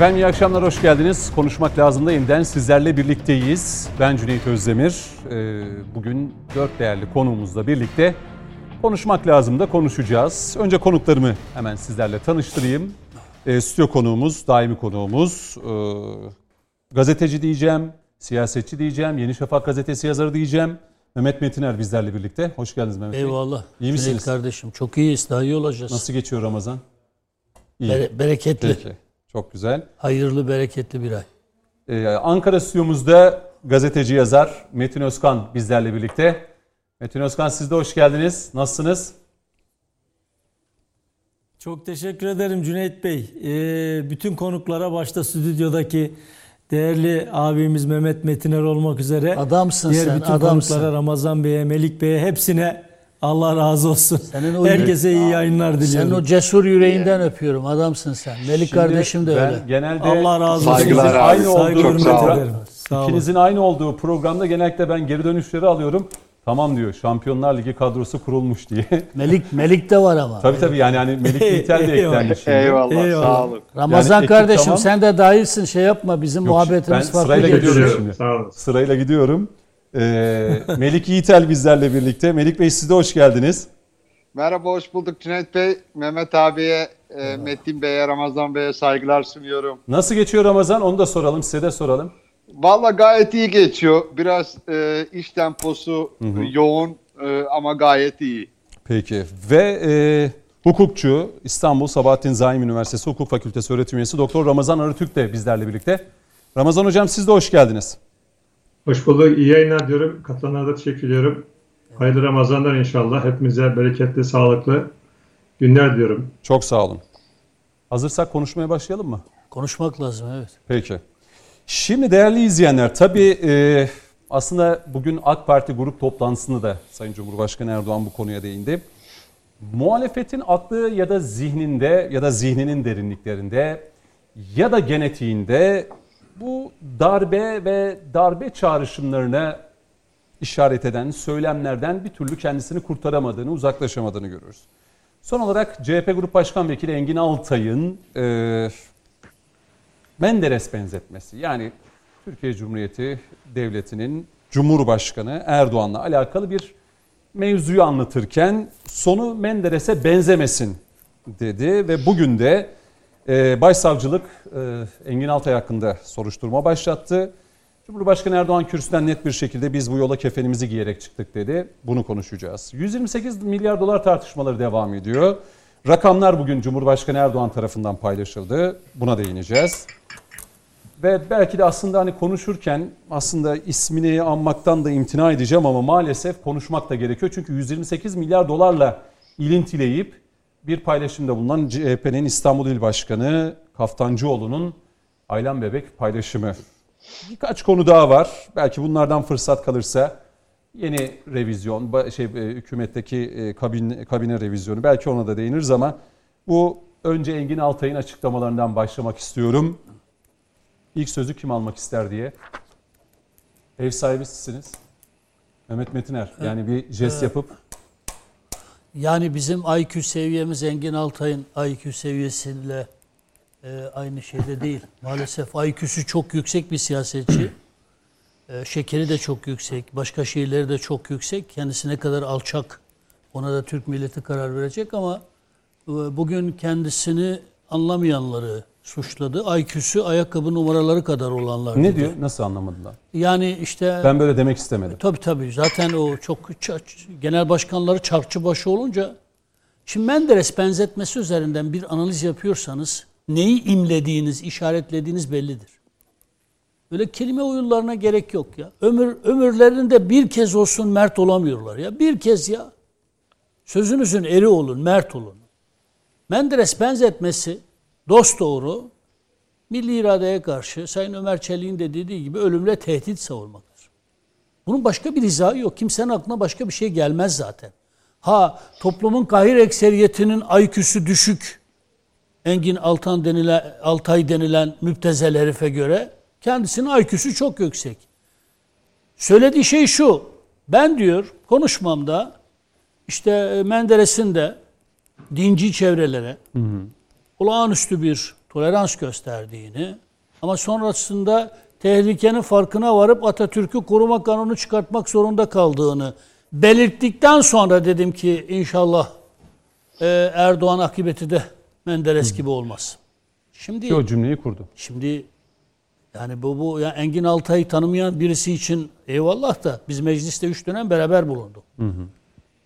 Efendim iyi akşamlar, hoş geldiniz. Konuşmak lazım da yeniden sizlerle birlikteyiz. Ben Cüneyt Özdemir. Ee, Bugün dört değerli konuğumuzla birlikte konuşmak lazım da konuşacağız. Önce konuklarımı hemen sizlerle tanıştırayım. Ee, Stüdyo konuğumuz, daimi konuğumuz, ee, gazeteci diyeceğim, siyasetçi diyeceğim, Yeni Şafak gazetesi yazarı diyeceğim. Mehmet Metiner bizlerle birlikte. Hoş geldiniz Mehmet Bey. Eyvallah. İyi misiniz? Cüneyt kardeşim çok iyiyiz. Daha iyi olacağız. Nasıl geçiyor Ramazan? İyi. Bere- bereketli. Peki, çok güzel. Hayırlı, bereketli bir ay. Ee, Ankara stüdyomuzda gazeteci yazar Metin Özkan bizlerle birlikte. Metin Özkan siz de hoş geldiniz. Nasılsınız? Çok teşekkür ederim Cüneyt Bey. Ee, bütün konuklara başta stüdyodaki değerli abimiz Mehmet Metiner olmak üzere Adamsın diğer sen, bütün adamsın. konuklara Ramazan Bey'e, Melik Bey'e hepsine Allah razı olsun. Senin o- Herkese iyi yayınlar Senin diliyorum. o cesur yüreğinden öpüyorum. Adamsın sen. Melik Şimdi kardeşim de ben öyle. genelde Allah razı olsun. Saygılar abi. aynı Saygı olduğu sağ olun. ederim. Sağ olun. ikinizin aynı olduğu programda genellikle ben geri dönüşleri alıyorum. Tamam diyor Şampiyonlar Ligi kadrosu kurulmuş diye. Melik Melik de var ama. tabii tabii yani hani Melik Yiğiter de eklendi şimdi. Eyvallah, Eyvallah. sağ olun. Ramazan Yani kardeşim tamam. sen de dahilsin şey yapma bizim Yok, muhabbetimiz ben farklı sırayla geçiyor. gidiyorum şimdi. Sağ olun. Sırayla gidiyorum. Ee, Melik Yiğitel bizlerle birlikte. Melik Bey siz de hoş geldiniz. Merhaba, hoş bulduk Cüneyt Bey. Mehmet abiye, e, Metin Bey'e, Ramazan Bey'e saygılar sunuyorum. Nasıl geçiyor Ramazan? Onu da soralım, size de soralım. Valla gayet iyi geçiyor. Biraz e, iş temposu e, yoğun e, ama gayet iyi. Peki. Ve e, hukukçu İstanbul Sabahattin Zaim Üniversitesi Hukuk Fakültesi öğretim üyesi Doktor Ramazan Arıtürk de bizlerle birlikte. Ramazan hocam siz de hoş geldiniz. Hoş bulduk. İyi yayınlar diyorum. Katılanlara da teşekkür ediyorum. Hayırlı Ramazanlar inşallah. Hepimize bereketli, sağlıklı günler diyorum. Çok sağ olun. Hazırsak konuşmaya başlayalım mı? Konuşmak lazım evet. Peki. Şimdi değerli izleyenler tabii e, aslında bugün AK Parti grup toplantısında da Sayın Cumhurbaşkanı Erdoğan bu konuya değindi. Muhalefetin aklı ya da zihninde ya da zihninin derinliklerinde ya da genetiğinde bu darbe ve darbe çağrışımlarına işaret eden söylemlerden bir türlü kendisini kurtaramadığını, uzaklaşamadığını görüyoruz. Son olarak CHP Grup Başkan Vekili Engin Altay'ın e, Menderes benzetmesi yani Türkiye Cumhuriyeti Devleti'nin Cumhurbaşkanı Erdoğan'la alakalı bir mevzuyu anlatırken sonu Menderes'e benzemesin dedi ve bugün de e, Başsavcılık e, Engin Altay hakkında soruşturma başlattı. Cumhurbaşkanı Erdoğan kürsüden net bir şekilde biz bu yola kefenimizi giyerek çıktık dedi. Bunu konuşacağız. 128 milyar dolar tartışmaları devam ediyor. Rakamlar bugün Cumhurbaşkanı Erdoğan tarafından paylaşıldı. Buna değineceğiz. Ve belki de aslında hani konuşurken aslında ismini anmaktan da imtina edeceğim ama maalesef konuşmak da gerekiyor. Çünkü 128 milyar dolarla ilintileyip bir paylaşımda bulunan CHP'nin İstanbul İl Başkanı Kaftancıoğlu'nun Aylan Bebek paylaşımı. Birkaç konu daha var. Belki bunlardan fırsat kalırsa yeni revizyon, şey e, hükümetteki e, kabin, kabine revizyonu belki ona da değiniriz ama bu önce Engin Altay'ın açıklamalarından başlamak istiyorum. İlk sözü kim almak ister diye. Ev sahibi sizsiniz. Mehmet Metiner. Yani bir jest yapıp Yani bizim IQ seviyemiz Engin Altay'ın IQ seviyesiyle e, aynı şeyde değil. Maalesef IQ'su çok yüksek bir siyasetçi. E, şekeri de çok yüksek. Başka şeyleri de çok yüksek. Kendisi ne kadar alçak ona da Türk milleti karar verecek ama e, bugün kendisini anlamayanları suçladı. IQ'su ayakkabı numaraları kadar olanlar. ne dedi. diyor? Nasıl anlamadılar? Yani işte Ben böyle demek istemedim. Tabii tabii. Zaten o çok genel başkanları çarkçı başı olunca şimdi Menderes benzetmesi üzerinden bir analiz yapıyorsanız neyi imlediğiniz, işaretlediğiniz bellidir. Böyle kelime oyunlarına gerek yok ya. Ömür ömürlerinde bir kez olsun mert olamıyorlar ya. Bir kez ya. Sözünüzün eri olun, mert olun. Menderes benzetmesi dost doğru milli iradeye karşı Sayın Ömer Çelik'in de dediği gibi ölümle tehdit savurmaktır. Bunun başka bir izahı yok. Kimsenin aklına başka bir şey gelmez zaten. Ha toplumun kahir ekseriyetinin IQ'su düşük. Engin Altan denilen, Altay denilen müptezel herife göre kendisinin IQ'su çok yüksek. Söylediği şey şu. Ben diyor konuşmamda işte Menderes'in de dinci çevrelere olağanüstü bir tolerans gösterdiğini ama sonrasında tehlikenin farkına varıp Atatürk'ü koruma kanunu çıkartmak zorunda kaldığını belirttikten sonra dedim ki inşallah e, Erdoğan akıbeti de Menderes gibi olmaz. Şimdi Ki o cümleyi kurdu. Şimdi yani bu, bu ya Engin Altay'ı tanımayan birisi için eyvallah da biz mecliste üç dönem beraber bulunduk.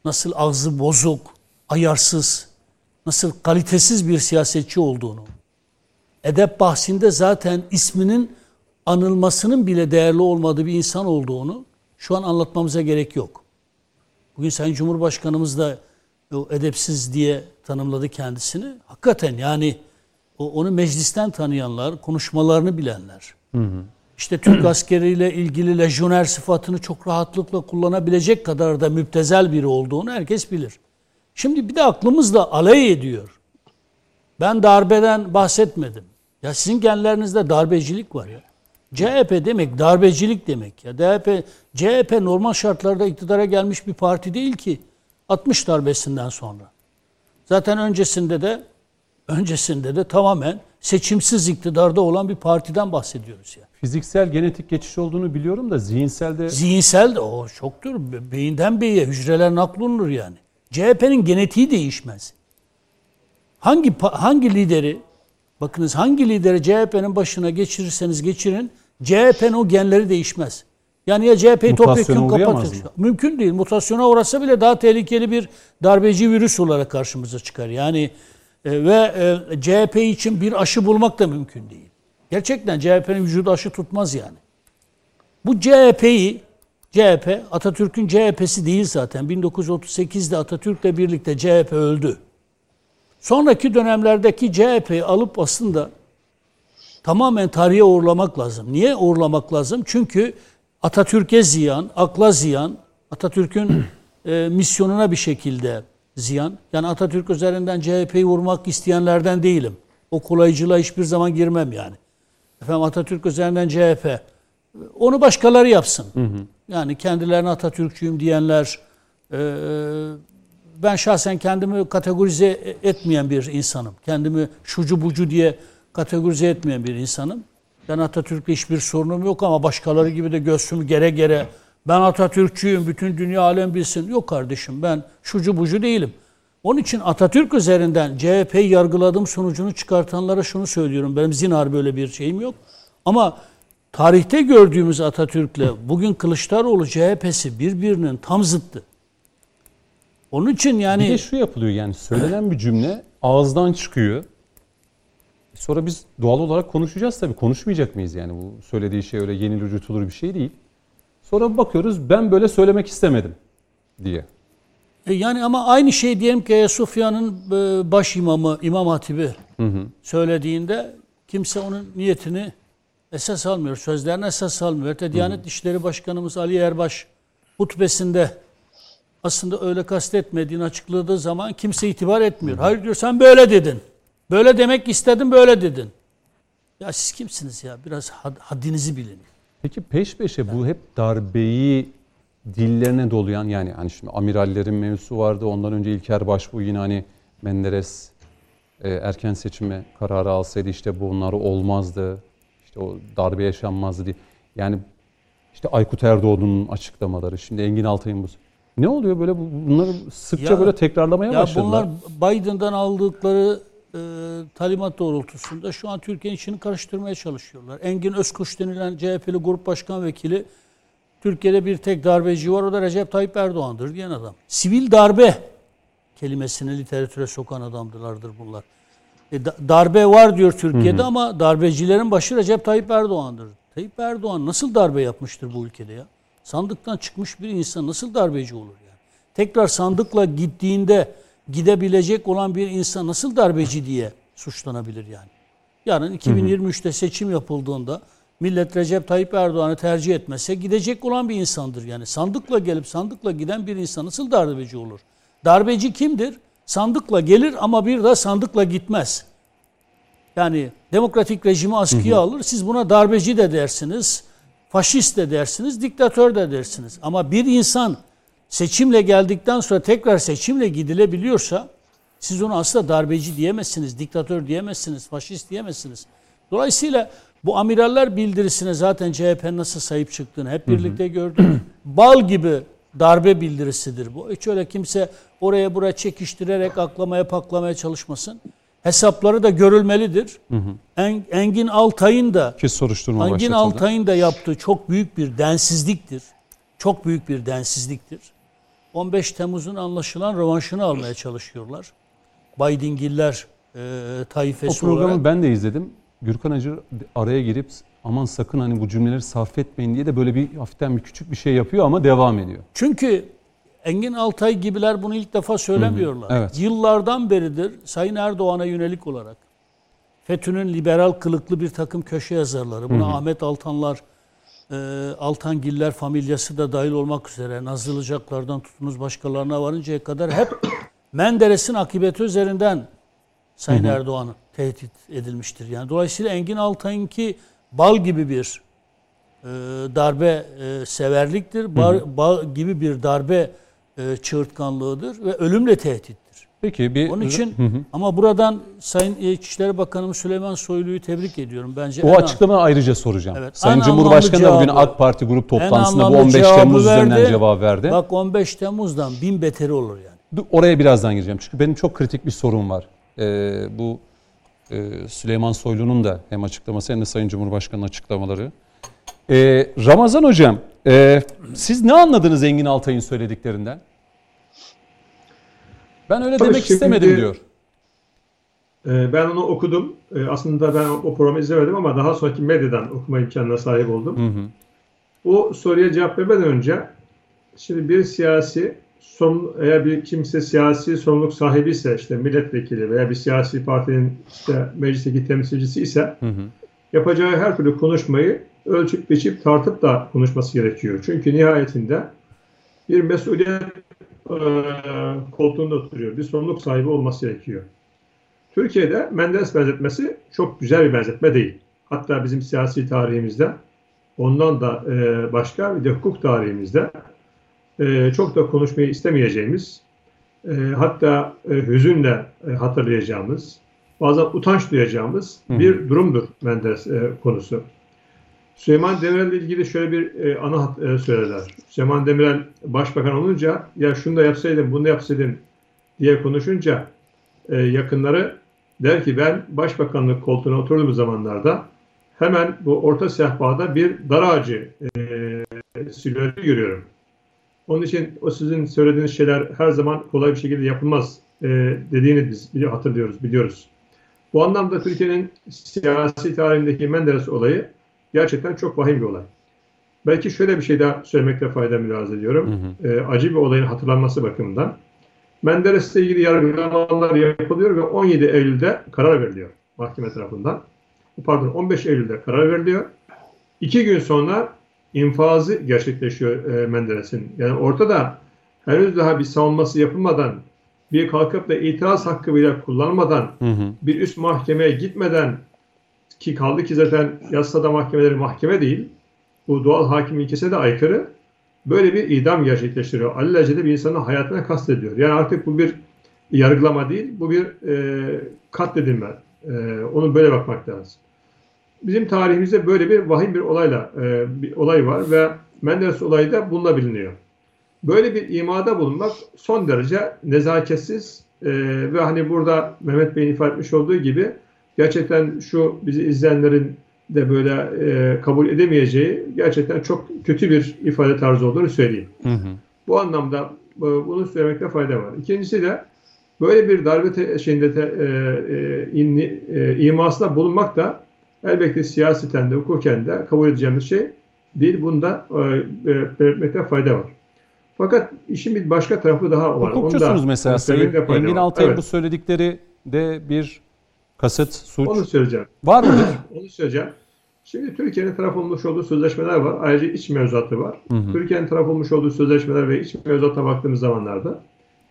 Nasıl ağzı bozuk, ayarsız, nasıl kalitesiz bir siyasetçi olduğunu, edep bahsinde zaten isminin anılmasının bile değerli olmadığı bir insan olduğunu şu an anlatmamıza gerek yok. Bugün Sayın Cumhurbaşkanımız da o edepsiz diye tanımladı kendisini. Hakikaten yani o, onu meclisten tanıyanlar, konuşmalarını bilenler. İşte Türk askeriyle ilgili lejyoner sıfatını çok rahatlıkla kullanabilecek kadar da müptezel biri olduğunu herkes bilir. Şimdi bir de aklımızla alay ediyor. Ben darbeden bahsetmedim. Ya sizin genlerinizde darbecilik var ya. CHP demek darbecilik demek ya. DHP, CHP normal şartlarda iktidara gelmiş bir parti değil ki. 60 darbesinden sonra. Zaten öncesinde de öncesinde de tamamen seçimsiz iktidarda olan bir partiden bahsediyoruz ya. Fiziksel genetik geçiş olduğunu biliyorum da zihinsel de Zihinsel de o çoktur. Be- Beyinden beyiye hücreler naklolunur yani. CHP'nin genetiği değişmez. Hangi hangi lideri bakınız hangi lideri CHP'nin başına geçirirseniz geçirin CHP'nin o genleri değişmez. Yani ya CHP'yi topyekun kapatır. Mümkün değil. Mutasyona uğrasa bile daha tehlikeli bir darbeci virüs olarak karşımıza çıkar. Yani e, ve e, CHP için bir aşı bulmak da mümkün değil. Gerçekten CHP'nin vücudu aşı tutmaz yani. Bu CHP'yi CHP Atatürk'ün CHP'si değil zaten. 1938'de Atatürk'le birlikte CHP öldü. Sonraki dönemlerdeki CHP'yi alıp aslında tamamen tarihe uğurlamak lazım. Niye uğurlamak lazım? Çünkü Atatürk'e ziyan, akla ziyan, Atatürk'ün e, misyonuna bir şekilde ziyan. Yani Atatürk üzerinden CHP'yi vurmak isteyenlerden değilim. O kolaycılığa hiçbir zaman girmem yani. Efendim Atatürk üzerinden CHP. Onu başkaları yapsın. Yani kendilerine Atatürkçüyüm diyenler, e, ben şahsen kendimi kategorize etmeyen bir insanım. Kendimi şucu bucu diye kategorize etmeyen bir insanım. Ben Atatürk'le hiçbir sorunum yok ama başkaları gibi de göğsümü gere gere ben Atatürkçüyüm, bütün dünya alem bilsin. Yok kardeşim ben şucu bucu değilim. Onun için Atatürk üzerinden CHP'yi yargıladığım sonucunu çıkartanlara şunu söylüyorum. Benim zinhar böyle bir şeyim yok. Ama tarihte gördüğümüz Atatürk'le bugün Kılıçdaroğlu CHP'si birbirinin tam zıttı. Onun için yani bir de şu yapılıyor yani söylenen bir cümle ağızdan çıkıyor. Sonra biz doğal olarak konuşacağız tabii. Konuşmayacak mıyız yani bu söylediği şey öyle yenilir yutulur bir şey değil. Sonra bakıyoruz ben böyle söylemek istemedim diye. E Yani ama aynı şey diyelim ki Ayasofya'nın e, baş imamı, İmam Hatibi söylediğinde kimse onun niyetini esas almıyor. Sözlerini esas almıyor. Hatta Diyanet İşleri Başkanımız Ali Erbaş hutbesinde aslında öyle kastetmediğini açıkladığı zaman kimse itibar etmiyor. Hayır diyor sen böyle dedin. Böyle demek istedim böyle dedin. Ya siz kimsiniz ya? Biraz had- haddinizi bilin. Peki peş peşe bu hep darbeyi dillerine dolayan yani hani şimdi amirallerin mevzusu vardı. Ondan önce İlker Başbuğ yine hani Menderes e, erken seçime kararı alsaydı işte bunlar olmazdı. İşte o darbe yaşanmazdı diye. Yani işte Aykut Erdoğan'ın açıklamaları, şimdi Engin Altay'ın bu. Ne oluyor böyle bu- bunları sıkça Ya- böyle tekrarlamaya Ya başladılar. bunlar Biden'dan aldıkları e, talimat doğrultusunda şu an Türkiye'nin içini karıştırmaya çalışıyorlar. Engin Özkuş denilen CHP'li grup başkan vekili Türkiye'de bir tek darbeci var o da Recep Tayyip Erdoğan'dır diyen adam. Sivil darbe kelimesini literatüre sokan adamlardır bunlar. E, da- darbe var diyor Türkiye'de ama darbecilerin başı Recep Tayyip Erdoğan'dır. Tayyip Erdoğan nasıl darbe yapmıştır bu ülkede ya? Sandıktan çıkmış bir insan nasıl darbeci olur yani? Tekrar sandıkla gittiğinde gidebilecek olan bir insan nasıl darbeci diye suçlanabilir yani? Yarın 2023'te seçim yapıldığında millet Recep Tayyip Erdoğan'ı tercih etmese gidecek olan bir insandır yani. Sandıkla gelip sandıkla giden bir insan nasıl darbeci olur? Darbeci kimdir? Sandıkla gelir ama bir daha sandıkla gitmez. Yani demokratik rejimi askıya alır. Siz buna darbeci de dersiniz, faşist de dersiniz, diktatör de dersiniz. Ama bir insan seçimle geldikten sonra tekrar seçimle gidilebiliyorsa Siz onu aslında darbeci diyemezsiniz, diktatör diyemezsiniz, faşist diyemezsiniz. Dolayısıyla bu amiraller bildirisine zaten CHP nasıl sahip çıktığını hep birlikte gördük. Bal gibi darbe bildirisidir bu. Hiç öyle kimse oraya buraya çekiştirerek aklamaya paklamaya çalışmasın. Hesapları da görülmelidir. En, Engin Altay'ın da Ki soruşturma Engin. Altay'ın da yaptığı çok büyük bir densizliktir. Çok büyük bir densizliktir. 15 Temmuz'un anlaşılan rövanşını almaya çalışıyorlar. Baydingiller e, O taifesi programı olarak. ben de izledim. Gürkan Acı araya girip aman sakın hani bu cümleleri sarf etmeyin diye de böyle bir hafiften bir küçük bir şey yapıyor ama devam ediyor. Çünkü Engin Altay gibiler bunu ilk defa söylemiyorlar. Hı hı, evet. Yıllardan beridir Sayın Erdoğan'a yönelik olarak FETÖ'nün liberal kılıklı bir takım köşe yazarları, buna Ahmet Altanlar, e, Altangiller familyası da dahil olmak üzere Nazlıcaklardan tutunuz başkalarına varıncaya kadar hep Menderes'in akıbeti üzerinden Sayın Erdoğan tehdit edilmiştir. Yani dolayısıyla Engin Altay'ınki bal gibi bir e, darbe e, severliktir. Bar, bal gibi bir darbe e, çığırtkanlığıdır ve ölümle tehdittir. Peki bir Onun için ama buradan Sayın İçişleri Bakanımız Süleyman Soylu'yu tebrik ediyorum. Bence o açıklamayı ayrıca soracağım. Evet, Sayın Cumhurbaşkanı da anlamlı bugün cevabı- AK Parti grup toplantısında bu anlamlı 15 cevabı Temmuz üzerinden verdi. cevap verdi. Bak 15 Temmuz'dan bin beteri olur yani. Oraya birazdan gireceğim. Çünkü benim çok kritik bir sorun var. Ee, bu Süleyman Soylu'nun da hem açıklaması hem de Sayın Cumhurbaşkanı'nın açıklamaları. Ee, Ramazan Hocam, e, siz ne anladınız Engin Altay'ın söylediklerinden? Ben öyle Tabii demek şimdi- istemedim diyor. Ee, Ben onu okudum. Ee, Aslında ben o programı izlemedim ama daha sonraki medyadan okuma imkanına sahip oldum. Hı hı. O soruya cevap vermeden önce şimdi bir siyasi sorumlu, eğer bir kimse siyasi sorumluluk sahibi ise işte milletvekili veya bir siyasi partinin işte meclisteki temsilcisi ise Hı hı. yapacağı her türlü konuşmayı ölçüp biçip tartıp da konuşması gerekiyor. Çünkü nihayetinde bir mesuliyet e, koltuğunda oturuyor. Bir sorumluluk sahibi olması gerekiyor. Türkiye'de Menderes benzetmesi çok güzel bir benzetme değil. Hatta bizim siyasi tarihimizde ondan da e, başka bir de hukuk tarihimizde e, çok da konuşmayı istemeyeceğimiz e, hatta e, hüzünle e, hatırlayacağımız bazen utanç duyacağımız bir durumdur Menderes e, konusu. Süleyman Demirel ile ilgili şöyle bir e, anı hat- e, söylediler. Süleyman Demirel başbakan olunca ya şunu da yapsaydım bunu da yapsaydım diye konuşunca e, yakınları der ki ben başbakanlık koltuğuna oturduğum zamanlarda hemen bu orta sehpada bir dar ağacı e, silüeti görüyorum. Onun için o sizin söylediğiniz şeyler her zaman kolay bir şekilde yapılmaz e, dediğini biz hatırlıyoruz, biliyoruz. Bu anlamda Türkiye'nin siyasi tarihindeki Menderes olayı gerçekten çok vahim bir olay. Belki şöyle bir şey daha söylemekte fayda mülaz ediyorum. E, acı bir olayın hatırlanması bakımından. Menderes'le ilgili yargılamalar yapılıyor ve 17 Eylül'de karar veriliyor mahkeme tarafından. Pardon 15 Eylül'de karar veriliyor. İki gün sonra infazı gerçekleşiyor e, Menderes'in. Yani ortada henüz daha bir savunması yapılmadan, bir kalkıp da itiraz hakkı bile kullanmadan, Hı hı. bir üst mahkemeye gitmeden ki kaldı ki zaten yasada mahkemeleri mahkeme değil. Bu doğal hakim ilkesine de aykırı. Böyle bir idam gerçekleştiriyor. Alelacele bir insanın hayatına kastediyor. Yani artık bu bir yargılama değil, bu bir e, katledilme. E, onu böyle bakmak lazım. Bizim tarihimizde böyle bir vahim bir olayla e, bir olay var ve Menderes olayı da bununla biliniyor. Böyle bir imada bulunmak son derece nezaketsiz e, ve hani burada Mehmet Bey'in ifade etmiş olduğu gibi gerçekten şu bizi izleyenlerin de böyle e, kabul edemeyeceği gerçekten çok kötü bir ifade tarzı olduğunu söyleyeyim. Hı hı. Bu anlamda e, bunu söylemekte fayda var. İkincisi de böyle bir darbe te, şeyinde te, e, e, inni, e, imasında bulunmak da elbette siyaseten de hukuken de kabul edeceğimiz şey değil. Bunda e, e, belirtmekte fayda var. Fakat işin bir başka tarafı daha var. Hukukçusunuz mesela Sayın Engin. Altay'ın Evet, bu söyledikleri de bir kasıt, suç Onu söyleyeceğim. var mıdır? Onu söyleyeceğim. Şimdi Türkiye'nin taraf olmuş olduğu sözleşmeler var. Ayrıca iç mevzuatı var. Türkiye'nin taraf olmuş olduğu sözleşmeler ve iç mevzuata baktığımız zamanlarda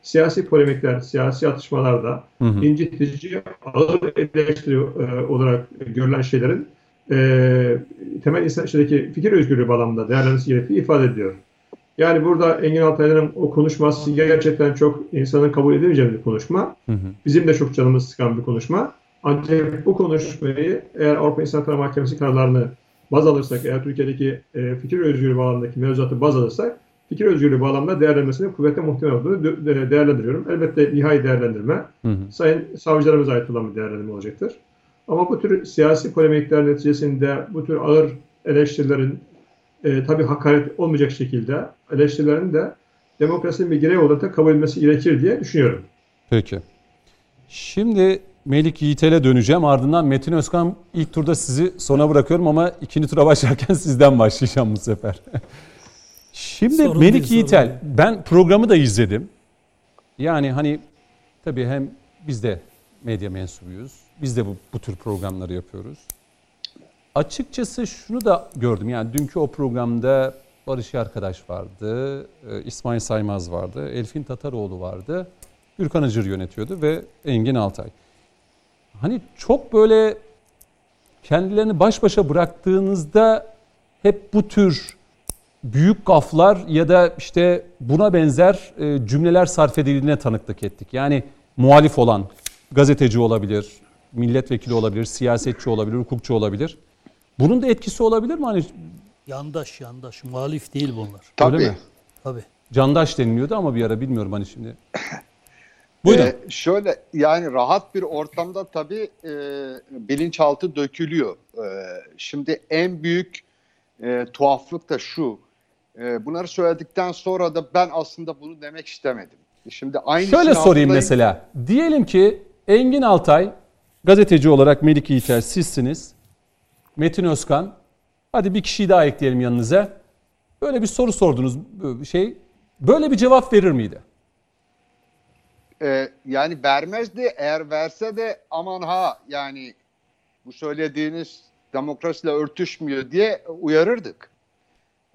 siyasi polemikler, siyasi atışmalarda Hı hı. incitici, ağır eleştiri e, olarak görülen şeylerin e, temel insan içindeki fikir özgürlüğü bağlamında değerlenmesi gerektiği ifade ediyor. Yani burada Engin Altaylı'nın o konuşması gerçekten çok insanın kabul edemeyeceği bir konuşma. Hı hı. Bizim de çok canımız sıkan bir konuşma. Ancak bu konuşmayı eğer Avrupa İnsan Hakları Mahkemesi kararlarını baz alırsak, eğer Türkiye'deki e, fikir özgürlüğü bağlamındaki mevzuatı baz alırsak, fikir özgürlüğü bağlamında değerlenmesinin kuvvetle muhtemel olduğunu de- de- değerlendiriyorum. Elbette nihai değerlendirme Hı hı. sayın savcılarımıza ait olan bir değerlendirme olacaktır. Ama bu tür siyasi polemikler neticesinde bu tür ağır eleştirilerin e, tabii hakaret olmayacak şekilde eleştirilerin de demokrasinin bir gereği olarak da kabul edilmesi gerekir diye düşünüyorum. Peki. Şimdi Melik Yiğitel'e döneceğim. Ardından Metin Özkan ilk turda sizi sona bırakıyorum ama ikinci tura başlarken sizden başlayacağım bu sefer. Şimdi Sorun Melik değil, sorun Yiğitel, değil. ben programı da izledim. Yani hani tabii hem biz de medya mensubuyuz. Biz de bu, bu tür programları yapıyoruz. Açıkçası şunu da gördüm. Yani dünkü o programda Barış Arkadaş vardı, e, İsmail Saymaz vardı, Elfin Tataroğlu vardı. Gürkan Acır yönetiyordu ve Engin Altay. Hani çok böyle kendilerini baş başa bıraktığınızda hep bu tür büyük gaflar ya da işte buna benzer e, cümleler sarf edildiğine tanıklık ettik. Yani muhalif olan gazeteci olabilir, milletvekili olabilir, siyasetçi olabilir, hukukçu olabilir. Bunun da etkisi olabilir mi? Hani Yandaş yandaş muhalif değil bunlar. Tabii. mi? Tabii. candaş deniliyordu ama bir ara bilmiyorum hani şimdi. Buyurun. Ee, şöyle yani rahat bir ortamda tabii e, bilinçaltı dökülüyor. E, şimdi en büyük e, tuhaflık da şu. E, bunları söyledikten sonra da ben aslında bunu demek istemedim. Şimdi aynı Şöyle sorayım mesela. Diyelim ki Engin Altay gazeteci olarak Melik Yiğiter sizsiniz. Metin Özkan. Hadi bir kişiyi daha ekleyelim yanınıza. Böyle bir soru sordunuz şey. Böyle bir cevap verir miydi? E, yani vermezdi. Eğer verse de aman ha yani bu söylediğiniz demokrasiyle örtüşmüyor diye uyarırdık.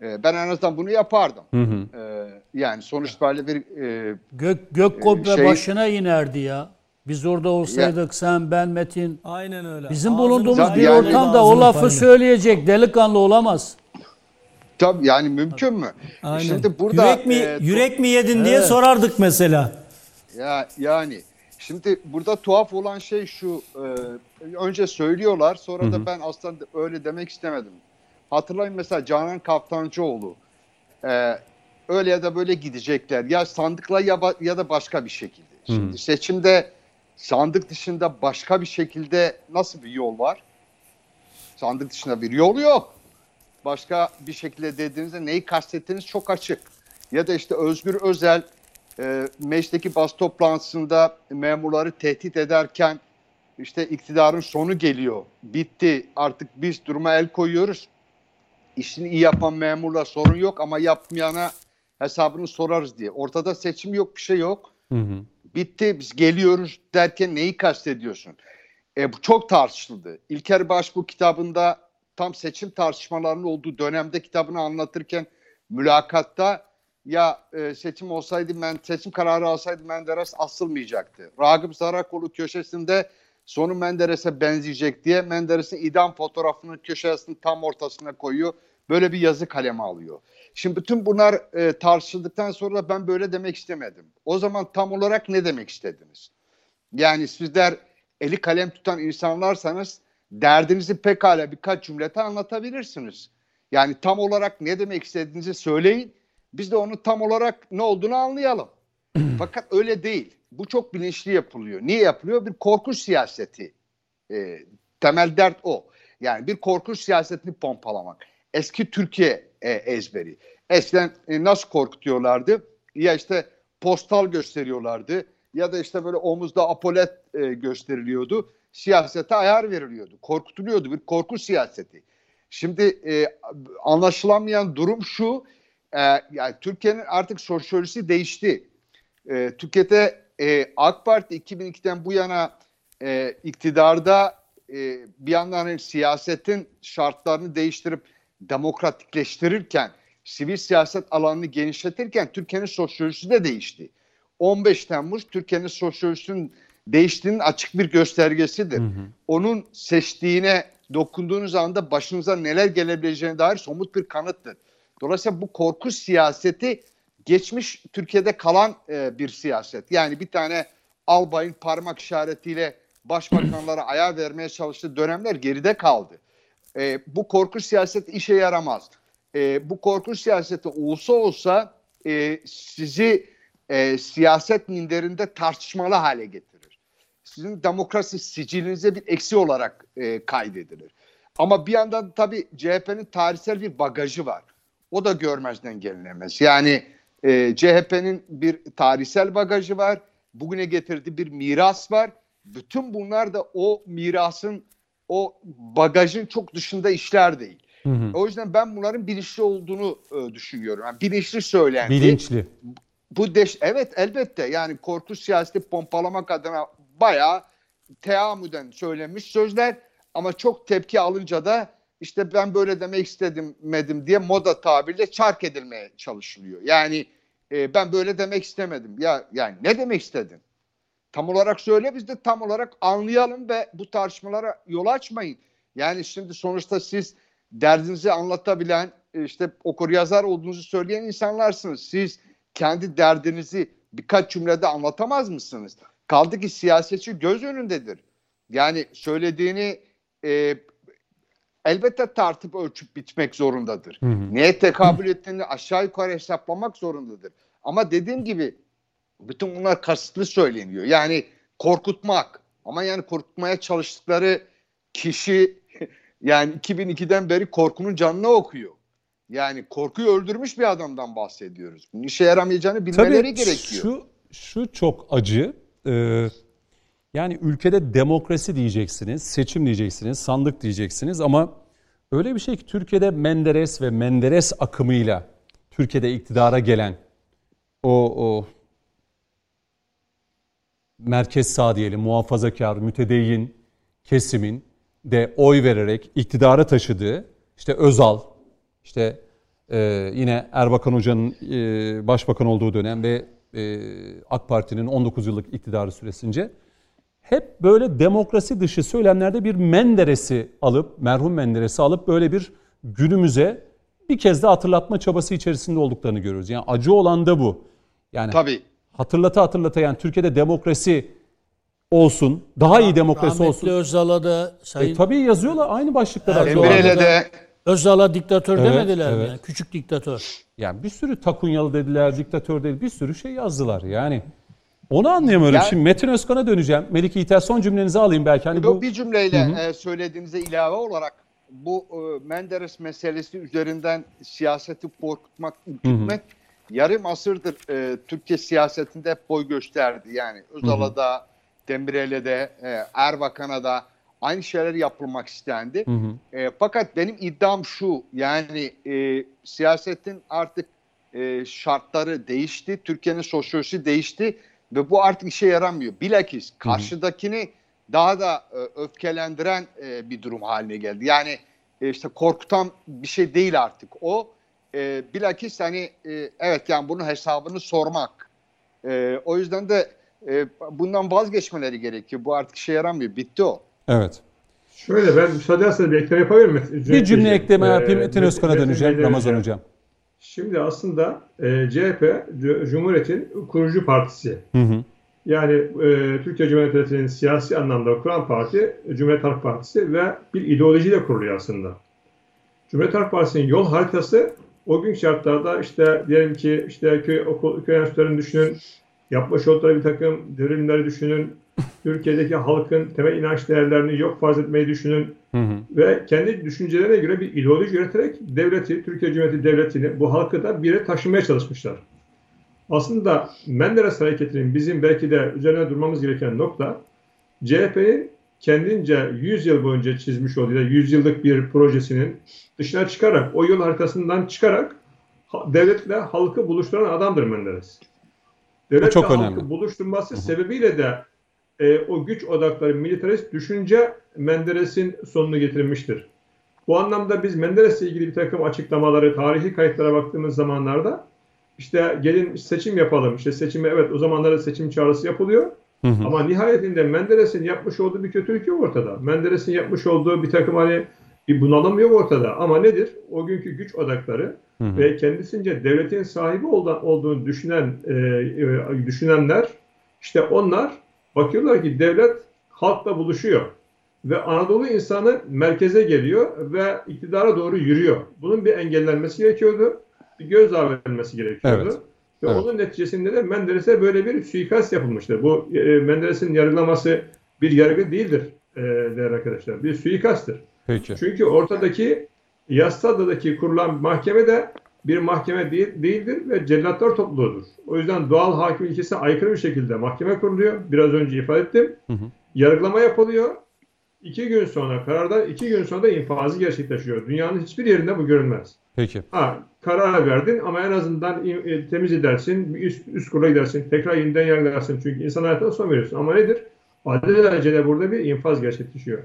E, ben en azından bunu yapardım. Hı hı. E, yani sonuç itibariyle bir e, Gök, gök kubbe şey- başına inerdi ya. Biz orada olsaydık sen, ben, Metin. Aynen öyle. Bizim Ağzını bulunduğumuz bir yani- ortamda o Ağzını lafı payla. söyleyecek delikanlı olamaz. Tabii yani mümkün mü? Aynen. Şimdi burada yürek mi e, yürek mi yedin diye sorardık mesela. ya yani şimdi burada tuhaf olan şey şu e, önce söylüyorlar sonra da ben aslında öyle demek istemedim. Hatırlayın mesela Canan Kaftancıoğlu e, öyle ya da böyle gidecekler ya sandıkla ya, ya da başka bir şekilde. Şimdi seçimde sandık dışında başka bir şekilde nasıl bir yol var? Sandık dışında bir yol yok. Başka bir şekilde dediğinizde neyi kastettiğiniz çok açık. Ya da işte Özgür Özel e, meclisteki bas toplantısında memurları tehdit ederken işte iktidarın sonu geliyor. Bitti artık biz duruma el koyuyoruz. İşini iyi yapan memurla sorun yok ama yapmayana hesabını sorarız diye. Ortada seçim yok bir şey yok. Hı hı. Bitti biz geliyoruz derken neyi kastediyorsun? E, bu çok tartışıldı. İlker Baş bu kitabında tam seçim tartışmalarının olduğu dönemde kitabını anlatırken mülakatta ya e, seçim olsaydı ben seçim kararı alsaydı Menderes asılmayacaktı. Ragıp Zarakoğlu köşesinde sonu Menderes'e benzeyecek diye Menderes'in idam fotoğrafını köşesinin tam ortasına koyuyor. Böyle bir yazı kaleme alıyor. Şimdi bütün bunlar e, tartışıldıktan sonra da ben böyle demek istemedim. O zaman tam olarak ne demek istediniz? Yani sizler eli kalem tutan insanlarsanız derdinizi pekala birkaç cümlete anlatabilirsiniz. Yani tam olarak ne demek istediğinizi söyleyin. Biz de onu tam olarak ne olduğunu anlayalım. Fakat öyle değil. Bu çok bilinçli yapılıyor. Niye yapılıyor? Bir korku siyaseti. E, temel dert o. Yani bir korku siyasetini pompalamak. Eski Türkiye e, ezberi. Eskiden e, nasıl korkutuyorlardı? Ya işte postal gösteriyorlardı ya da işte böyle omuzda apolet e, gösteriliyordu. Siyasete ayar veriliyordu. Korkutuluyordu. Bir korku siyaseti. Şimdi e, anlaşılamayan durum şu. E, yani Türkiye'nin artık sosyolojisi değişti. E, Türkiye'de e, AK Parti 2002'den bu yana e, iktidarda e, bir yandan hani siyasetin şartlarını değiştirip demokratikleştirirken, sivil siyaset alanını genişletirken Türkiye'nin sosyolojisi de değişti. 15 Temmuz Türkiye'nin sosyolojisinin değiştiğinin açık bir göstergesidir. Onun seçtiğine dokunduğunuz anda başınıza neler gelebileceğine dair somut bir kanıttır. Dolayısıyla bu korku siyaseti geçmiş Türkiye'de kalan e, bir siyaset. Yani bir tane albayın parmak işaretiyle başbakanlara ayar vermeye çalıştığı dönemler geride kaldı. E, bu korku siyaseti işe yaramaz. E, bu korku siyaseti olsa olsa e, sizi e, siyaset minderinde tartışmalı hale getirir. Sizin demokrasi sicilinize bir eksi olarak e, kaydedilir. Ama bir yandan tabii CHP'nin tarihsel bir bagajı var. O da görmezden gelinemez. Yani e, CHP'nin bir tarihsel bagajı var. Bugüne getirdiği bir miras var. Bütün bunlar da o mirasın, o bagajın çok dışında işler değil. Hı hı. O yüzden ben bunların bilinçli olduğunu e, düşünüyorum. Yani bilinçli söylendi. Bilinçli. Bu deş evet elbette yani korku siyaseti pompalamak adına bayağı teamüden söylenmiş sözler ama çok tepki alınca da işte ben böyle demek istedim medim diye moda tabirle çark edilmeye çalışılıyor. Yani e, ben böyle demek istemedim. Ya yani ne demek istedin? Tam olarak söyle biz de tam olarak anlayalım ve bu tartışmalara yol açmayın. Yani şimdi sonuçta siz derdinizi anlatabilen işte okur yazar olduğunuzu söyleyen insanlarsınız. Siz kendi derdinizi birkaç cümlede anlatamaz mısınız? Kaldı ki siyasetçi göz önündedir. Yani söylediğini e, elbette tartıp ölçüp bitmek zorundadır. Hı hı. Neye tekabül ettiğini aşağı yukarı hesaplamak zorundadır. Ama dediğim gibi bütün bunlar kasıtlı söyleniyor. Yani korkutmak. Ama yani korkutmaya çalıştıkları kişi yani 2002'den beri korkunun canına okuyor. Yani korkuyu öldürmüş bir adamdan bahsediyoruz. Bunun işe yaramayacağını bilmeleri Tabii gerekiyor. Şu, şu çok acı. Ee, yani ülkede demokrasi diyeceksiniz, seçim diyeceksiniz, sandık diyeceksiniz ama öyle bir şey ki Türkiye'de Menderes ve Menderes akımıyla Türkiye'de iktidara gelen o, o merkez sağ diyelim, muhafazakar, mütedeyyin kesimin de oy vererek iktidara taşıdığı işte Özal, işte e, yine Erbakan Hoca'nın e, başbakan olduğu dönem ve e, AK Parti'nin 19 yıllık iktidarı süresince hep böyle demokrasi dışı söylemlerde bir Menderes'i alıp, merhum Menderes'i alıp böyle bir günümüze bir kez de hatırlatma çabası içerisinde olduklarını görüyoruz. Yani acı olan da bu. Yani Tabii. Hatırlata hatırlata yani Türkiye'de demokrasi olsun, daha iyi demokrasi Rahmetli olsun. Özal'a da sayın... E, tabii yazıyorlar aynı başlıklar. Emre'yle de Özal'a diktatör evet, demediler evet. mi? Yani, küçük diktatör. Yani bir sürü takunyalı dediler, diktatör dedi, bir sürü şey yazdılar. Yani onu anlayamıyorum. Yani, Şimdi Metin Özkan'a döneceğim. Melike İter son cümlenizi alayım belki. Hani bu... Bir cümleyle Hı-hı. E, söylediğinize ilave olarak bu e, Menderes meselesi üzerinden siyaseti korkutmak, ürkütmek yarım asırdır e, Türkiye siyasetinde hep boy gösterdi. Yani Özal'a da, Demirel'e de, e, Erbakan'a da aynı şeyler yapılmak istendi. Hı hı. E, fakat benim iddiam şu yani e, siyasetin artık e, şartları değişti, Türkiye'nin sosyolojisi değişti ve bu artık işe yaramıyor. Bilakis karşıdakini hı hı. daha da e, öfkelendiren e, bir durum haline geldi. Yani e, işte korkutan bir şey değil artık o. E, bilakis hani e, evet yani bunun hesabını sormak. E, o yüzden de e, bundan vazgeçmeleri gerekiyor. Bu artık işe yaramıyor. Bitti o. Evet. Şöyle ben müsaade ederseniz bir ekleme yapabilir miyim? Bir cümle ekleme ee, yapayım. Metin Özkan'a döneceğim. Ramazan Hocam. Şimdi aslında e, CHP Cumhuriyet'in kurucu partisi. Hı hı. Yani e, Türkiye Cumhuriyeti'nin siyasi anlamda kuran parti Cumhuriyet Halk Partisi ve bir ideolojiyle kuruluyor aslında. Cumhuriyet Halk Partisi'nin yol haritası o gün şartlarda işte diyelim ki işte köy, okul, köy enstitülerini düşünün, yapmış oldukları bir takım devrimleri düşünün, Türkiye'deki halkın temel inanç değerlerini yok farz etmeyi düşünün hı hı. ve kendi düşüncelerine göre bir ideoloji üreterek devleti, Türkiye Cumhuriyeti Devleti'ni, bu halkı da bir yere taşımaya çalışmışlar. Aslında Menderes hareketinin bizim belki de üzerine durmamız gereken nokta CHP'nin kendince 100 yıl boyunca çizmiş olduğu 100 yıllık bir projesinin dışına çıkarak, o yol haritasından çıkarak devletle halkı buluşturan adamdır Menderes. Devletle çok halkı önemli. buluşturması Hı-hı. sebebiyle de e, o güç odakları militarist düşünce Menderes'in sonunu getirmiştir. Bu anlamda biz Menderes'le ilgili bir takım açıklamaları, tarihi kayıtlara baktığımız zamanlarda işte gelin seçim yapalım. İşte seçime evet o zamanlarda seçim çağrısı yapılıyor. Hı hı. Ama nihayetinde Menderes'in yapmış olduğu bir kötülük yok ortada. Menderes'in yapmış olduğu bir takım hani Bir bunalım yok ortada. Ama nedir? O günkü güç odakları ve kendisince devletin sahibi olduğunu düşünen e, e, düşünenler işte onlar bakıyorlar ki devlet halkla buluşuyor ve Anadolu insanı merkeze geliyor ve iktidara doğru yürüyor. Bunun bir engellenmesi gerekiyordu. Bir gözdağı verilmesi gerekiyordu. Evet. Ve Evet. onun neticesinde de Menderes'e böyle bir suikast yapılmıştır. Bu e, Menderes'in yargılaması bir yargı değildir e, değerli arkadaşlar. Bir suikasttır. Peki. Çünkü ortadaki Yastada'daki kurulan mahkeme de bir mahkeme değil, değildir ve cellatlar topluluğudur. O yüzden doğal hakim ilkesine aykırı bir şekilde mahkeme kuruluyor. Biraz önce ifade ettim. Hı hı. Yargılama yapılıyor. İki gün sonra karardan iki gün sonra da infazı gerçekleşiyor. Dünyanın hiçbir yerinde bu görülmez. Peki. Ha, karar verdin ama en azından e, temiz edersin, üst, üst kurula gidersin, tekrar yeniden yargılarsın. Çünkü insan hayatına son veriyorsun. Ama nedir? Adil derecede burada bir infaz gerçekleşiyor.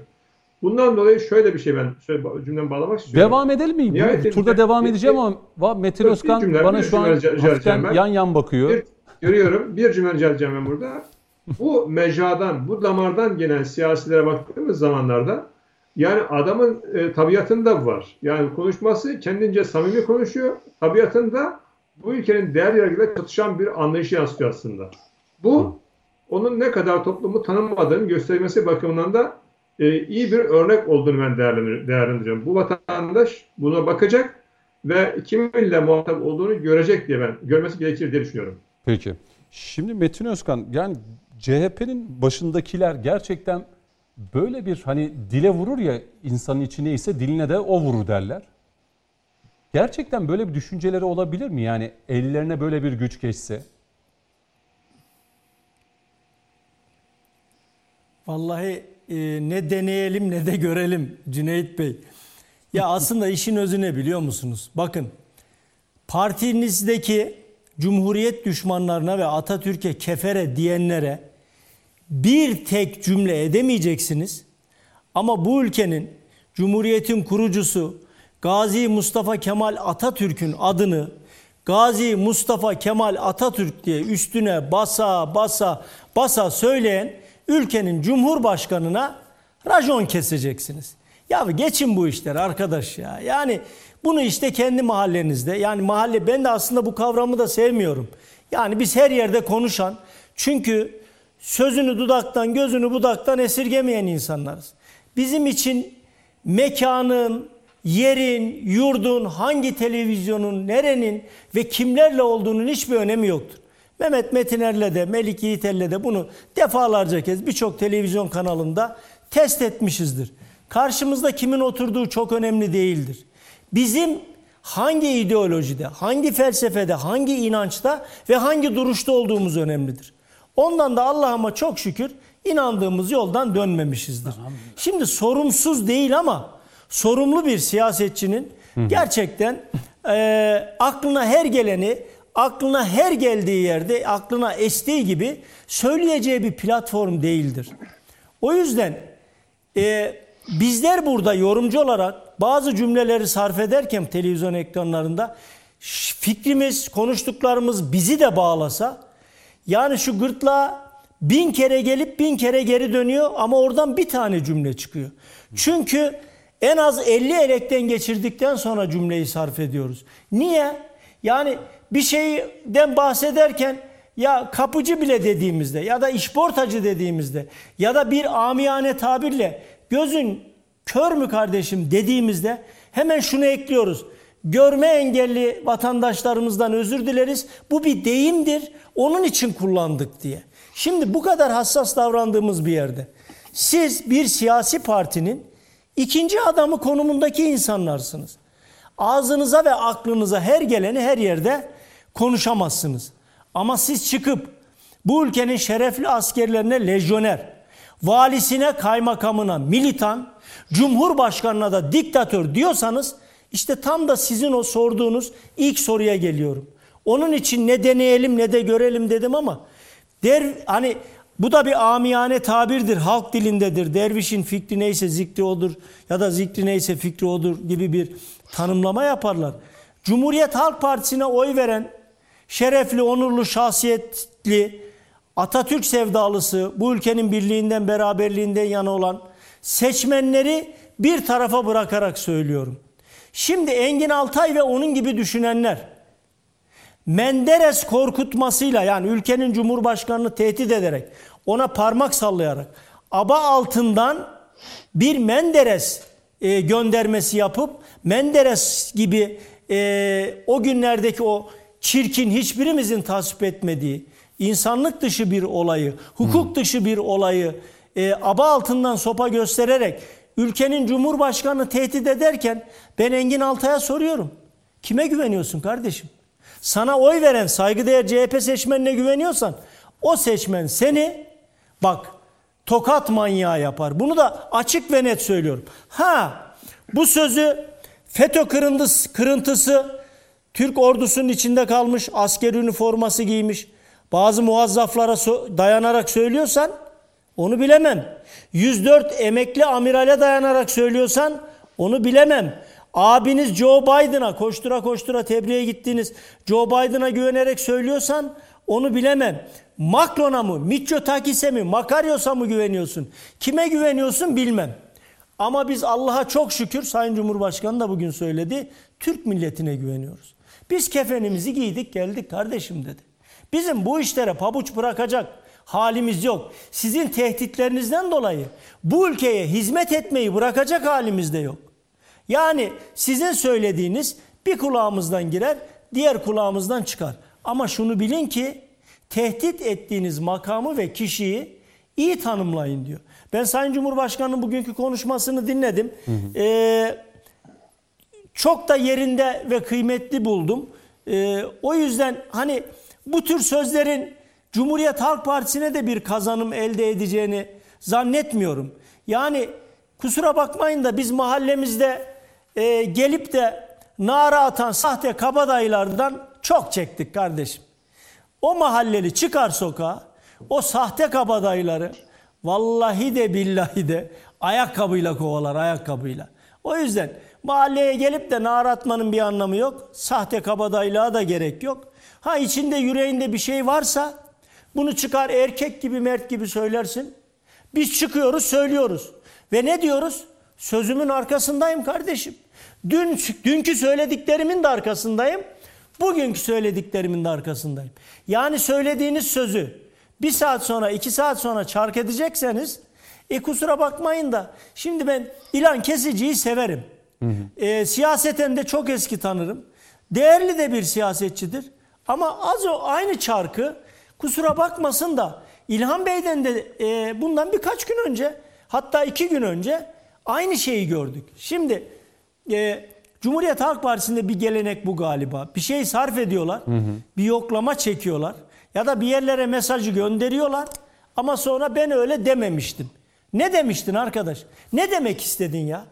Bundan dolayı şöyle bir şey ben şöyle cümlemi bağlamak istiyorum. Devam edelim mi? Nihayetinde- turda devam edeceğim ama Metin Özkan cümle, bana şu an hafiften yan yan bakıyor. Bir, görüyorum. Bir cümle rica edeceğim ben burada. Bu mecradan, bu damardan gelen siyasilere baktığımız zamanlarda yani adamın e, tabiatında var. Yani konuşması kendince samimi konuşuyor. Tabiatında bu ülkenin değer yargıyla çatışan bir anlayışı yansıtıyor aslında. Bu onun ne kadar toplumu tanımadığını göstermesi bakımından da e, iyi bir örnek olduğunu ben değerlendir-. Bu vatandaş buna bakacak ve kiminle muhatap olduğunu görecek diye ben görmesi gerekir diye düşünüyorum. Peki. Şimdi Metin Özkan yani CHP'nin başındakiler gerçekten böyle bir hani dile vurur ya insanın içi neyse diline de o vurur derler. Gerçekten böyle bir düşünceleri olabilir mi? Yani ellerine böyle bir güç geçse. Vallahi e, ne deneyelim ne de görelim Cüneyt Bey. Ya aslında işin özü ne biliyor musunuz? Bakın partinizdeki Cumhuriyet düşmanlarına ve Atatürk'e kefere diyenlere bir tek cümle edemeyeceksiniz. Ama bu ülkenin Cumhuriyet'in kurucusu Gazi Mustafa Kemal Atatürk'ün adını Gazi Mustafa Kemal Atatürk diye üstüne basa basa basa söyleyen ülkenin cumhurbaşkanına rajon keseceksiniz. Ya geçin bu işler arkadaş ya. Yani bunu işte kendi mahallenizde yani mahalle ben de aslında bu kavramı da sevmiyorum. Yani biz her yerde konuşan çünkü sözünü dudaktan gözünü budaktan esirgemeyen insanlarız. Bizim için mekanın, yerin, yurdun, hangi televizyonun, nerenin ve kimlerle olduğunun hiçbir önemi yoktur. Mehmet Metiner'le de Melik Yiğiter'le de bunu defalarca kez birçok televizyon kanalında test etmişizdir. Karşımızda kimin oturduğu çok önemli değildir. Bizim hangi ideolojide, hangi felsefede, hangi inançta ve hangi duruşta olduğumuz önemlidir. Ondan da Allah'ıma çok şükür inandığımız yoldan dönmemişizdir. Şimdi sorumsuz değil ama sorumlu bir siyasetçinin gerçekten e, aklına her geleni, aklına her geldiği yerde, aklına estiği gibi söyleyeceği bir platform değildir. O yüzden e, bizler burada yorumcu olarak bazı cümleleri sarf ederken televizyon ekranlarında fikrimiz, konuştuklarımız bizi de bağlasa yani şu gırtlağa bin kere gelip bin kere geri dönüyor ama oradan bir tane cümle çıkıyor. Çünkü en az 50 elekten geçirdikten sonra cümleyi sarf ediyoruz. Niye? Yani bir şeyden bahsederken ya kapıcı bile dediğimizde ya da işportacı dediğimizde ya da bir amiyane tabirle gözün kör mü kardeşim dediğimizde hemen şunu ekliyoruz. Görme engelli vatandaşlarımızdan özür dileriz. Bu bir deyimdir. Onun için kullandık diye. Şimdi bu kadar hassas davrandığımız bir yerde siz bir siyasi partinin ikinci adamı konumundaki insanlarsınız. Ağzınıza ve aklınıza her geleni her yerde konuşamazsınız. Ama siz çıkıp bu ülkenin şerefli askerlerine lejyoner, valisine, kaymakamına militan, cumhurbaşkanına da diktatör diyorsanız işte tam da sizin o sorduğunuz ilk soruya geliyorum. Onun için ne deneyelim ne de görelim dedim ama der hani bu da bir amiyane tabirdir, halk dilindedir. Dervişin fikri neyse zikri odur ya da zikri neyse fikri odur gibi bir tanımlama yaparlar. Cumhuriyet Halk Partisi'ne oy veren şerefli, onurlu, şahsiyetli, Atatürk sevdalısı, bu ülkenin birliğinden, beraberliğinden yana olan seçmenleri bir tarafa bırakarak söylüyorum. Şimdi Engin Altay ve onun gibi düşünenler Menderes korkutmasıyla yani ülkenin cumhurbaşkanını tehdit ederek ona parmak sallayarak aba altından bir Menderes e, göndermesi yapıp Menderes gibi e, o günlerdeki o çirkin hiçbirimizin tasvip etmediği insanlık dışı bir olayı, hukuk dışı bir olayı e, aba altından sopa göstererek ülkenin cumhurbaşkanını tehdit ederken ben Engin Altay'a soruyorum. Kime güveniyorsun kardeşim? Sana oy veren saygıdeğer CHP seçmenine güveniyorsan o seçmen seni bak tokat manyağı yapar. Bunu da açık ve net söylüyorum. Ha bu sözü FETÖ kırıntısı, kırıntısı Türk ordusunun içinde kalmış asker üniforması giymiş bazı muazzaflara dayanarak söylüyorsan onu bilemem. 104 emekli amirale dayanarak söylüyorsan onu bilemem. Abiniz Joe Biden'a koştura koştura tebriğe gittiğiniz Joe Biden'a güvenerek söylüyorsan onu bilemem. Macron'a mı, Mitsotakis'e mi, Makaryos'a mı güveniyorsun? Kime güveniyorsun bilmem. Ama biz Allah'a çok şükür Sayın Cumhurbaşkanı da bugün söyledi. Türk milletine güveniyoruz. Biz kefenimizi giydik geldik kardeşim dedi. Bizim bu işlere pabuç bırakacak halimiz yok. Sizin tehditlerinizden dolayı bu ülkeye hizmet etmeyi bırakacak halimiz de yok. Yani sizin söylediğiniz bir kulağımızdan girer, diğer kulağımızdan çıkar. Ama şunu bilin ki tehdit ettiğiniz makamı ve kişiyi iyi tanımlayın diyor. Ben Sayın Cumhurbaşkanı'nın bugünkü konuşmasını dinledim. Ee, çok da yerinde ve kıymetli buldum. Ee, o yüzden hani bu tür sözlerin Cumhuriyet Halk Partisi'ne de bir kazanım elde edeceğini zannetmiyorum. Yani kusura bakmayın da biz mahallemizde e, gelip de nara atan sahte kabadayılardan çok çektik kardeşim. O mahalleli çıkar sokağa, o sahte kabadayıları vallahi de billahi de ayakkabıyla kovalar, ayakkabıyla. O yüzden mahalleye gelip de nara atmanın bir anlamı yok. Sahte kabadayılığa da gerek yok. Ha içinde yüreğinde bir şey varsa bunu çıkar erkek gibi mert gibi söylersin. Biz çıkıyoruz söylüyoruz. Ve ne diyoruz? Sözümün arkasındayım kardeşim. Dün dünkü söylediklerimin de arkasındayım. Bugünkü söylediklerimin de arkasındayım. Yani söylediğiniz sözü bir saat sonra, iki saat sonra çark edecekseniz e kusura bakmayın da şimdi ben İlan Kesici'yi severim. Hı hı. E, siyaseten de çok eski tanırım. Değerli de bir siyasetçidir. Ama az o aynı çarkı kusura bakmasın da İlhan Bey'den de e, bundan birkaç gün önce hatta iki gün önce aynı şeyi gördük. Şimdi e, Cumhuriyet Halk Partisi'nde bir gelenek bu galiba. Bir şey sarf ediyorlar, hı hı. bir yoklama çekiyorlar ya da bir yerlere mesajı gönderiyorlar ama sonra ben öyle dememiştim. Ne demiştin arkadaş? Ne demek istedin ya?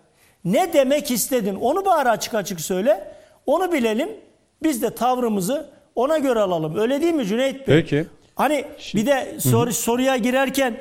Ne demek istedin? Onu bari açık açık söyle. Onu bilelim. Biz de tavrımızı ona göre alalım. Öyle değil mi Cüneyt Bey? Peki. Hani bir de soru, soruya girerken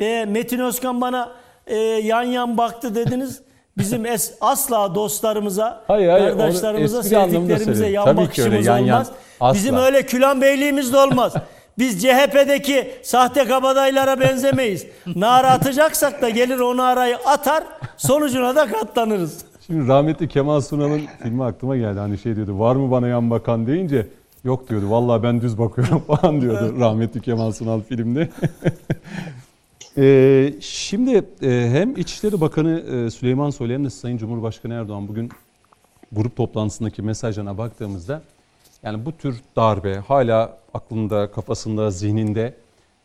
e, Metin Özkan bana e, yan yan baktı dediniz. Bizim es, asla dostlarımıza, hayır, hayır, kardeşlerimize, sevdiklerimize yan Tabii bakışımız öyle, yan yan. olmaz. Asla. Bizim öyle külan beyliğimiz de olmaz. Biz CHP'deki sahte kabadaylara benzemeyiz. Nara atacaksak da gelir o narayı atar, sonucuna da katlanırız. Şimdi rahmetli Kemal Sunal'ın filmi aklıma geldi. Hani şey diyordu, var mı bana yan bakan deyince yok diyordu. Vallahi ben düz bakıyorum falan diyordu rahmetli Kemal Sunal filmde. Ee, şimdi e, hem İçişleri Bakanı e, Süleyman Soylu hem de Sayın Cumhurbaşkanı Erdoğan bugün grup toplantısındaki mesajlarına baktığımızda yani bu tür darbe hala aklında, kafasında, zihninde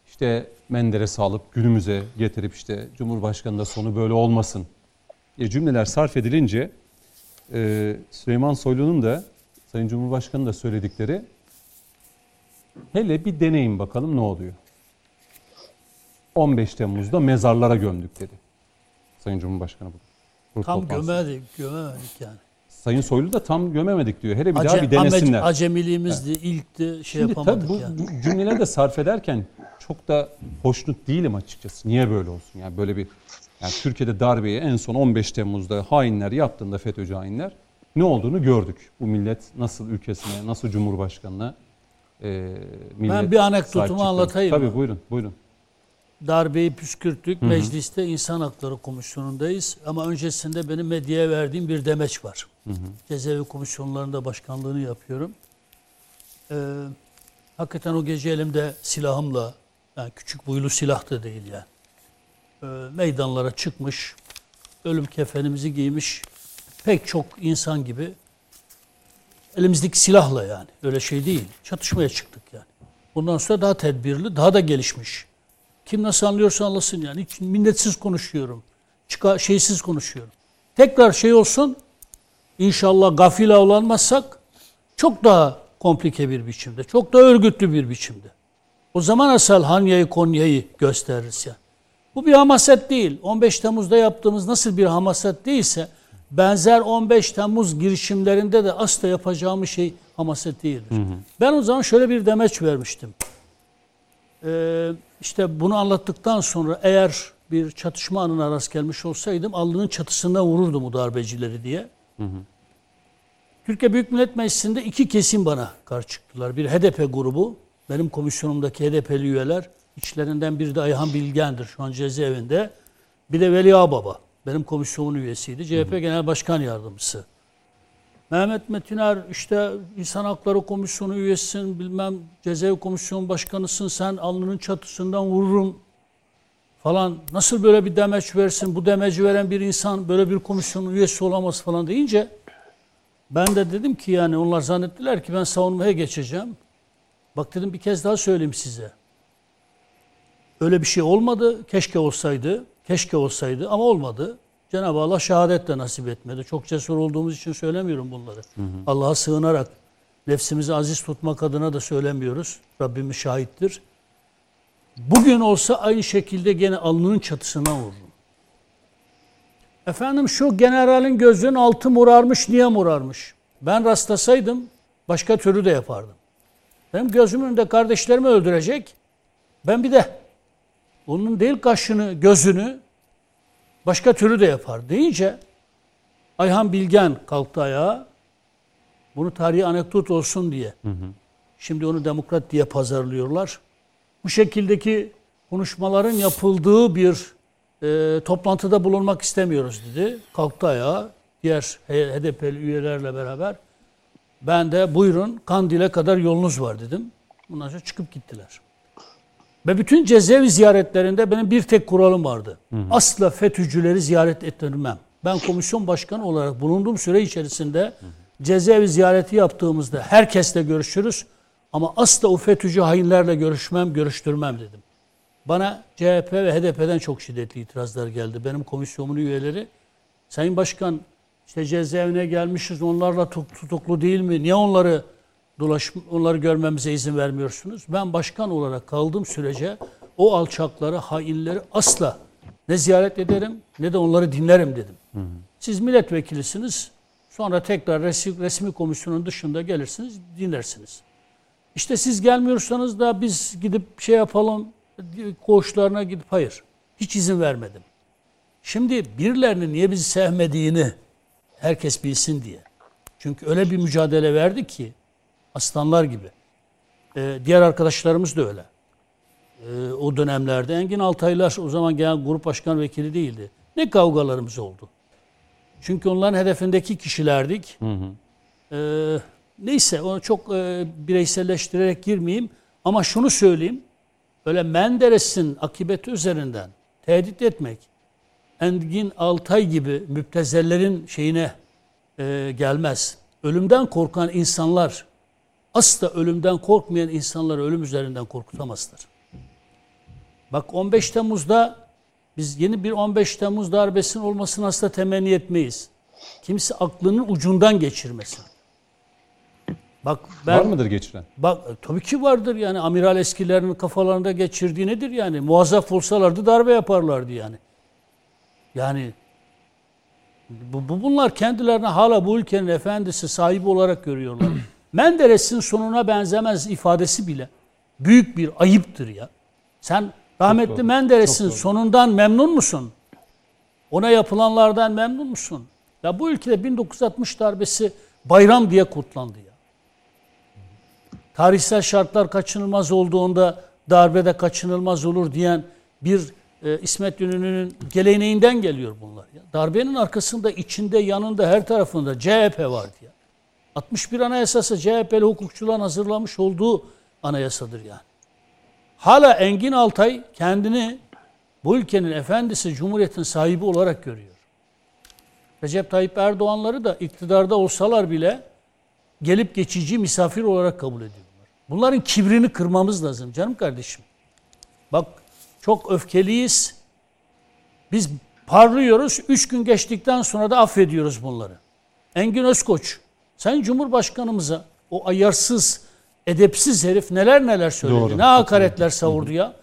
işte Menderes'i alıp günümüze getirip işte Cumhurbaşkanı da sonu böyle olmasın diye cümleler sarf edilince e, Süleyman Soylu'nun da Sayın Cumhurbaşkanı da söyledikleri hele bir deneyin bakalım ne oluyor. 15 Temmuz'da mezarlara gömdük dedi. Sayın Cumhurbaşkanı bu. Tam gömemedik, gömemedik yani. Sayın Soylu da tam gömemedik diyor. Hele bir Ace, daha bir denesinler. Acemiliğimizdi, evet. ilkti, şey Şimdi yapamadık tabii bu yani. cümleleri de sarf ederken çok da hoşnut değilim açıkçası. Niye böyle olsun? Yani böyle bir yani Türkiye'de darbeyi en son 15 Temmuz'da hainler yaptığında FETÖ'cü hainler ne olduğunu gördük. Bu millet nasıl ülkesine, nasıl Cumhurbaşkanına e, millet Ben bir anekdotumu anlatayım. Tabii buyurun, buyurun. Darbeyi püskürttük. Mecliste İnsan Hakları Komisyonu'ndayız. Ama öncesinde benim medyaya verdiğim bir demeç var. Cezaevi komisyonlarında başkanlığını yapıyorum. Ee, hakikaten o gece elimde silahımla, yani küçük boylu silah da değil yani. Ee, meydanlara çıkmış, ölüm kefenimizi giymiş pek çok insan gibi elimizdeki silahla yani. Öyle şey değil. Çatışmaya çıktık yani. Bundan sonra daha tedbirli, daha da gelişmiş. Kim nasıl anlıyorsa anlasın yani. Hiç minnetsiz konuşuyorum. Çıka, şeysiz konuşuyorum. Tekrar şey olsun, inşallah gafil avlanmazsak çok daha komplike bir biçimde, çok daha örgütlü bir biçimde. O zaman asal Hanya'yı, Konya'yı gösteririz yani. Bu bir hamaset değil. 15 Temmuz'da yaptığımız nasıl bir hamaset değilse benzer 15 Temmuz girişimlerinde de asla yapacağımız şey hamaset değildir. Ben o zaman şöyle bir demeç vermiştim. Ee, işte bunu anlattıktan sonra eğer bir çatışma anına rast gelmiş olsaydım alnının çatısına vururdum bu darbecileri diye. Türkiye Büyük Millet Meclisi'nde iki kesim bana karşı çıktılar. Bir HDP grubu, benim komisyonumdaki HDP'li üyeler, içlerinden biri de Ayhan Bilgen'dir şu an cezaevinde. Bir de Veli Ağbaba, benim komisyonumun üyesiydi. CHP Genel Başkan Yardımcısı. Mehmet Metiner işte İnsan Hakları Komisyonu üyesisin, bilmem cezaevi komisyonu başkanısın, sen alnının çatısından vururum falan. Nasıl böyle bir demeç versin, bu demeci veren bir insan böyle bir komisyonun üyesi olamaz falan deyince ben de dedim ki yani onlar zannettiler ki ben savunmaya geçeceğim. Bak dedim bir kez daha söyleyeyim size. Öyle bir şey olmadı. Keşke olsaydı. Keşke olsaydı ama olmadı. Cenab-ı Allah şehadet de nasip etmedi. Çok cesur olduğumuz için söylemiyorum bunları. Allah'a sığınarak nefsimizi aziz tutmak adına da söylemiyoruz. Rabbimiz şahittir. Bugün olsa aynı şekilde gene alnının çatısına vururum. Efendim şu generalin gözünün altı morarmış, niye morarmış? Ben rastlasaydım başka türlü de yapardım. Benim gözümün önünde kardeşlerimi öldürecek. Ben bir de onun değil kaşını, gözünü başka türlü de yapar deyince Ayhan Bilgen kalktı ayağa. Bunu tarihi anekdot olsun diye. Şimdi onu demokrat diye pazarlıyorlar. Bu şekildeki konuşmaların yapıldığı bir e, toplantıda bulunmak istemiyoruz dedi. Kalktı ayağa diğer HDP'li üyelerle beraber. Ben de buyurun Kandil'e kadar yolunuz var dedim. Bundan sonra çıkıp gittiler. Ve bütün cezaevi ziyaretlerinde benim bir tek kuralım vardı. Asla FETÖ'cüleri ziyaret ettirmem. Ben komisyon başkanı olarak bulunduğum süre içerisinde cezaevi ziyareti yaptığımızda herkesle görüşürüz. Ama asla o FETÖ'cü hainlerle görüşmem, görüştürmem dedim. Bana CHP ve HDP'den çok şiddetli itirazlar geldi. Benim komisyonumun üyeleri, Sayın Başkan işte cezaevine gelmişiz onlarla tutuklu değil mi? Niye onları dolaş, onları görmemize izin vermiyorsunuz? Ben başkan olarak kaldığım sürece o alçakları, hainleri asla ne ziyaret ederim ne de onları dinlerim dedim. Siz milletvekilisiniz. Sonra tekrar resmi, resmi komisyonun dışında gelirsiniz, dinlersiniz. İşte siz gelmiyorsanız da biz gidip şey yapalım, koğuşlarına gidip hayır. Hiç izin vermedim. Şimdi birilerinin niye bizi sevmediğini herkes bilsin diye. Çünkü öyle bir mücadele verdi ki aslanlar gibi. Ee, diğer arkadaşlarımız da öyle. Ee, o dönemlerde Engin Altaylar o zaman genel grup başkan vekili değildi. Ne kavgalarımız oldu. Çünkü onların hedefindeki kişilerdik. Hı hı. Ee, neyse onu çok e, bireyselleştirerek girmeyeyim. Ama şunu söyleyeyim. Öyle Menderes'in akıbeti üzerinden tehdit etmek, Engin Altay gibi müptezellerin şeyine e, gelmez. Ölümden korkan insanlar asla ölümden korkmayan insanları ölüm üzerinden korkutamazlar. Bak 15 Temmuz'da biz yeni bir 15 Temmuz darbesinin olmasını asla temenni etmeyiz. Kimse aklının ucundan geçirmesin. Bak ben, Var mıdır geçiren? Bak tabii ki vardır yani amiral eskilerinin kafalarında geçirdiği nedir yani? Muazzaf olsalardı darbe yaparlardı yani. Yani bu, bu bunlar kendilerine hala bu ülkenin efendisi sahibi olarak görüyorlar. Menderes'in sonuna benzemez ifadesi bile büyük bir ayıptır ya. Sen rahmetli Menderes'in sonundan memnun musun? Ona yapılanlardan memnun musun? Ya bu ülkede 1960 darbesi bayram diye kutlandı ya. Tarihsel şartlar kaçınılmaz olduğunda darbede kaçınılmaz olur diyen bir e, İsmet İnönü'nün geleneğinden geliyor bunlar. Ya. Darbenin arkasında, içinde, yanında, her tarafında CHP vardı ya. 61 Anayasası CHP'li hukukçuların hazırlamış olduğu anayasadır yani. Hala Engin Altay kendini bu ülkenin efendisi, Cumhuriyet'in sahibi olarak görüyor. Recep Tayyip Erdoğanları da iktidarda olsalar bile gelip geçici misafir olarak kabul ediyorlar. Bunların kibrini kırmamız lazım canım kardeşim. Bak çok öfkeliyiz. Biz parlıyoruz. Üç gün geçtikten sonra da affediyoruz bunları. Engin Özkoç, sen Cumhurbaşkanımıza o ayarsız, edepsiz herif neler neler söyledi. Doğru. Ne hakaretler savurdu ya.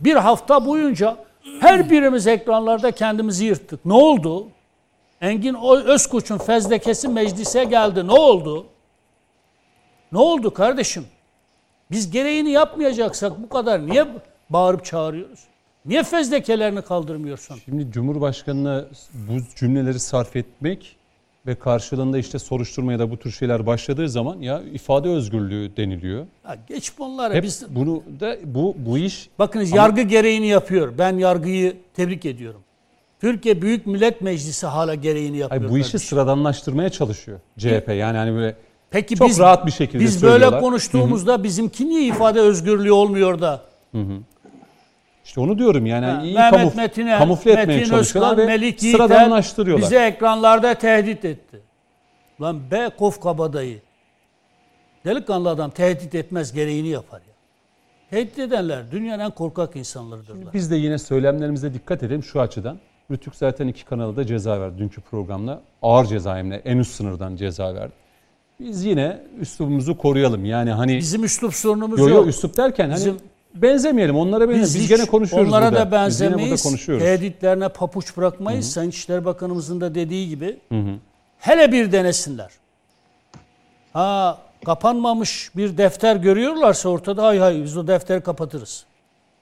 Bir hafta boyunca her birimiz ekranlarda kendimizi yırttık. Ne oldu? Engin Özkoç'un fezlekesi meclise geldi. Ne oldu? Ne oldu kardeşim? Biz gereğini yapmayacaksak bu kadar niye bağırıp çağırıyoruz? Niye fezlekelerini kaldırmıyorsun? Şimdi Cumhurbaşkanı'na bu cümleleri sarf etmek ve karşılığında işte soruşturmaya da bu tür şeyler başladığı zaman ya ifade özgürlüğü deniliyor. Ya geç bunları. Hep Biz bunu da bu bu iş bakınız yargı gereğini yapıyor. Ben yargıyı tebrik ediyorum. Türkiye Büyük Millet Meclisi hala gereğini yapıyor. ay bu işi kardeşim. sıradanlaştırmaya çalışıyor CHP. Yani hani böyle Peki çok biz rahat bir şekilde biz böyle konuştuğumuzda bizimki niye ifade özgürlüğü olmuyor da? İşte onu diyorum yani Ha, iyi Mehmet kamuf, Metin'e, kamufle etmeye Metin çalışıyorlar Özkan, ve Melik Yiğiter sıradanlaştırıyorlar. bizi ekranlarda tehdit etti. Lan be kof kabadayı. Delikanlı adam tehdit etmez gereğini yapar ya. Tehdit edenler dünyanın en korkak insanlarıdırlar. Biz de yine söylemlerimize dikkat edelim şu açıdan. Rütük zaten iki kanala da ceza verdi dünkü programda. Ağır ceza hem en üst sınırdan ceza verdi. Biz yine üslubumuzu koruyalım. Yani hani Bizim üslup sorunumuz yo, yo, yok. üslup derken hani Bizim- benzemeyelim onlara benzemeyelim. Biz, hiç gene konuşuyoruz onlara burada. da Biz benzemeyiz. konuşuyoruz. Tehditlerine papuç bırakmayız. Sayın İçişleri Bakanımızın da dediği gibi. Hele bir denesinler. Ha kapanmamış bir defter görüyorlarsa ortada hay hay biz o defteri kapatırız.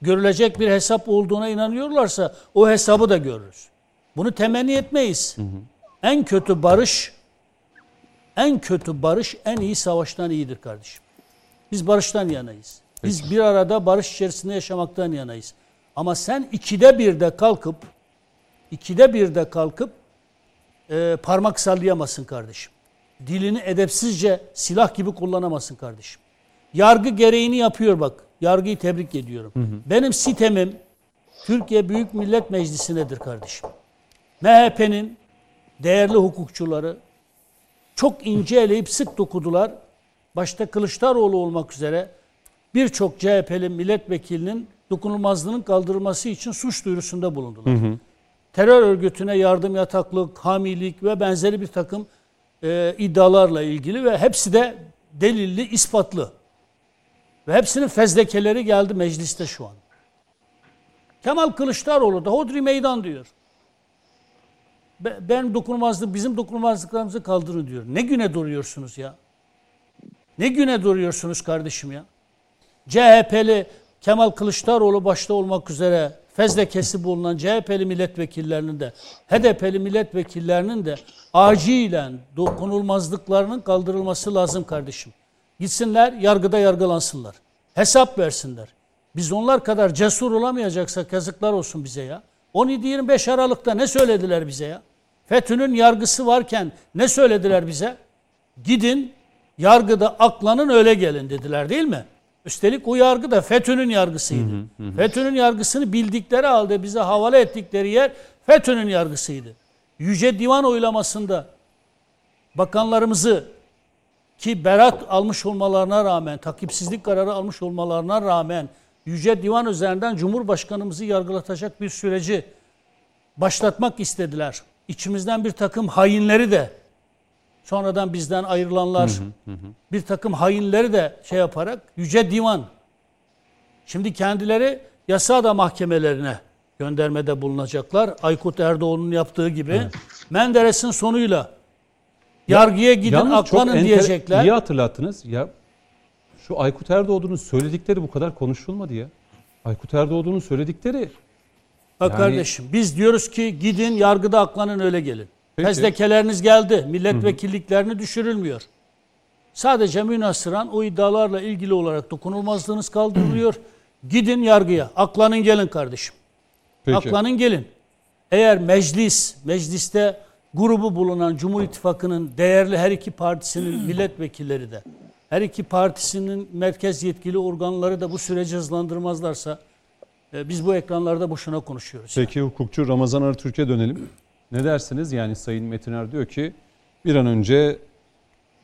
Görülecek bir hesap olduğuna inanıyorlarsa o hesabı da görürüz. Bunu temenni etmeyiz. En kötü barış en kötü barış en iyi savaştan iyidir kardeşim. Biz barıştan yanayız. Biz bir arada barış içerisinde yaşamaktan yanayız. Ama sen ikide birde kalkıp ikide birde kalkıp e, parmak sallayamazsın kardeşim. Dilini edepsizce silah gibi kullanamazsın kardeşim. Yargı gereğini yapıyor bak. Yargıyı tebrik ediyorum. Benim sitemim Türkiye Büyük Millet Meclisi'nedir kardeşim. MHP'nin değerli hukukçuları çok ince eleyip sık dokudular. Başta Kılıçdaroğlu olmak üzere birçok CHP'li milletvekilinin dokunulmazlığının kaldırılması için suç duyurusunda bulundular. Terör örgütüne yardım yataklık, hamilik ve benzeri bir takım e, iddialarla ilgili ve hepsi de delilli, ispatlı. Ve hepsinin fezlekeleri geldi mecliste şu an. Kemal Kılıçdaroğlu da hodri meydan diyor. Be- Ben dokunulmazlık, bizim dokunulmazlıklarımızı kaldırın diyor. Ne güne duruyorsunuz ya? Ne güne duruyorsunuz kardeşim ya? CHP'li Kemal Kılıçdaroğlu başta olmak üzere fezlekesi bulunan CHP'li milletvekillerinin de HDP'li milletvekillerinin de acilen dokunulmazlıklarının kaldırılması lazım kardeşim. Gitsinler yargıda yargılansınlar. Hesap versinler. Biz onlar kadar cesur olamayacaksak yazıklar olsun bize ya. 17-25 Aralık'ta ne söylediler bize ya? FETÖ'nün yargısı varken ne söylediler bize? Gidin yargıda aklanın öyle gelin dediler değil mi? Üstelik o yargı da FETÖ'nün yargısıydı. FETÖ'nün yargısını bildikleri halde bize havale ettikleri yer FETÖ'nün yargısıydı. Yüce Divan oylamasında bakanlarımızı ki berat almış olmalarına rağmen, takipsizlik kararı almış olmalarına rağmen Yüce Divan üzerinden Cumhurbaşkanımızı yargılatacak bir süreci başlatmak istediler. İçimizden bir takım hainleri de sonradan bizden ayrılanlar bir takım hainleri de şey yaparak Yüce Divan şimdi kendileri yasa da mahkemelerine göndermede bulunacaklar. Aykut Erdoğan'ın yaptığı gibi Menderes'in sonuyla yargıya gidin Yalnız aklanın enter- diyecekler. İyi hatırlattınız. Ya şu Aykut Erdoğdu'nun söyledikleri bu kadar konuşulmadı ya. Aykut Erdoğdu'nun söyledikleri Bak Yani- kardeşim biz diyoruz ki gidin yargıda aklanın öyle gelin. Peki. Fezlekeleriniz geldi. Milletvekilliklerini düşürülmüyor. Sadece münasıran o iddialarla ilgili olarak dokunulmazlığınız kaldırılıyor. Gidin yargıya. Aklanın gelin kardeşim. Peki. Aklanın gelin. Eğer meclis, mecliste grubu bulunan Cumhur İttifakı'nın değerli her iki partisinin milletvekilleri de, her iki partisinin merkez yetkili organları da bu süreci hızlandırmazlarsa e, biz bu ekranlarda boşuna konuşuyoruz. Peki hukukçu Ramazan Arıtürk'e dönelim. Ne dersiniz? Yani Sayın Metiner diyor ki bir an önce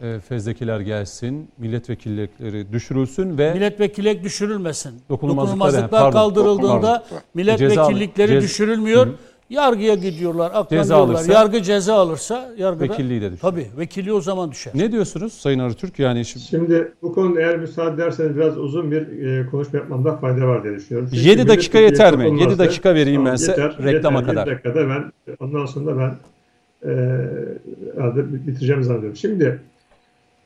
e, fezlekeler gelsin, milletvekillikleri düşürülsün ve Milletvekillik düşürülmesin. Dokunulmazlıklar Dokunulmazlıklar, yani, pardon, kaldırıldığında pardon. milletvekillikleri Ceza- cez- düşürülmüyor. Yargıya gidiyorlar, aklanıyorlar. alırsa- Yargı ceza alırsa yargıda Vekilliği de düşer. Tabii vekilliği o zaman düşer. ne diyorsunuz Sayın Arıtürk? Yani şimdi Şimdi bu konuda eğer müsaade ederseniz biraz uzun bir e, konuşma yapmamda fayda var diye düşünüyorum. Çünkü 7 dakika yeter mi? dokunulmazsa- 7 dakika vereyim ben size yeter, reklama yeter. kadar. Yedi dakikada ben ondan sonra ben e, herhalde bitireceğimi zannediyorum. Şimdi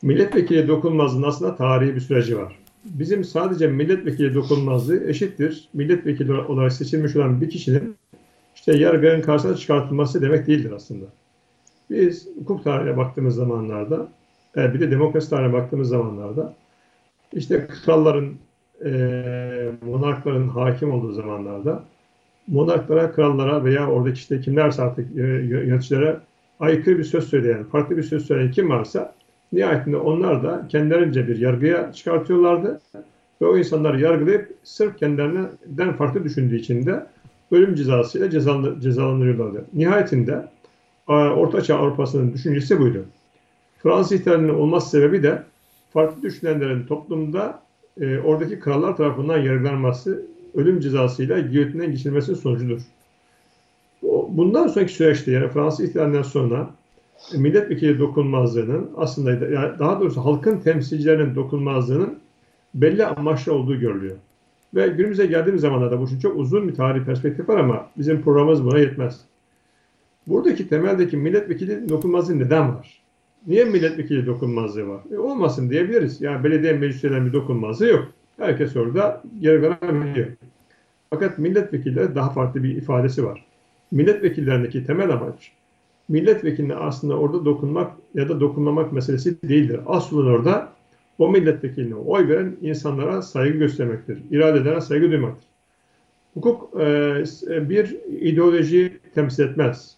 milletvekili dokunulmazlığının aslında tarihi bir süreci var. Bizim sadece milletvekili dokunulmazlığı eşittir. Milletvekili olarak seçilmiş olan bir kişinin işte yargının karşısına çıkartılması demek değildir aslında. Biz hukuk tarihine baktığımız zamanlarda, e, bir de demokrasi tarihine baktığımız zamanlarda işte kralların, e, monarkların hakim olduğu zamanlarda monarklara, krallara veya oradaki işte kimlerse artık e, yöneticilere aykırı bir söz söyleyen, farklı bir söz söyleyen kim varsa nihayetinde onlar da kendilerince bir yargıya çıkartıyorlardı. Ve o insanları yargılayıp sırf kendilerinden farklı düşündüğü için de ölüm cezasıyla cezalı- cezalandırıyorlardı. Nihayetinde Ortaçağ Avrupa'sının düşüncesi buydu. Fransız ihtilalinin olması sebebi de farklı düşünenlerin toplumda e, oradaki krallar tarafından yargılanması, ölüm cezasıyla giyotinden geçirilmesinin sonucudur. Bundan sonraki süreçte yani Fransız ihtilalinden sonra e, milletvekili dokunmazlığının aslında yani daha doğrusu halkın temsilcilerinin dokunmazlığının belli amaçlı olduğu görülüyor. Ve günümüze geldiğimiz zamanlarda bu için çok uzun bir tarihi perspektif var ama bizim programımız buna yetmez. Buradaki temeldeki milletvekili dokunmazlığı neden var? Niye milletvekili dokunmazlığı var? E, olmasın diyebiliriz. Yani belediye meclislerinin bir dokunmazlığı yok. Herkes orada yargılanabiliyor. Fakat milletvekilleri daha farklı bir ifadesi var. Milletvekillerindeki temel amaç milletvekiline aslında orada dokunmak ya da dokunmamak meselesi değildir. Aslında orada o milletvekiline oy veren insanlara saygı göstermektir. İradelere saygı duymaktır. Hukuk e, bir ideoloji temsil etmez.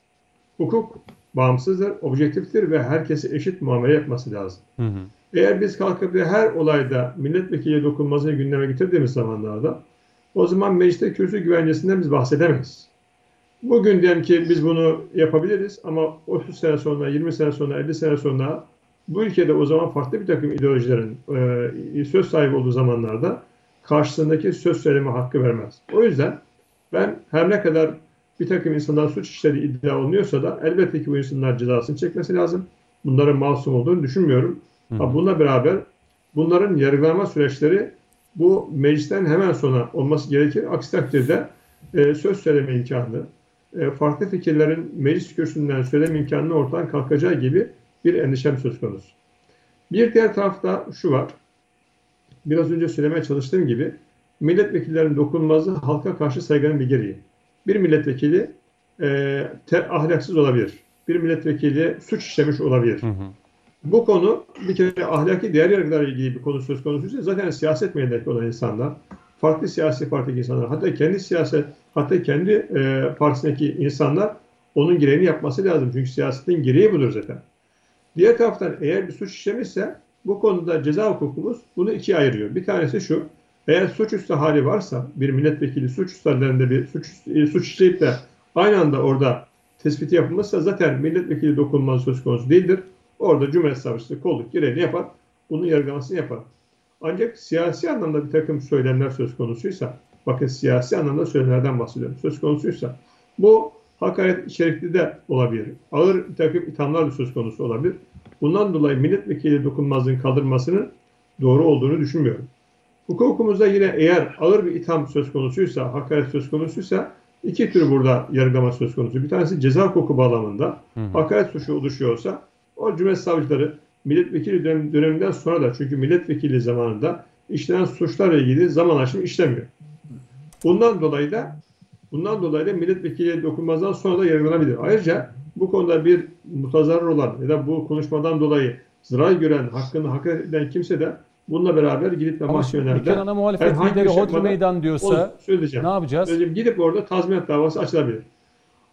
Hukuk bağımsızdır, objektiftir ve herkese eşit muamele yapması lazım. Hı hı. Eğer biz kalkıp da her olayda milletvekili dokunmasını gündeme getirdiğimiz zamanlarda o zaman mecliste kürsü güvencesinden biz bahsedemeyiz. Bugün diyelim ki biz bunu yapabiliriz ama 30 sene sonra, 20 sene sonra, 50 sene sonra bu ülkede o zaman farklı bir takım ideolojilerin e, söz sahibi olduğu zamanlarda karşısındaki söz söyleme hakkı vermez. O yüzden ben her ne kadar bir takım insanlar suç işlediği iddia olunuyorsa da elbette ki bu insanlar cezasını çekmesi lazım. Bunların masum olduğunu düşünmüyorum. Ha, bununla beraber bunların yargılama süreçleri bu meclisten hemen sonra olması gerekir. Aksi takdirde e, söz söyleme imkanı, e, farklı fikirlerin meclis kürsüsünden söyleme imkanının ortadan kalkacağı gibi bir endişem söz konusu. Bir diğer tarafta şu var. Biraz önce söylemeye çalıştığım gibi milletvekillerinin dokunulmazlığı halka karşı saygının bir gereği. Bir milletvekili e, te, ahlaksız olabilir. Bir milletvekili suç işlemiş olabilir. Hı hı. Bu konu bir kere ahlaki değer yargılarla ilgili bir konu söz konusuysa zaten siyaset meydandaki olan insanlar, farklı siyasi partideki insanlar, hatta kendi siyaset, hatta kendi e, partisindeki insanlar onun gereğini yapması lazım. Çünkü siyasetin gereği budur zaten. Diğer taraftan eğer bir suç işlemişse bu konuda ceza hukukumuz bunu ikiye ayırıyor. Bir tanesi şu, eğer suçüstü hali varsa bir milletvekili suçüstü hallerinde bir suç, e, suç işleyip de aynı anda orada tespiti yapılmışsa zaten milletvekili dokunması söz konusu değildir. Orada Cumhuriyet Savcısı kolluk gereğini yapar. Bunun yargılamasını yapar. Ancak siyasi anlamda bir takım söylemler söz konusuysa, bakın siyasi anlamda söylemlerden bahsediyorum. Söz konusuysa bu hakaret içerikli de olabilir. Ağır bir takım ithamlar da söz konusu olabilir. Bundan dolayı milletvekili dokunmazlığın kaldırmasının doğru olduğunu düşünmüyorum. Hukukumuzda yine eğer ağır bir itham söz konusuysa, hakaret söz konusuysa iki tür burada yargılama söz konusu. Bir tanesi ceza hukuku bağlamında hakaret suçu oluşuyorsa o Cumhuriyet Savcıları milletvekili dönem, döneminden sonra da çünkü milletvekili zamanında işlenen suçlarla ilgili zaman aşımı işlemiyor. Bundan dolayı da bundan dolayı da milletvekili dokunmazdan sonra da yargılanabilir. Ayrıca bu konuda bir mutazarrır olan ya da bu konuşmadan dolayı zarar gören, hakkını hak eden kimse de Bununla beraber gidip de mahkemelerde ana muhalefet lideri Hodri Meydan diyorsa söyleyeceğim. ne yapacağız? Söyleyeceğim. Gidip orada tazminat davası açılabilir.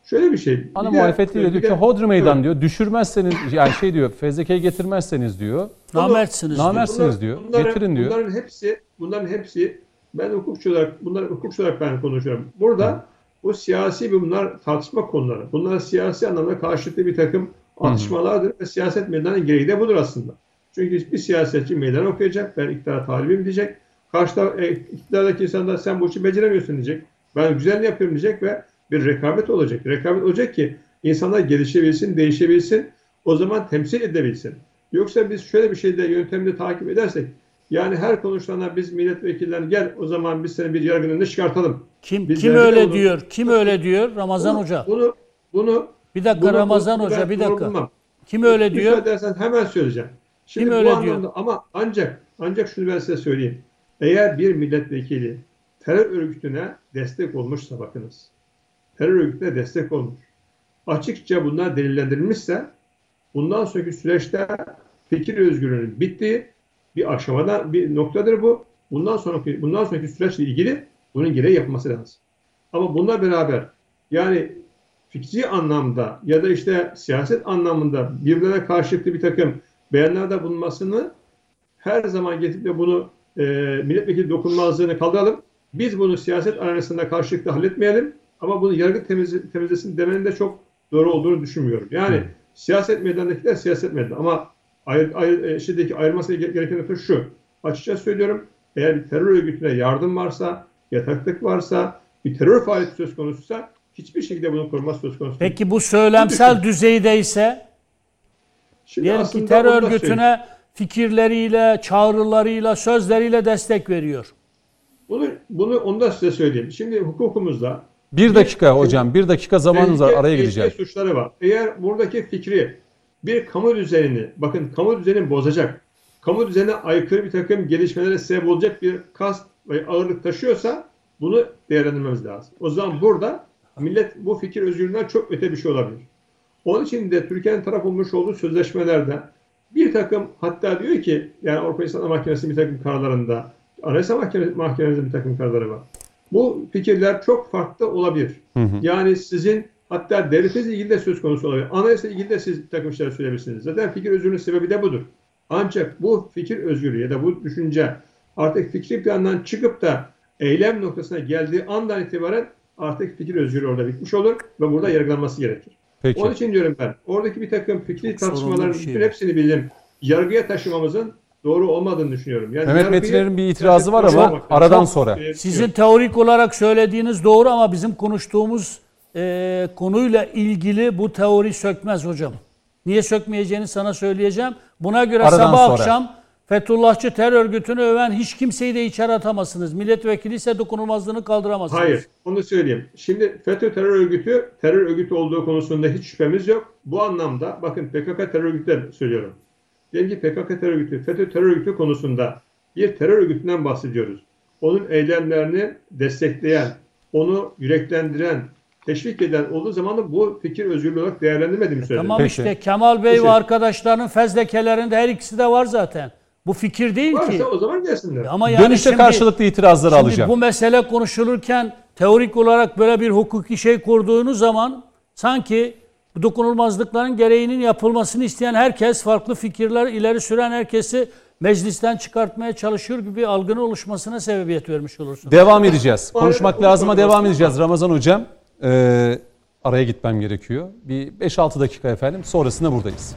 Şöyle bir şey. Ana bir muhalefet lideri diyor ki Hodri Meydan Evet. diyor. Düşürmezseniz yani şey diyor fezlekeyi getirmezseniz diyor. Namertsiniz. diyor. Namertsiniz diyor. bunların- Getirin diyor. Bunların hepsi, bunların hepsi ben hukukçu olarak, bunlar hukukçu olarak ben konuşuyorum. Burada bu siyasi bunlar tartışma konuları. Bunlar siyasi anlamda karşılıklı bir takım atışmalardır ve siyaset meydanının gereği de budur aslında. Çünkü bir siyasetçi meydan okuyacak, ben iktidara talibim diyecek. Karşıda e, iktidardaki insanlar sen bu işi beceremiyorsun diyecek. Ben güzel yapıyorum diyecek ve bir rekabet olacak. Rekabet olacak ki insanlar gelişebilsin, değişebilsin. O zaman temsil edebilsin. Yoksa biz şöyle bir şeyde yöntemde takip edersek yani her konuşulana biz milletvekillerine gel o zaman biz seni bir yargının önüne çıkartalım. Kim Biz kim öyle onu- diyor? Kim öyle diyor? Ramazan Bunu- Hoca. Bunu bunu Bir dakika bunu- Ramazan bunu Hoca bir dakika. bulmam. Kim öyle diyor? Müsaade edersen hemen söyleyeceğim. Şimdi Kim öyle anlamda diyor? ama ancak ancak şunu ben size söyleyeyim. Eğer bir milletvekili terör örgütüne destek olmuşsa bakınız. Terör örgütüne destek olmuş. Açıkça bunlar delillendirilmişse bundan sonraki süreçte fikir özgürlüğünün bittiği bir aşamada bir noktadır bu. Bundan sonraki bundan sonraki süreçle ilgili bunun gereği yapılması lazım. Ama bununla beraber yani fikri anlamda ya da işte siyaset anlamında birbirine karşılıklı bir takım beyanlarda bulunmasını her zaman getirip de bunu e, milletvekili dokunmazlığını kaldıralım. Biz bunu siyaset arenasında karşılıklı halletmeyelim ama bunu yargı temiz, temizlesin demenin de çok doğru olduğunu düşünmüyorum. Yani siyaset meydanındakiler siyaset meydanı ama ayır, ayır, e, şeydeki ayırması ge- gereken nokta şu. Açıkça söylüyorum eğer bir terör örgütüne yardım varsa, yataklık varsa, bir terör faaliyeti söz konusuysa hiçbir şekilde bunun koruması söz konusu değil. Peki bu söylemsel Düşün. düzeydeyse Şimdi diyelim ki terör örgütüne fikirleriyle, çağrılarıyla, sözleriyle destek veriyor. Bunu, bunu onu da size söyleyeyim. Şimdi hukukumuzda Bir dakika hocam, bir dakika zamanınız var. Araya gireceğim. suçları var. Eğer buradaki fikri bir kamu düzenini, bakın kamu düzenini bozacak, kamu düzenine aykırı bir takım gelişmelere sebep olacak bir kast ağırlık taşıyorsa bunu değerlendirmemiz lazım. O zaman burada millet bu fikir özgürlüğünden çok öte bir şey olabilir. Onun için de Türkiye'nin taraf olmuş olduğu sözleşmelerde bir takım hatta diyor ki yani Avrupa İnsan Mahkemesi'nin bir takım kararlarında Anayasa Mahkemesi, Mahkemesi'nin bir takım kararları var. Bu fikirler çok farklı olabilir. Yani sizin hatta devletinizle ilgili de söz konusu olabilir. Anayasa ile ilgili de siz bir takım şeyler söyleyebilirsiniz. Zaten fikir özgürlüğünün sebebi de budur. Ancak bu fikir özgürlüğü ya da bu düşünce artık fikri plandan çıkıp da eylem noktasına geldiği andan itibaren artık fikir özgürlüğü orada bitmiş olur ve burada yargılanması gerekir. Peki. Onun için diyorum ben oradaki bir takım fikri tartışmaların bir şey bütün hepsini bildim. Yargıya taşımamızın doğru olmadığını düşünüyorum. Yani Mehmet Metinler'in bir itirazı var ama aradan sonra. E, Sizin teorik olarak söylediğiniz doğru ama bizim konuştuğumuz e, konuyla ilgili bu teori sökmez hocam. Niye sökmeyeceğini sana söyleyeceğim. Buna göre Aradan sabah sonra. akşam Fethullahçı terör örgütünü öven hiç kimseyi de içeri atamazsınız. Milletvekili ise dokunulmazlığını kaldıramazsınız. Hayır, onu söyleyeyim. Şimdi FETÖ terör örgütü, terör örgütü olduğu konusunda hiç şüphemiz yok. Bu anlamda bakın PKK terör örgütü söylüyorum. Diyelim ki PKK terör örgütü, FETÖ terör örgütü konusunda bir terör örgütünden bahsediyoruz. Onun eylemlerini destekleyen, onu yüreklendiren, teşvik eden olduğu zaman da bu fikir özgürlüğü olarak değerlendirmediğimi söyledim. Tamam Peki. işte Kemal Bey Peki. ve arkadaşlarının fezlekelerinde her ikisi de var zaten. Bu fikir değil ki. Varsa o zaman gelsinler. Ama yani Dönüşte şimdi- karşılıklı itirazları Şimdi alacağım. bu mesele konuşulurken teorik olarak böyle bir hukuki şey kurduğunuz zaman sanki bu dokunulmazlıkların gereğinin yapılmasını isteyen herkes, farklı fikirler ileri süren herkesi meclisten çıkartmaya çalışıyor gibi bir algının oluşmasına sebebiyet vermiş olursunuz. Devam edeceğiz. Konuşmak lazıma devam edeceğiz Ramazan hocam. Ee, araya gitmem gerekiyor. Bir 5-6 dakika efendim. Sonrasında buradayız.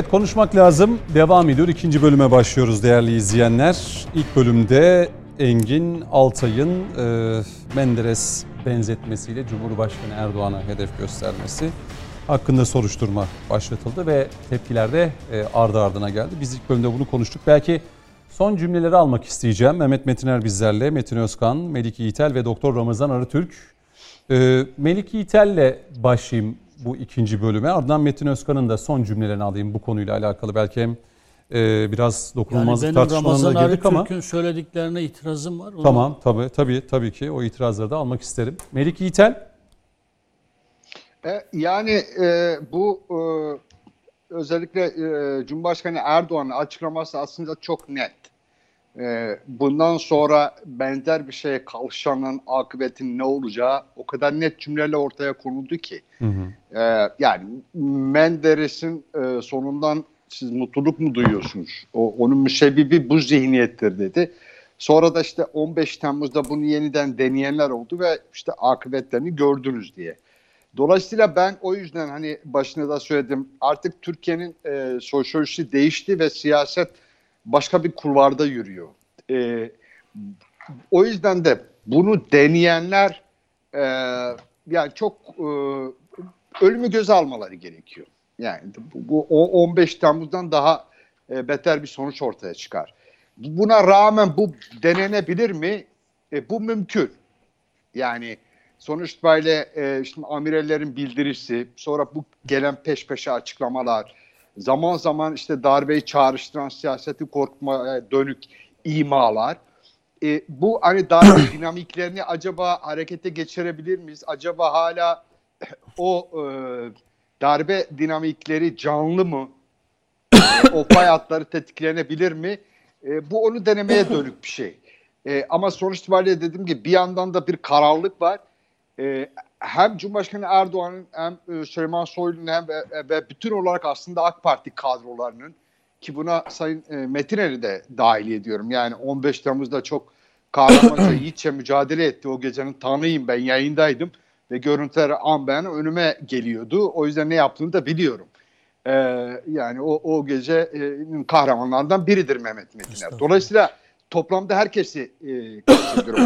Evet konuşmak lazım. Devam ediyor. İkinci bölüme başlıyoruz değerli izleyenler. İlk bölümde Engin Altay'ın e, Menderes benzetmesiyle Cumhurbaşkanı Erdoğan'a hedef göstermesi hakkında soruşturma başlatıldı ve tepkiler de e, ardı ardına geldi. Biz ilk bölümde bunu konuştuk. Belki son cümleleri almak isteyeceğim. Mehmet Metiner bizlerle, Metin Özkan, Melik Yiğitel ve Doktor Ramazan Arıtürk. E, Melik Yiğitel'le başlayayım bu ikinci bölüme. Ardından Metin Özkan'ın da son cümlelerini alayım bu konuyla alakalı. Belki hem e, biraz Yani dokunulmazlık benim tartışmalarına Ramazan girdik ama. Arıtürk'ün söylediklerine itirazım var. Onu- Tamam tabii tabii tabii ki o itirazları da almak isterim. Melik Yiğitel E, yani e, bu e, özellikle e, Cumhurbaşkanı Erdoğan'ın açıklaması aslında çok net. E, bundan sonra benzer bir şeye kalışanın akıbetinin ne olacağı o kadar net cümlelerle ortaya konuldu ki. E, yani Menderes'in e, sonundan siz mutluluk mu duyuyorsunuz? O, onun müsebbibi bu zihniyettir dedi. Sonra da işte 15 Temmuz'da bunu yeniden deneyenler oldu ve işte akıbetlerini gördünüz diye. Dolayısıyla ben o yüzden hani başında da söyledim artık Türkiye'nin e, sosyolojisi değişti ve siyaset başka bir kulvarda yürüyor. E, o yüzden de bunu deneyenler e, yani çok e, ölümü göze almaları gerekiyor. Yani bu, bu o 15 Temmuz'dan daha e, beter bir sonuç ortaya çıkar. Buna rağmen bu denenebilir mi? E, bu mümkün. Yani sonuç itibariyle e, şimdi amirallerin bildirisi, sonra bu gelen peş peşe açıklamalar, zaman zaman işte darbeyi çağrıştıran siyaseti korkmaya dönük imalar. E, bu hani darbe dinamiklerini acaba harekete geçirebilir miyiz? Acaba hala o e, darbe dinamikleri canlı mı? E, o fay hatları tetiklenebilir mi? E, bu onu denemeye dönük bir şey. E, ama sonuç itibariyle dediğim gibi bir yandan da bir kararlılık var. E, hem Cumhurbaşkanı Erdoğan'ın hem e, Süleyman Soylu'nun hem ve, ve bütün olarak aslında AK Parti kadrolarının ki buna Sayın e, Metinel'i de dahil ediyorum. Yani 15 Temmuz'da çok kahramanca yiğitçe mücadele etti. O gecenin tanıyım ben yayındaydım ve görüntüler an ben önüme geliyordu. O yüzden ne yaptığını da biliyorum. Ee, yani o, o gecenin kahramanlarından biridir Mehmet Metiner. Dolayısıyla toplamda herkesi e,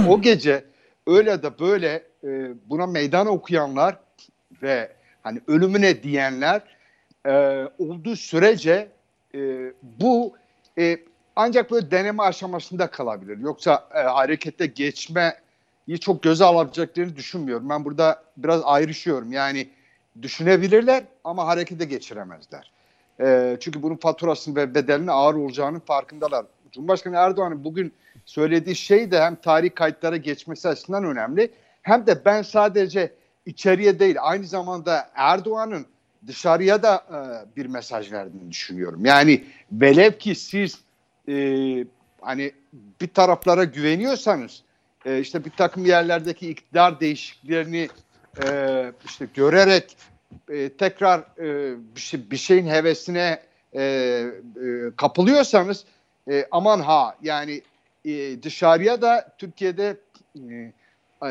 o gece öyle de böyle e, buna meydan okuyanlar ve hani ölümüne diyenler e, olduğu sürece e, bu e, ancak böyle deneme aşamasında kalabilir. Yoksa e, harekete geçmeyi çok göze alabileceklerini düşünmüyorum. Ben burada biraz ayrışıyorum. Yani düşünebilirler ama harekete geçiremezler. Çünkü bunun faturasını ve bedelini ağır olacağının farkındalar. Cumhurbaşkanı Erdoğan'ın bugün söylediği şey de hem tarih kayıtlara geçmesi açısından önemli. Hem de ben sadece içeriye değil aynı zamanda Erdoğan'ın dışarıya da e, bir mesaj verdiğini düşünüyorum. Yani velev ki siz e, hani bir taraflara güveniyorsanız e, işte bir takım yerlerdeki iktidar değişikliklerini e, işte görerek e, tekrar e, bir, şey, bir şeyin hevesine e, e, kapılıyorsanız e, aman ha yani e, dışarıya da Türkiye'de e,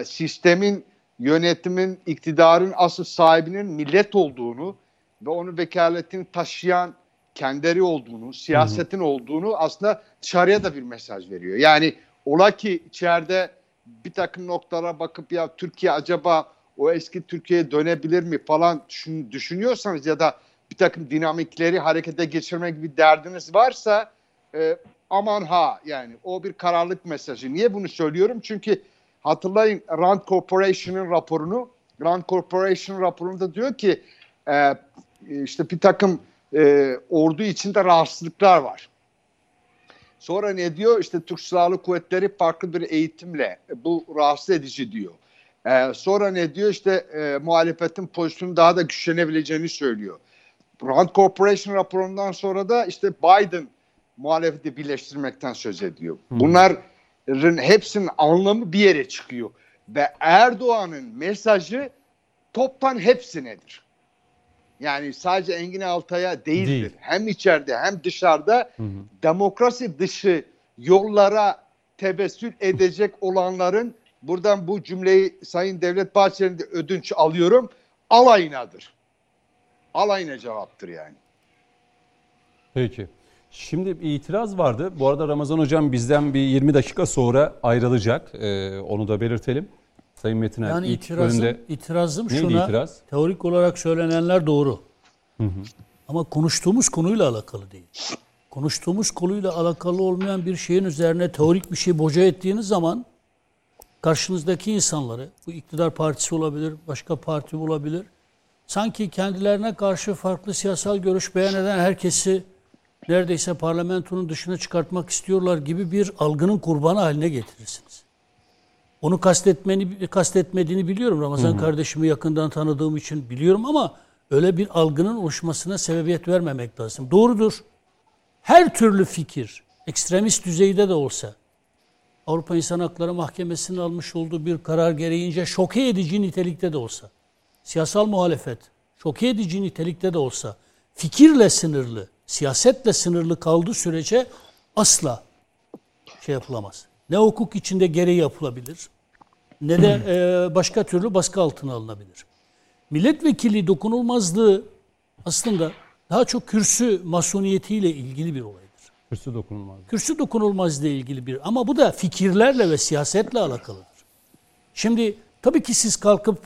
sistemin yönetimin iktidarın asıl sahibinin millet olduğunu ve onun vekaletini taşıyan kendileri olduğunu, siyasetin hı hı. olduğunu aslında dışarıya da bir mesaj veriyor. Yani ola ki içeride bir takım noktalara bakıp ya Türkiye acaba o eski Türkiye'ye dönebilir mi falan düşün, düşünüyorsanız ya da bir takım dinamikleri harekete geçirmek gibi derdiniz varsa e, aman ha yani o bir kararlılık mesajı. Niye bunu söylüyorum? Çünkü hatırlayın Rand Corporation'ın raporunu. Rand Corporation raporunda diyor ki e, işte bir takım e, ordu içinde rahatsızlıklar var. Sonra ne diyor? İşte Türk Silahlı Kuvvetleri farklı bir eğitimle bu rahatsız edici diyor. Ee, sonra ne diyor? İşte e, muhalefetin pozisyonu daha da güçlenebileceğini söylüyor. Rand Corporation raporundan sonra da işte Biden muhalefeti birleştirmekten söz ediyor. Bunların hepsinin anlamı bir yere çıkıyor. Ve Erdoğan'ın mesajı toptan hepsinedir. Yani sadece Engin Altay'a değildir. Değil. Hem içeride hem dışarıda hı hı. demokrasi dışı yollara tebessül edecek olanların buradan bu cümleyi Sayın Devlet Bahçeli'nde ödünç alıyorum. Alayınadır. Alayına cevaptır yani. Peki. Şimdi bir itiraz vardı. Bu arada Ramazan Hocam bizden bir 20 dakika sonra ayrılacak. Ee, onu da belirtelim. Sayın Metiner Yani ilk itirazım, bölümde itirazım neydi şuna, itiraz? teorik olarak söylenenler doğru. Ama konuştuğumuz konuyla alakalı değil. Konuştuğumuz konuyla alakalı olmayan bir şeyin üzerine teorik bir şey boca ettiğiniz zaman karşınızdaki insanları, bu iktidar partisi olabilir, başka parti olabilir, sanki kendilerine karşı farklı siyasal görüş beyan eden herkesi neredeyse parlamentonun dışına çıkartmak istiyorlar gibi bir algının kurbanı haline getirirsiniz. Onu kastetmeni kastetmediğini biliyorum. Ramazan kardeşimi yakından tanıdığım için biliyorum ama öyle bir algının oluşmasına sebebiyet vermemek lazım. Doğrudur. Her türlü fikir, ekstremist düzeyde de olsa, Avrupa İnsan Hakları Mahkemesi'nin almış olduğu bir karar gereğince şoke edici nitelikte de olsa, siyasal muhalefet şoke edici nitelikte de olsa, fikirle sınırlı, siyasetle sınırlı kaldığı sürece asla şey yapılamaz. Ne hukuk içinde gereği yapılabilir, ne de e, başka türlü baskı altına alınabilir. Milletvekili dokunulmazlığı aslında daha çok kürsü masoniyetiyle ilgili bir olaydır. Kürsü dokunulmaz. Kürsü dokunulmazlığı ile ilgili bir ama bu da fikirlerle ve siyasetle alakalıdır. Şimdi tabii ki siz kalkıp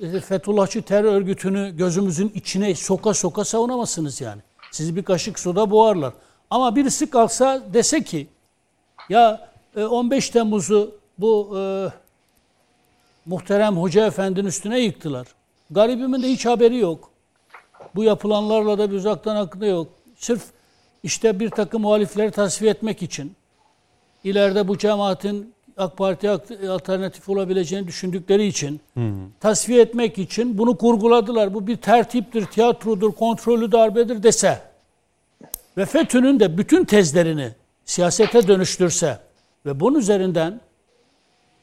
e, Fethullahçı terör örgütünü gözümüzün içine soka soka savunamazsınız yani. Sizi bir kaşık suda boğarlar. Ama birisi kalksa dese ki ya e, 15 Temmuz'u bu e, muhterem hoca efendinin üstüne yıktılar. Garibimin de hiç haberi yok. Bu yapılanlarla da bir uzaktan aklı yok. Sırf işte bir takım muhalifleri tasfiye etmek için ileride bu cemaatin AK Parti alternatif olabileceğini düşündükleri için tasfiye etmek için bunu kurguladılar. Bu bir tertiptir, tiyatrodur, kontrollü darbedir dese ve FETÖ'nün de bütün tezlerini siyasete dönüştürse ve bunun üzerinden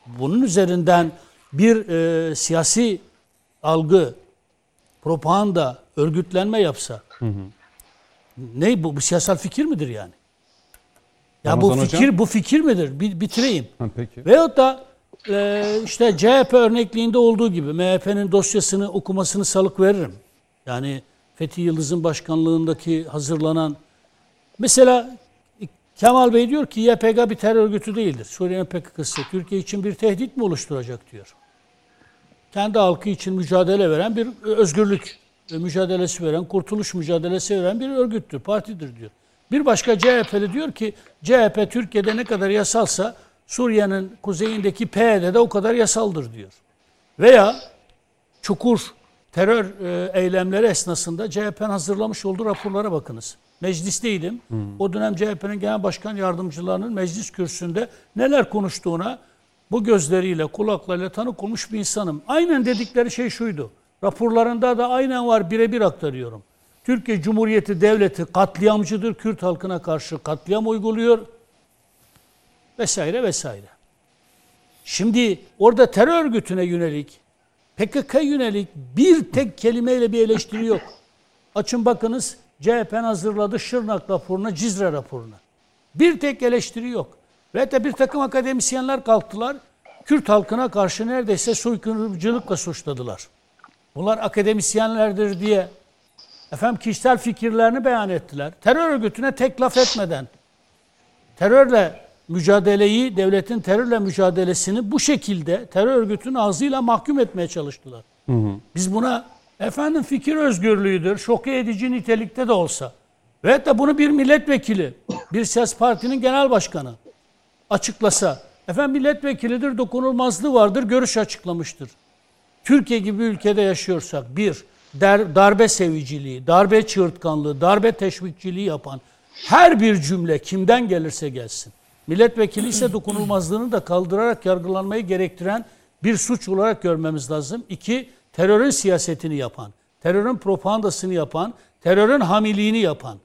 bunun üzerinden bir e, siyasi algı, propaganda, örgütlenme yapsa ne bu, bu siyasal fikir midir yani? Ya bu Ramazan fikir Hocam? bu fikir midir? Bir, bitireyim. Ha, peki. Veyahut da e, işte CHP örnekliğinde olduğu gibi MHP'nin dosyasını okumasını salık veririm. Yani Fethi Yıldız'ın başkanlığındaki hazırlanan mesela Kemal Bey diyor ki YPG bir terör örgütü değildir. Suriye'nin PKK'sı Türkiye için bir tehdit mi oluşturacak diyor. Kendi halkı için mücadele veren bir özgürlük mücadelesi veren, kurtuluş mücadelesi veren bir örgüttür, partidir diyor. Bir başka CHP'li diyor ki CHP Türkiye'de ne kadar yasalsa Suriye'nin kuzeyindeki PYD de o kadar yasaldır diyor. Veya çukur terör e, eylemleri esnasında CHP'nin hazırlamış olduğu raporlara bakınız. Meclisteydim. O dönem CHP'nin genel başkan yardımcılarının meclis kürsüsünde neler konuştuğuna bu gözleriyle, kulaklarıyla tanık olmuş bir insanım. Aynen dedikleri şey şuydu. Raporlarında da aynen var birebir aktarıyorum. Türkiye Cumhuriyeti Devleti katliamcıdır. Kürt halkına karşı katliam uyguluyor. Vesaire vesaire. Şimdi orada terör örgütüne yönelik, PKK yönelik bir tek kelimeyle bir eleştiri yok. Açın bakınız CHP'nin hazırladığı Şırnak raporuna, Cizre raporuna. Bir tek eleştiri yok. Ve de bir takım akademisyenler kalktılar. Kürt halkına karşı neredeyse soykırımcılıkla suçladılar. Bunlar akademisyenlerdir diye efendim kişisel fikirlerini beyan ettiler. Terör örgütüne tek laf etmeden terörle mücadeleyi, devletin terörle mücadelesini bu şekilde terör örgütünün ağzıyla mahkum etmeye çalıştılar. Hı hı. Biz buna efendim fikir özgürlüğüdür, şoke edici nitelikte de olsa ve de bunu bir milletvekili, bir siyasi partinin genel başkanı açıklasa, efendim milletvekilidir, dokunulmazlığı vardır, görüş açıklamıştır. Türkiye gibi ülkede yaşıyorsak bir, darbe seviciliği, darbe çığırtkanlığı, darbe teşvikçiliği yapan her bir cümle kimden gelirse gelsin. Milletvekili ise dokunulmazlığını da kaldırarak yargılanmayı gerektiren bir suç olarak görmemiz lazım. İki, terörün siyasetini yapan, terörün propagandasını yapan, terörün hamiliğini yapan,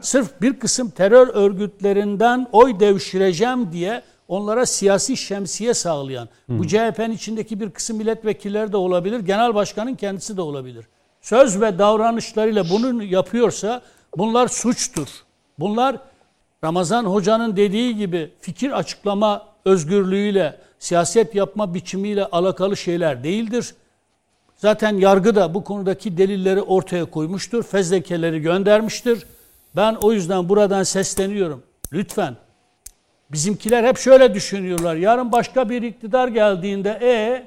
sırf bir kısım terör örgütlerinden oy devşireceğim diye onlara siyasi şemsiye sağlayan, hmm. bu CHP'nin içindeki bir kısım milletvekilleri de olabilir, genel başkanın kendisi de olabilir. Söz ve davranışlarıyla bunu yapıyorsa bunlar suçtur. Bunlar Ramazan Hoca'nın dediği gibi fikir açıklama özgürlüğüyle, siyaset yapma biçimiyle alakalı şeyler değildir. Zaten yargı da bu konudaki delilleri ortaya koymuştur, fezlekeleri göndermiştir. Ben o yüzden buradan sesleniyorum. Lütfen. Bizimkiler hep şöyle düşünüyorlar. Yarın başka bir iktidar geldiğinde e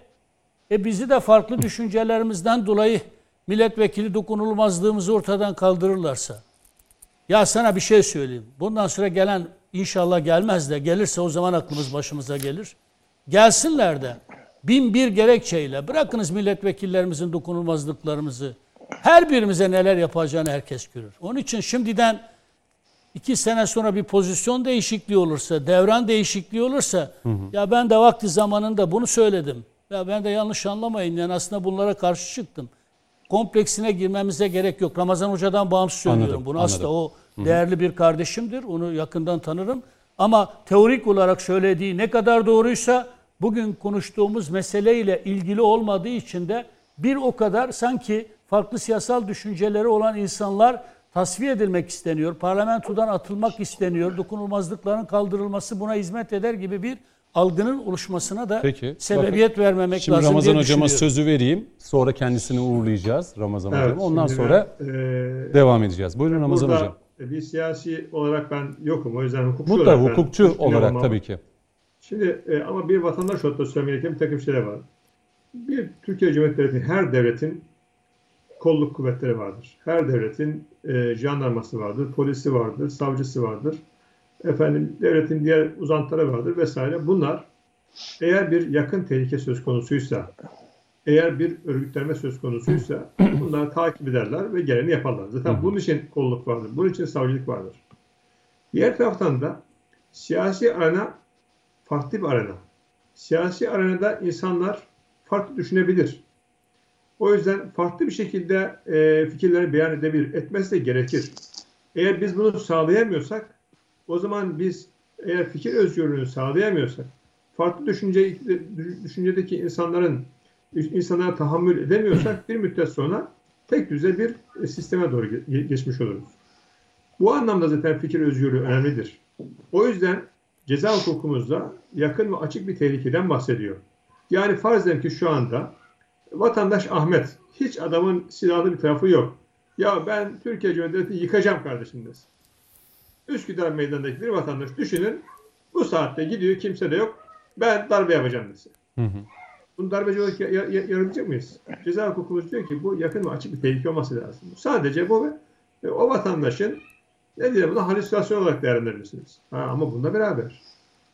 e bizi de farklı düşüncelerimizden dolayı milletvekili dokunulmazlığımızı ortadan kaldırırlarsa. Ya sana bir şey söyleyeyim. Bundan sonra gelen inşallah gelmez de gelirse o zaman aklımız başımıza gelir. Gelsinler de bin bir gerekçeyle bırakınız milletvekillerimizin dokunulmazlıklarımızı. Her birimize neler yapacağını herkes görür. Onun için şimdiden iki sene sonra bir pozisyon değişikliği olursa, devran değişikliği olursa ya ben de vakti zamanında bunu söyledim. Ya ben de yanlış anlamayın yani aslında bunlara karşı çıktım. Kompleksine girmemize gerek yok. Ramazan Hoca'dan bağımsız söylüyorum Anladım, bunu. Aslında anladım. o değerli bir kardeşimdir. Onu yakından tanırım. Ama teorik olarak söylediği ne kadar doğruysa bugün konuştuğumuz meseleyle ilgili olmadığı için de bir o kadar sanki farklı siyasal düşünceleri olan insanlar tasfiye edilmek isteniyor. Parlamentodan atılmak isteniyor. Dokunulmazlıkların kaldırılması buna hizmet eder gibi bir algının oluşmasına da Peki. sebebiyet vermemek Şimdi lazım Ramazan diye hocama sözü vereyim. Sonra kendisini uğurlayacağız Ramazan hocam. Ondan sonra ben, e, devam edeceğiz. Buyurun Ramazan hocam. bir siyasi olarak ben yokum. O yüzden hukukçu Mutlaka olarak ben hukukçu hiçbir olarak tabii ki. Şimdi e, ama bir vatandaş olarak da söylemeye gereken bir takım şeyler var. Bir Türkiye Cumhuriyeti Devleti her devletin kolluk kuvvetleri vardır. Her devletin e, jandarması vardır, polisi vardır, savcısı vardır. Efendim devletin diğer uzantıları vardır vesaire. Bunlar eğer bir yakın tehlike söz konusuysa, eğer bir örgütlenme söz konusuysa bunları takip ederler ve geleni yaparlar. Zaten bunun için kolluk vardır, bunun için savcılık vardır. Diğer taraftan da siyasi arena farklı bir arena. Siyasi arenada insanlar farklı düşünebilir. O yüzden farklı bir şekilde e, fikirleri beyan edebilir. Etmesi de gerekir. Eğer biz bunu sağlayamıyorsak o zaman biz eğer fikir özgürlüğünü sağlayamıyorsak farklı düşünce, düşüncedeki insanların insanlara tahammül edemiyorsak bir müddet sonra tek düze bir e, sisteme doğru ge- geçmiş oluruz. Bu anlamda zaten fikir özgürlüğü önemlidir. O yüzden ceza hukukumuzda yakın ve açık bir tehlikeden bahsediyor. Yani farz edelim ki şu anda vatandaş Ahmet, hiç adamın silahlı bir tarafı yok. Ya ben Türkiye Cumhuriyeti'ni yıkacağım kardeşim desin. Üsküdar meydanındaki bir vatandaş düşünün, bu saatte gidiyor kimse de yok, ben darbe yapacağım desin. Hı hı. Bunu darbeci olarak ya- ya- yargılayacak mıyız? Ceza hukukumuz diyor ki bu yakın ve açık bir tehlike olması lazım. Sadece bu ve ve o vatandaşın ne diyelim buna halüsinasyon olarak değerlendirirsiniz. Ha, ama bununla beraber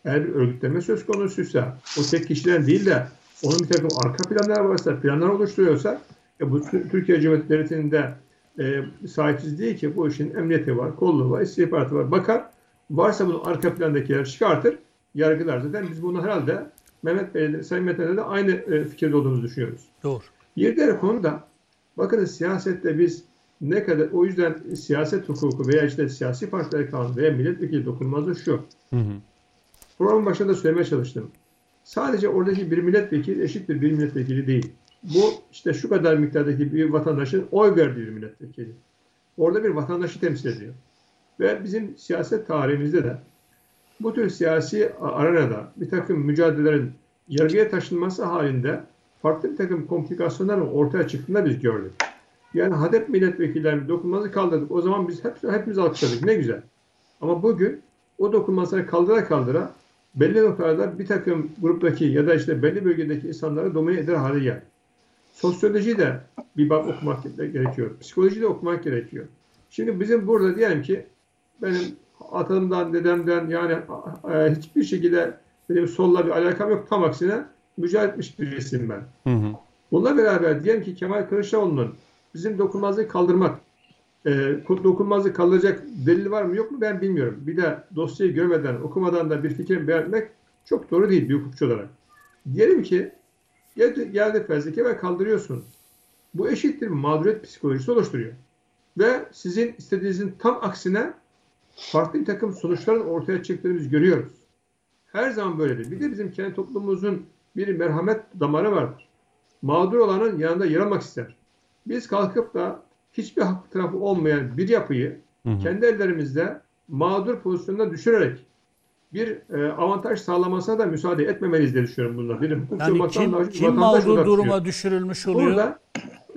eğer bir örgütlenme söz konusuysa o tek kişiden değil de onun bir takım arka planlar varsa, planlar oluşturuyorsa e, bu Tü- Türkiye Cumhuriyeti Devleti'nin de e, sahipsiz değil ki bu işin emniyeti var, kolluğu var, istihbaratı var. Bakar, varsa bunun arka plandakileri çıkartır, yargılar. Zaten biz bunu herhalde Mehmet Bey'le, Sayın Bey'le de aynı e, fikirde olduğumuzu düşünüyoruz. Doğru. Bir diğer konu da bakın siyasette biz ne kadar o yüzden siyaset hukuku veya işte siyasi partiler kanunu veya milletvekili dokunmazlığı şu. Hı hı. Programın başında da söylemeye çalıştım. Sadece oradaki bir milletvekili eşittir bir milletvekili değil. Bu işte şu kadar miktardaki bir vatandaşın oy verdiği bir milletvekili. Orada bir vatandaşı temsil ediyor. Ve bizim siyaset tarihimizde de bu tür siyasi arenada bir takım mücadelelerin yargıya taşınması halinde farklı bir takım komplikasyonların ortaya çıktığında biz gördük. Yani HADEP milletvekillerinin dokunmazı kaldırdık. O zaman biz hep, hepimiz alkışladık. Ne güzel. Ama bugün o dokunmazları kaldıra kaldıra belli noktalarda bir takım gruptaki ya da işte belli bölgedeki insanları domine eder hale geldi. Sosyoloji de bir bak okumak gerekiyor. Psikoloji de okumak gerekiyor. Şimdi bizim burada diyelim ki benim atamdan, dedemden yani hiçbir şekilde benim solla bir alakam yok. Tam aksine mücadele birisiyim ben. Hı hı. Bununla beraber diyelim ki Kemal Kılıçdaroğlu'nun bizim dokunmazlığı kaldırmak, e, dokunmazlığı kaldıracak delil var mı yok mu ben bilmiyorum. Bir de dosyayı görmeden, okumadan da bir fikir beyan etmek çok doğru değil bir hukukçu olarak. Diyelim ki geldi, geldi fezleke ve kaldırıyorsun. Bu eşittir bir mağduriyet psikolojisi oluşturuyor. Ve sizin istediğinizin tam aksine farklı bir takım sonuçların ortaya çıktığını biz görüyoruz. Her zaman böyledir. Bir de bizim kendi toplumumuzun bir merhamet damarı vardır. Mağdur olanın yanında yer almak ister. Biz kalkıp da hiçbir haklı tarafı olmayan bir yapıyı Hı hı. kendi ellerimizde mağdur pozisyonuna düşürerek bir e, avantaj sağlamasına da müsaade etmemeliyiz diye düşünüyorum bunda. Bir hukukçu Yani olmaktan kim, vatandaş mağdur duruma düşürülmüş oluyor? Burada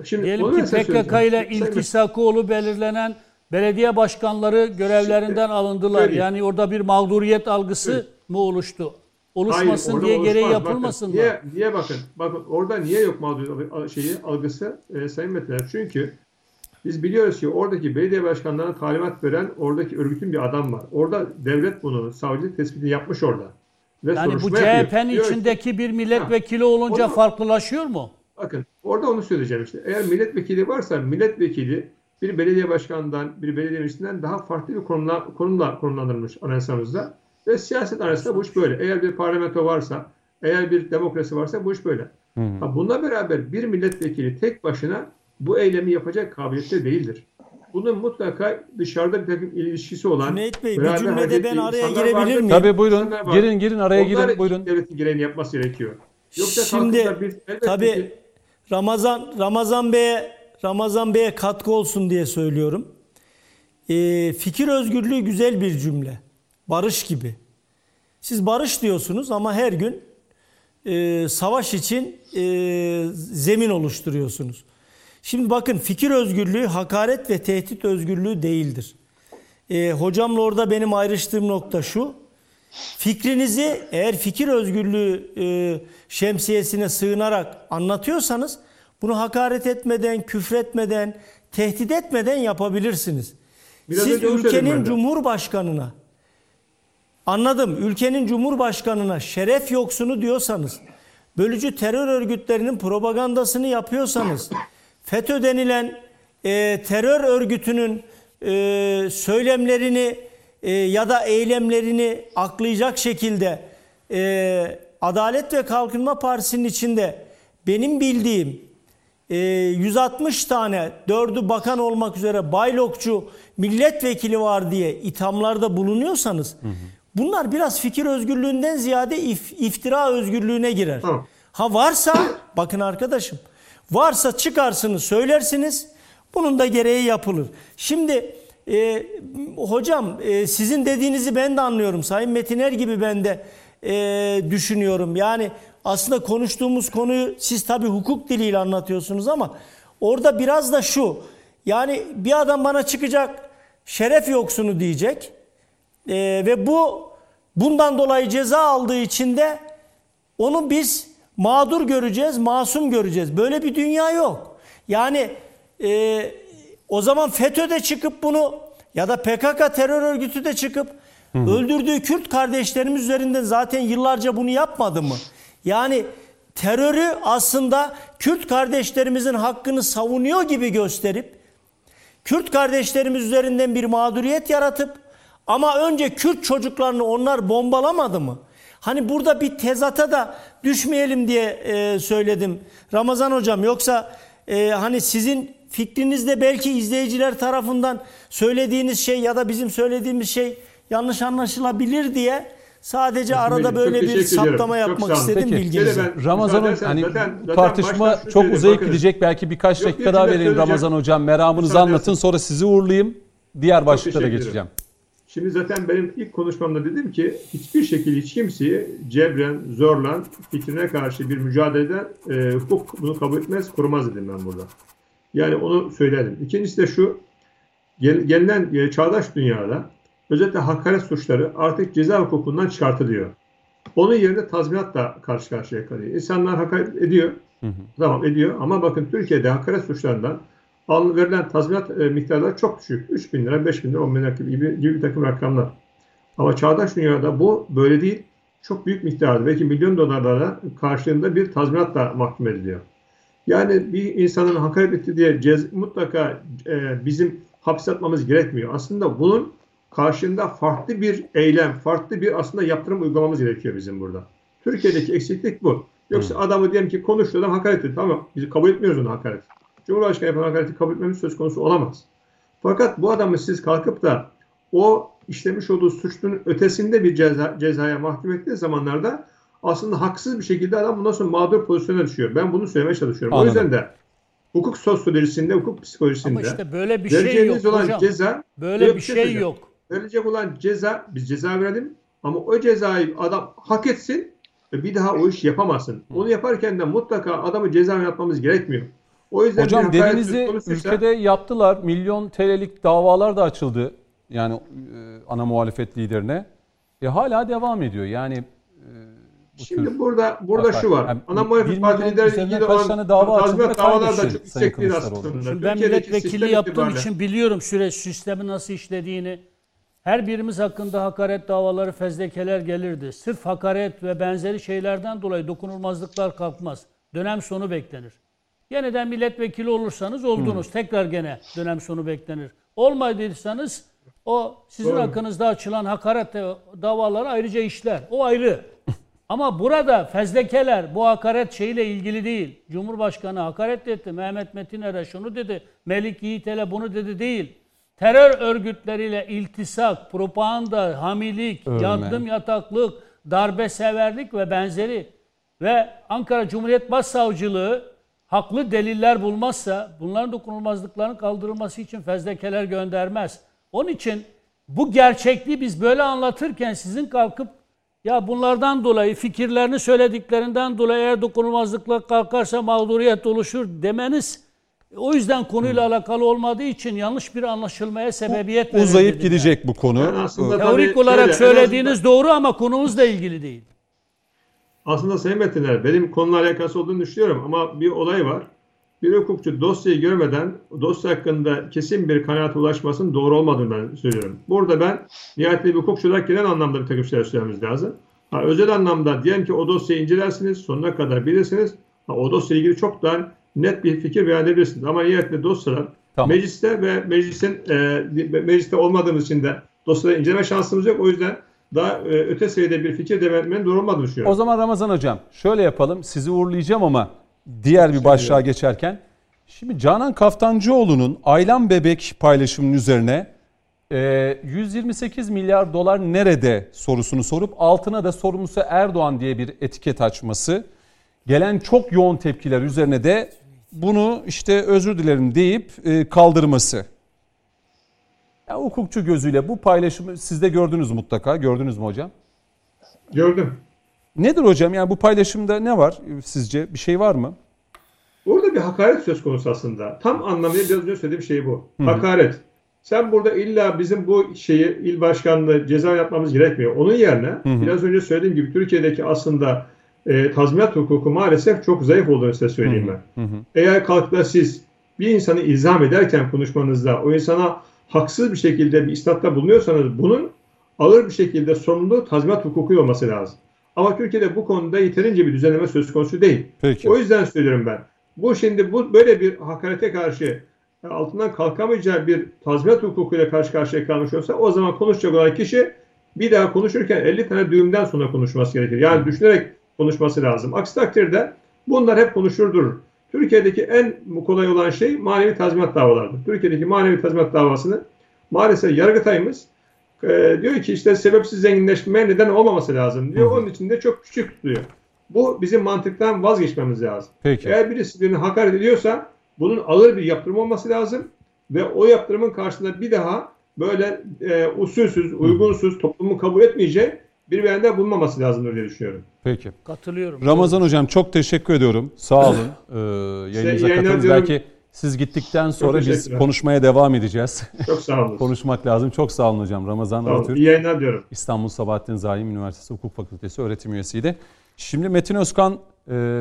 şimdi Diyelim ki PKK ile iltisakı belirlenen Belediye başkanları görevlerinden alındılar. söyleyeyim. Yani orada bir mağduriyet algısı Evet. mı oluştu? Oluşmasın orada diye gereği oluşmaz. yapılmasın bakın, mı? Niye, niye bakın? Bakın orada niye yok mağduriyet al- şeyi algısı e, Sayın Metinler? Çünkü biz biliyoruz ki oradaki belediye başkanlarına talimat veren oradaki örgütün bir adam var. Orada devlet bunu savcı tespitini yapmış orada. Ve Yani bu. CHP'nin ki- içindeki bir milletvekili olunca Onu- farklılaşıyor mu? Bakın orada onu söyleyeceğim işte. Eğer milletvekili varsa milletvekili bir belediye başkanından, bir belediye meclisinden daha farklı bir konumla, konumla konumlandırılmış anayasamızda. Ve siyaset arasında bu iş böyle. Eğer bir parlamento varsa, eğer bir demokrasi varsa bu iş böyle. Ha, bununla beraber bir milletvekili tek başına bu eylemi yapacak kabiliyette değildir. Bunun mutlaka dışarıda bir takım ilişkisi olan Cüneyt Bey, bir cümlede ben araya girebilir vardır. miyim? Tabii buyurun. Girin girin araya Onlar girin buyurun. devletin gereğini yapması gerekiyor. Yoksa Şimdi bir tabii ki- Ramazan Ramazan Bey'e Ramazan Bey'e katkı olsun diye söylüyorum. Ee, fikir özgürlüğü güzel bir cümle. Barış gibi. Siz barış diyorsunuz ama her gün e, savaş için e, zemin oluşturuyorsunuz. Şimdi bakın fikir özgürlüğü hakaret ve tehdit özgürlüğü değildir. E, hocamla orada benim ayrıştığım nokta şu. Fikrinizi eğer fikir özgürlüğü e, şemsiyesine sığınarak anlatıyorsanız bunu hakaret etmeden, küfretmeden, tehdit etmeden yapabilirsiniz. Biraz Siz ülkenin cumhurbaşkanına anladım. Ülkenin cumhurbaşkanına şeref yoksunu diyorsanız, bölücü terör örgütlerinin propagandasını yapıyorsanız, FETÖ denilen e, terör örgütünün e, söylemlerini e, ya da eylemlerini aklayacak şekilde e, Adalet ve Kalkınma Partisi'nin içinde benim bildiğim e, 160 tane dördü bakan olmak üzere baylokçu milletvekili var diye ithamlarda bulunuyorsanız bunlar biraz fikir özgürlüğünden ziyade if- iftira özgürlüğüne girer. Ha varsa bakın arkadaşım varsa çıkarsınız söylersiniz bunun da gereği yapılır. Şimdi e, hocam e, sizin dediğinizi ben de anlıyorum. Sayın Metiner gibi ben de e, düşünüyorum. Yani aslında konuştuğumuz konuyu siz tabii hukuk diliyle anlatıyorsunuz ama orada biraz da şu. Yani bir adam bana çıkacak şeref yoksunu diyecek. E, ve bu bundan dolayı ceza aldığı için de onu biz mağdur göreceğiz, masum göreceğiz. Böyle bir dünya yok. Yani e, o zaman FETÖ de çıkıp bunu ya da PKK terör örgütü de çıkıp öldürdüğü Kürt kardeşlerimiz üzerinden zaten yıllarca bunu yapmadı mı? Yani terörü aslında Kürt kardeşlerimizin hakkını savunuyor gibi gösterip Kürt kardeşlerimiz üzerinden bir mağduriyet yaratıp ama önce Kürt çocuklarını onlar bombalamadı mı? Hani burada bir tezata da düşmeyelim diye e, söyledim Ramazan hocam. Yoksa e, hani sizin fikrinizde belki izleyiciler tarafından söylediğiniz şey ya da bizim söylediğimiz şey yanlış anlaşılabilir diye sadece arada Çok böyle bir saptama Çok yapmak istedim bilginize. Ramazan'ın hani zaten- zaten tartışma çok uzaya bakın. gidecek. Belki birkaç Yok, dakika daha vereyim. Ramazan hocam. Meramınızı anlatın sonra sizi uğurlayayım. Diğer başlıklara geçeceğim. Şimdi zaten benim ilk konuşmamda dedim ki hiçbir şekilde hiç kimseyi cebren, zorla fikrine karşı bir mücadeleden e, hukuk bunu kabul etmez, korumaz dedim ben burada. Yani onu söyledim. İkincisi de şu, gel, gelinen e, çağdaş dünyada özellikle hakaret suçları artık ceza hukukundan çıkartılıyor. Onun yerine tazminatla karşı karşıya kalıyor. İnsanlar hakaret ediyor. Tamam ediyor ama bakın Türkiye'de hakaret suçlarından al, verilen tazminat e, miktarları çok düşük. 3 bin lira, 5 bin lira, 10 bin lira gibi, gibi bir takım rakamlar. Ama çağdaş dünyada bu böyle değil. Çok büyük miktarda, belki milyon dolarlara karşılığında bir tazminatla mahkum ediliyor. Yani bir insanın hakaret etti diye cez, mutlaka e, bizim hapse atmamız gerekmiyor. Aslında bunun karşında farklı bir eylem, farklı bir aslında yaptırım uygulamamız gerekiyor bizim burada. Türkiye'deki eksiklik bu. Yoksa adamı diyelim ki konuştu adam hakaret etti. Tamam biz kabul etmiyoruz onu hakaret. Cumhurbaşkanı yapan hakareti kabul etmemiz söz konusu olamaz. Fakat bu adamı siz kalkıp da o işlemiş olduğu suçlunun ötesinde bir ceza, cezaya mahkum ettiği zamanlarda aslında haksız bir şekilde adam bundan sonra mağdur pozisyona düşüyor. Ben bunu söylemeye çalışıyorum. Anladım. O yüzden de hukuk sosyolojisinde, hukuk psikolojisinde Ama işte böyle bir şey yok olan hocam. ceza Böyle bir şey şey söyleyeceğim. yok. verilecek olan ceza biz ceza verelim ama o cezayı adam hak etsin ve bir daha o iş yapamasın. Onu yaparken de mutlaka adamı ceza yapmamız gerekmiyor. O yüzden Hocam bir söz konusuysa- ülkede yaptılar. Milyon TL'lik davalar da açıldı. Yani e, ana muhalefet liderine. E hala devam ediyor. Yani e, bu Şimdi burada burada hakaret- şu var. Yani Ana bir muhalefet parti lideri üzerine ilgili kaç olan tane dava tazminat davalar da çok yüksek Kılıçdaroğlu. aslında. Ben milletvekili yaptığım itibariyle- için biliyorum süreç sistemi nasıl işlediğini. Her birimiz hakkında hakaret davaları, fezlekeler gelirdi. Sırf hakaret ve benzeri şeylerden dolayı dokunulmazlıklar kalkmaz. Dönem sonu beklenir. Yeniden milletvekili olursanız oldunuz. Tekrar gene dönem sonu beklenir. Olmadıysanız o sizin Doğru. hakkınızda açılan hakaret davaları ayrıca işler. O ayrı. Ama burada fezlekeler bu hakaret şeyle ilgili değil. Cumhurbaşkanı hakaret etti. Mehmet Metiner'e şunu dedi. Melik Yiğitel'e bunu dedi değil. Terör örgütleriyle iltisak, propaganda, hamilik, Övme. yardım yataklık, darbe severlik ve benzeri ve Ankara Cumhuriyet Başsavcılığı haklı deliller bulmazsa bunların dokunulmazlıklarının kaldırılması için fezlekeler göndermez. Onun için bu gerçekliği biz böyle anlatırken sizin kalkıp ya bunlardan dolayı fikirlerini söylediklerinden dolayı eğer dokunulmazlıklar kalkarsa mağduriyet oluşur demeniz o yüzden konuyla alakalı olmadığı için yanlış bir anlaşılmaya sebebiyet verir uzayıp gidecek bu konu. Yani Teorik olarak şöyle, söylediğiniz doğru ama konumuzla ilgili değil. Aslında Sayın benim konuyla alakası olduğunu düşünüyorum ama bir olay var. Bir hukukçu dosyayı görmeden dosya hakkında kesin bir kanaate ulaşmasının doğru olmadığını ben söylüyorum. Burada ben nihayetinde bir hukukçu olarak genel anlamda bir takım şeyler söylememiz lazım. Ha, özel anlamda diyelim ki o dosyayı incelersiniz, sonuna kadar bilirsiniz. Ha, o dosyayla ilgili çok daha net bir fikir beyan edebilirsiniz. Ama nihayetinde dosyalar Tamam. mecliste ve meclisin e, mecliste olmadığımız için de dosyaları inceleme şansımız yok. O yüzden daha e, öte seviyede bir fikir devam etmenin doğru olmadığını düşünüyorum. O zaman Ramazan hocam şöyle yapalım. Sizi uğurlayacağım ama diğer bir başlığa geçerken. Şimdi Canan Kaftancıoğlu'nun Aylan Bebek paylaşımının üzerine e, 128 milyar dolar nerede sorusunu sorup altına da sorumlusu Erdoğan diye bir etiket açması. Gelen çok yoğun tepkiler üzerine de bunu işte özür dilerim deyip e, kaldırması. Ya, hukukçu gözüyle bu paylaşımı siz de gördünüz mutlaka. Gördünüz mü hocam? Gördüm. Nedir hocam? Yani bu paylaşımda ne var sizce? Bir şey var mı? Orada bir hakaret söz konusu aslında. Tam anlamıyla biraz önce söylediğim şey bu. Hakaret. Sen burada illa bizim bu şeyi il başkanlığı ceza yapmamız gerekmiyor. Onun yerine biraz önce söylediğim gibi Türkiye'deki aslında e, tazminat hukuku maalesef çok zayıf olduğunu size söyleyeyim ben. Eğer kalkıp siz bir insanı ilzam ederken konuşmanızda o insana haksız bir şekilde bir istatta bulunuyorsanız bunun ağır bir şekilde sorumluluğu tazminat hukuku olması lazım. Ama Türkiye'de bu konuda yeterince bir düzenleme söz konusu değil. Peki. O yüzden söylüyorum ben. Bu şimdi bu böyle bir hakarete karşı altından kalkamayacağı bir tazminat hukukuyla karşı karşıya kalmış olsa o zaman konuşacak olan kişi bir daha konuşurken 50 tane düğümden sonra konuşması gerekir. Yani düşünerek konuşması lazım. Aksi takdirde bunlar hep konuşurdur. Türkiye'deki en kolay olan şey manevi tazminat davalarıdır. Türkiye'deki manevi tazminat davasını maalesef Yargıtay'ımız e, diyor ki işte sebepsiz zenginleşmeye neden olmaması lazım diyor. Onun için de çok küçük tutuyor. Bu bizim mantıktan vazgeçmemiz lazım. Peki. Eğer birisi birini hakaret ediyorsa bunun ağır bir yaptırım olması lazım ve o yaptırımın karşısında bir daha böyle e, usulsüz, uygunsuz, toplumun kabul etmeyeceği bir beyanda bulunmaması lazımdır diye düşünüyorum. Peki. Katılıyorum. Ramazan hocam çok teşekkür ediyorum. Sağ olun. Ee, yayınımıza katıldınız. Belki siz gittikten sonra biz konuşmaya devam edeceğiz. Çok sağ olun. Konuşmak lazım. Çok sağ olun hocam. Ramazan Sağ olun. Atatürk. İyi yayınlar diyorum. İstanbul Sabahattin Zaim Üniversitesi Hukuk Fakültesi öğretim üyesiydi. Şimdi Metin Özkan e,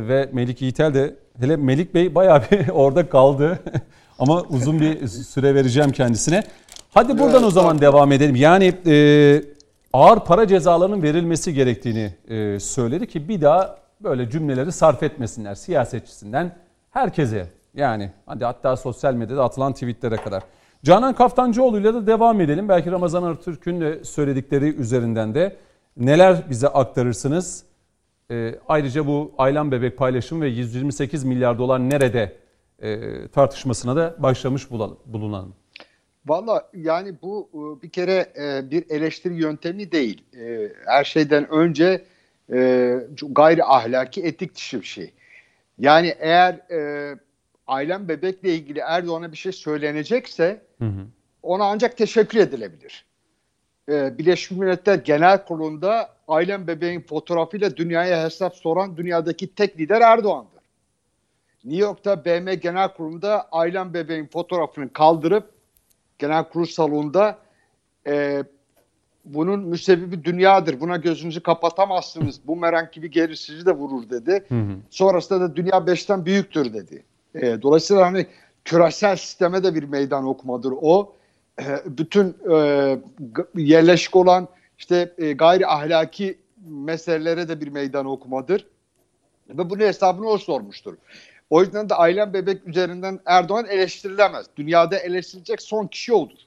ve Melik Yiğitel de hele Melik Bey bayağı bir orada kaldı. Ama uzun bir süre vereceğim kendisine. Hadi buradan o zaman devam edelim. Yani e, ağır para cezalarının verilmesi gerektiğini e, söyledi ki bir daha böyle cümleleri sarf etmesinler siyasetçisinden herkese. Yani hadi hatta sosyal medyada atılan tweetlere kadar. Canan Kaftancıoğlu'yla da devam edelim. Belki Ramazan Artürk'ün de söyledikleri üzerinden de neler bize aktarırsınız? E, ayrıca bu Aylan Bebek paylaşım ve 128 milyar dolar nerede e, tartışmasına da başlamış bulalım, bulunalım. Valla yani bu e, bir kere e, bir eleştiri yöntemi değil. E, Her şeyden önce gayri ahlaki etik dışı bir şey. Yani eğer Aylan Bebek'le ilgili Erdoğan'a bir şey söylenecekse ona ancak teşekkür edilebilir. Birleşmiş Milletler Genel Kurulu'nda Aylan Bebek'in fotoğrafıyla dünyaya hesap soran dünyadaki tek lider Erdoğan'dır. New York'ta BM Genel Kurulu'nda Aylan bebeğin fotoğrafını kaldırıp genel kurul salonunda e, bunun müsebbibi dünyadır. Buna gözünüzü kapatamazsınız. Bu merak gibi geri sizi de vurur dedi. Hı hı. Sonrasında da dünya beşten büyüktür dedi. E, dolayısıyla hani küresel sisteme de bir meydan okumadır o. E, bütün e, yerleşik olan işte e, gayri ahlaki meselelere de bir meydan okumadır. Ve bunun hesabını o sormuştur. O yüzden de Aylan Bebek üzerinden Erdoğan eleştirilemez. Dünyada eleştirilecek son kişi odur.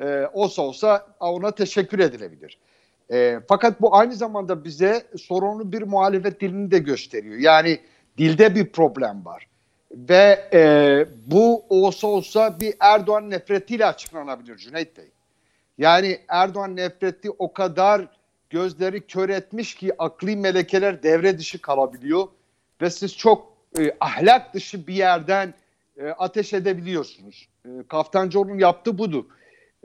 Ee, olsa olsa ona teşekkür edilebilir. Ee, fakat bu aynı zamanda bize sorunlu bir muhalefet dilini de gösteriyor. Yani dilde bir problem var. Ve e, bu olsa olsa bir Erdoğan nefretiyle açıklanabilir Cüneyt Bey. Yani Erdoğan nefreti o kadar gözleri kör etmiş ki akli melekeler devre dışı kalabiliyor. Ve siz çok e, ahlak dışı bir yerden e, ateş edebiliyorsunuz. E, Kaftancıoğlu'nun yaptığı budur.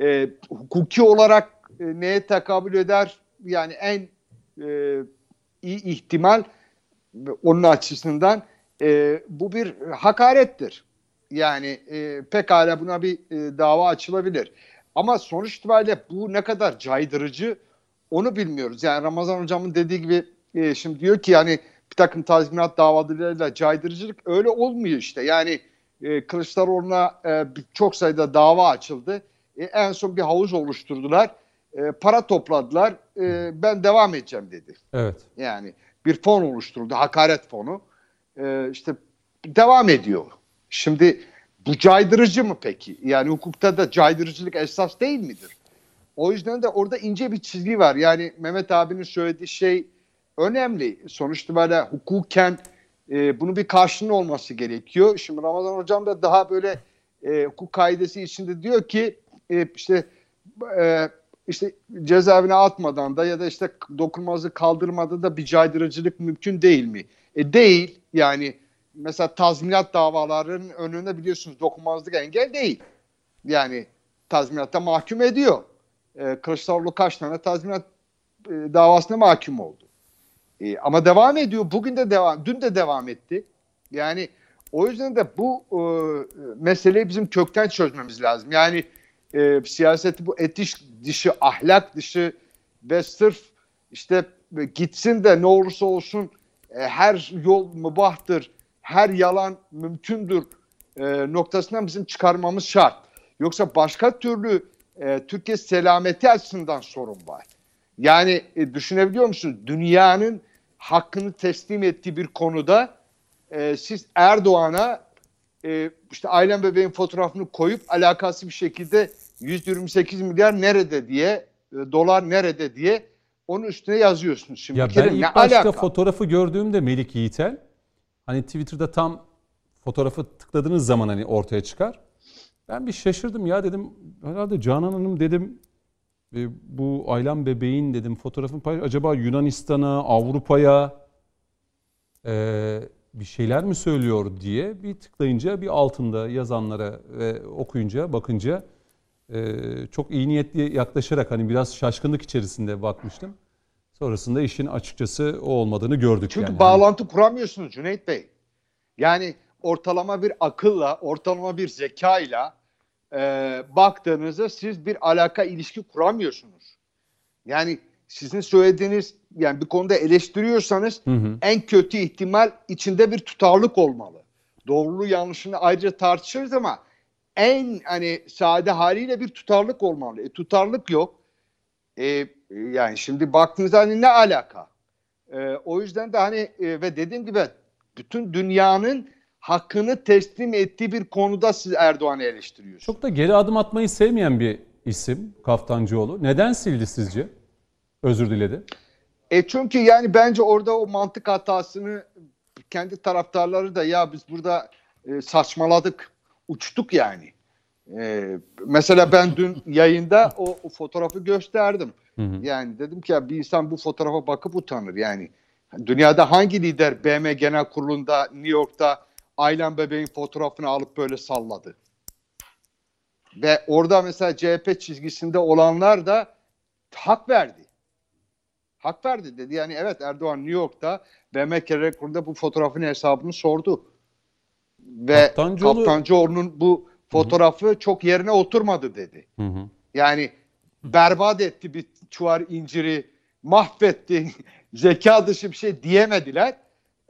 E, hukuki olarak e, neye tekabül eder? Yani en e, iyi ihtimal onun açısından e, bu bir hakarettir. Yani e, pekala buna bir e, dava açılabilir. Ama sonuç itibariyle bu ne kadar caydırıcı onu bilmiyoruz. Yani Ramazan hocamın dediği gibi e, şimdi diyor ki yani bir takım tazminat davalarıyla caydırıcılık öyle olmuyor işte. Yani e, Kılıçdaroğlu'na e, çok sayıda dava açıldı. E, en son bir havuz oluşturdular. E, para topladılar. E, ben devam edeceğim dedi. Evet. Yani bir fon oluşturuldu. Hakaret fonu. E, işte devam ediyor. Şimdi bu caydırıcı mı peki? Yani hukukta da caydırıcılık esas değil midir? O yüzden de orada ince bir çizgi var. Yani Mehmet abinin söylediği şey önemli. Sonuçta böyle hukuken e, bunun bir karşılığı olması gerekiyor. Şimdi Ramazan hocam da daha böyle e, hukuk kaidesi içinde diyor ki e, işte e, işte cezaevine atmadan da ya da işte dokunmazı kaldırmadan da bir caydırıcılık mümkün değil mi? E değil. Yani mesela tazminat davalarının önünde biliyorsunuz dokunmazlık engel değil. Yani tazminatta mahkum ediyor. E, Kılıçdaroğlu kaç tane tazminat e, davasına mahkum oldu. E, ama devam ediyor. Bugün de devam, dün de devam etti. Yani o yüzden de bu e, meseleyi bizim kökten çözmemiz lazım. Yani e, siyaseti bu etiş dışı, ahlak dışı ve sırf işte gitsin de ne olursa olsun e, her yol mübahtır, her yalan mümkündür e, noktasından bizim çıkarmamız şart. Yoksa başka türlü e, Türkiye selameti açısından sorun var. Yani e, düşünebiliyor musunuz? Dünyanın hakkını teslim ettiği bir konuda e, siz Erdoğan'a e, işte ailen bebeğin fotoğrafını koyup alakası bir şekilde 128 milyar nerede diye e, dolar nerede diye onun üstüne yazıyorsunuz. Şimdi Ya kere ben ilk ne başta alaka? fotoğrafı gördüğümde Melik Yiğitel hani Twitter'da tam fotoğrafı tıkladığınız zaman hani ortaya çıkar. Ben bir şaşırdım ya dedim herhalde Canan Hanım dedim e, bu Aylan bebeğin dedim fotoğrafını paylaş acaba Yunanistan'a Avrupa'ya e, bir şeyler mi söylüyor diye bir tıklayınca bir altında yazanlara ve okuyunca bakınca e, çok iyi niyetli yaklaşarak hani biraz şaşkınlık içerisinde bakmıştım. Sonrasında işin açıkçası o olmadığını gördük Çünkü yani. bağlantı kuramıyorsunuz Cüneyt Bey. Yani ortalama bir akılla, ortalama bir zekayla e, baktığınızda siz bir alaka ilişki kuramıyorsunuz. Yani sizin söylediğiniz yani bir konuda eleştiriyorsanız Hı hı. en kötü ihtimal içinde bir tutarlık olmalı. Doğruluğu yanlışını ayrıca tartışırız ama en hani sade haliyle bir tutarlık olmalı. E, tutarlık yok. E, yani şimdi baktığınızda hani ne alaka? E, o yüzden de hani e, ve dediğim gibi bütün dünyanın hakkını teslim ettiği bir konuda siz Erdoğan'ı eleştiriyorsunuz. Çok da geri adım atmayı sevmeyen bir isim Kaftancıoğlu. Neden sildi sizce? Özür diledi. E çünkü yani bence orada o mantık hatasını kendi taraftarları da ya biz burada e, saçmaladık, uçtuk yani. E, mesela ben dün yayında o, o fotoğrafı gösterdim. Hı hı. Yani dedim ki ya bir insan bu fotoğrafa bakıp utanır yani. Dünyada hangi lider BM Genel Kurulu'nda New York'ta Aylan Bebeğin fotoğrafını alıp böyle salladı? Ve orada mesela CHP çizgisinde olanlar da hak verdi. Hak verdi dedi. Yani evet Erdoğan New York'ta BM Genel Kurulu'nda bu fotoğrafın hesabını sordu. ve Kaptancıoğlu- Kaptancıoğlu'nun bu fotoğrafı çok yerine oturmadı dedi. Hı hı. Yani berbat etti bir çuvar inciri, mahvetti, zeka dışı bir şey diyemediler.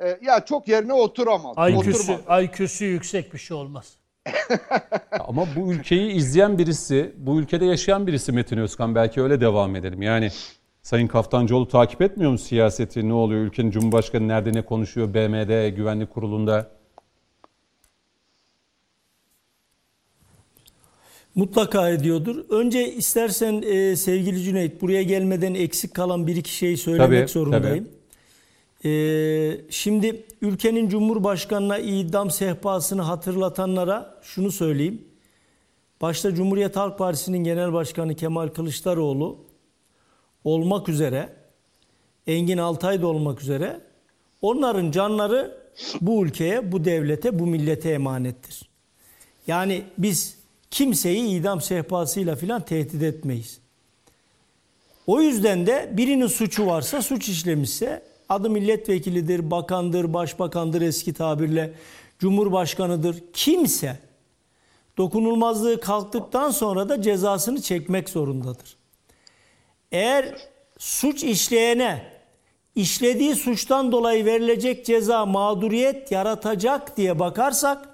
Ee, ya çok yerine oturamadı. IQ'su. IQ'su yüksek bir şey olmaz. Ama bu ülkeyi izleyen birisi, bu ülkede yaşayan birisi Metin Özkan belki öyle devam edelim. Yani Sayın Kaftancıoğlu takip etmiyor mu siyaseti? Ne oluyor? Ülkenin Cumhurbaşkanı nerede ne konuşuyor? BM'de, Güvenlik Kurulu'nda. Mutlaka ediyordur. Önce istersen e, sevgili Cüneyt buraya gelmeden eksik kalan bir iki şeyi söylemek Tabii, zorundayım. E, şimdi ülkenin Cumhurbaşkanı'na idam sehpasını hatırlatanlara şunu söyleyeyim. Başta Cumhuriyet Halk Partisi'nin Genel Başkanı Kemal Kılıçdaroğlu olmak üzere Engin Altay da olmak üzere onların canları bu ülkeye, bu devlete, bu millete emanettir. Yani biz kimseyi idam sehpasıyla filan tehdit etmeyiz. O yüzden de birinin suçu varsa, suç işlemişse adı milletvekilidir, bakandır, başbakandır eski tabirle, cumhurbaşkanıdır. Kimse dokunulmazlığı kalktıktan sonra da cezasını çekmek zorundadır. Eğer suç işleyene işlediği suçtan dolayı verilecek ceza mağduriyet yaratacak diye bakarsak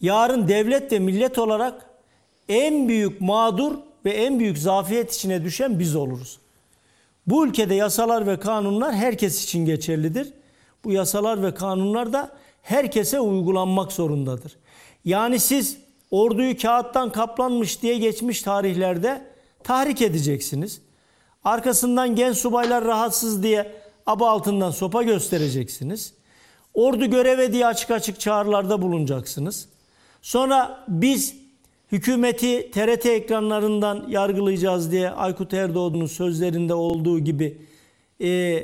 yarın devlet ve millet olarak en büyük mağdur ve en büyük zafiyet içine düşen biz oluruz. Bu ülkede yasalar ve kanunlar herkes için geçerlidir. Bu yasalar ve kanunlar da herkese uygulanmak zorundadır. Yani siz orduyu kağıttan kaplanmış diye geçmiş tarihlerde tahrik edeceksiniz. Arkasından genç subaylar rahatsız diye aba altından sopa göstereceksiniz. Ordu göreve diye açık açık çağrılarda bulunacaksınız. Sonra biz hükümeti TRT ekranlarından yargılayacağız diye Aykut Erdoğan'ın sözlerinde olduğu gibi e,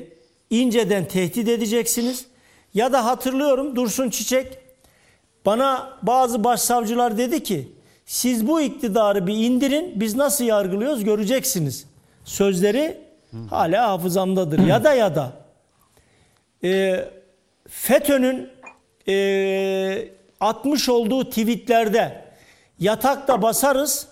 inceden tehdit edeceksiniz. Ya da hatırlıyorum Dursun Çiçek bana bazı başsavcılar dedi ki siz bu iktidarı bir indirin biz nasıl yargılıyoruz göreceksiniz. Sözleri hala hafızamdadır. ya da ya da e, FETÖ'nün e, atmış olduğu tweetlerde yatakta basarız,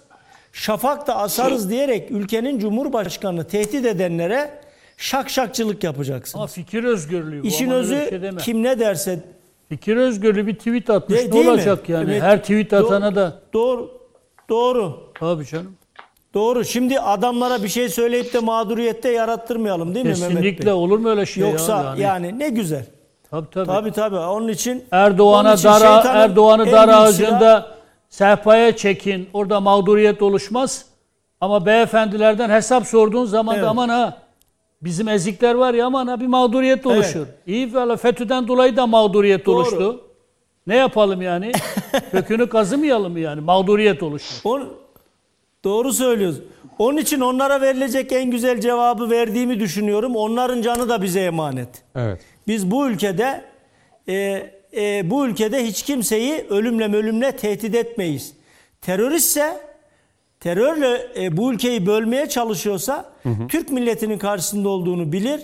şafakta asarız diyerek ülkenin cumhurbaşkanını tehdit edenlere şakşakçılık yapacaksınız. Ama fikir özgürlüğü. İşin özü şey kim ne derse Fikir özgürlüğü bir tweet atmış. De- ne değil mi? olacak yani? Evet. Her tweet atana da. doğru doğru Tabii canım. doğru. Şimdi adamlara bir şey söyleyip de mağduriyette yarattırmayalım değil mi Mehmet Kesinlikle olur mu öyle şey Yoksa ya? yani, Yani, ne güzel. tabii tabii. Tabii tabii. Onun için Erdoğan'a dar Erdoğan'ı dar ağacında sehpaya çekin. Orada mağduriyet oluşmaz. Ama beyefendilerden hesap sorduğun zaman da Evet. aman ha bizim ezikler var ya aman ha bir mağduriyet oluşur. İyi valla FETÖ'den dolayı da mağduriyet Doğru. oluştu. Ne yapalım yani? Kökünü kazımayalım mı yani? Mağduriyet oluştu. On, doğru söylüyorsun. Onun için onlara verilecek en güzel cevabı verdiğimi düşünüyorum. Onların canı da bize emanet. Evet. Biz bu ülkede e, e, bu ülkede hiç kimseyi ölümle ölümle tehdit etmeyiz. Teröristse terörle e, bu ülkeyi bölmeye çalışıyorsa Türk milletinin karşısında olduğunu bilir.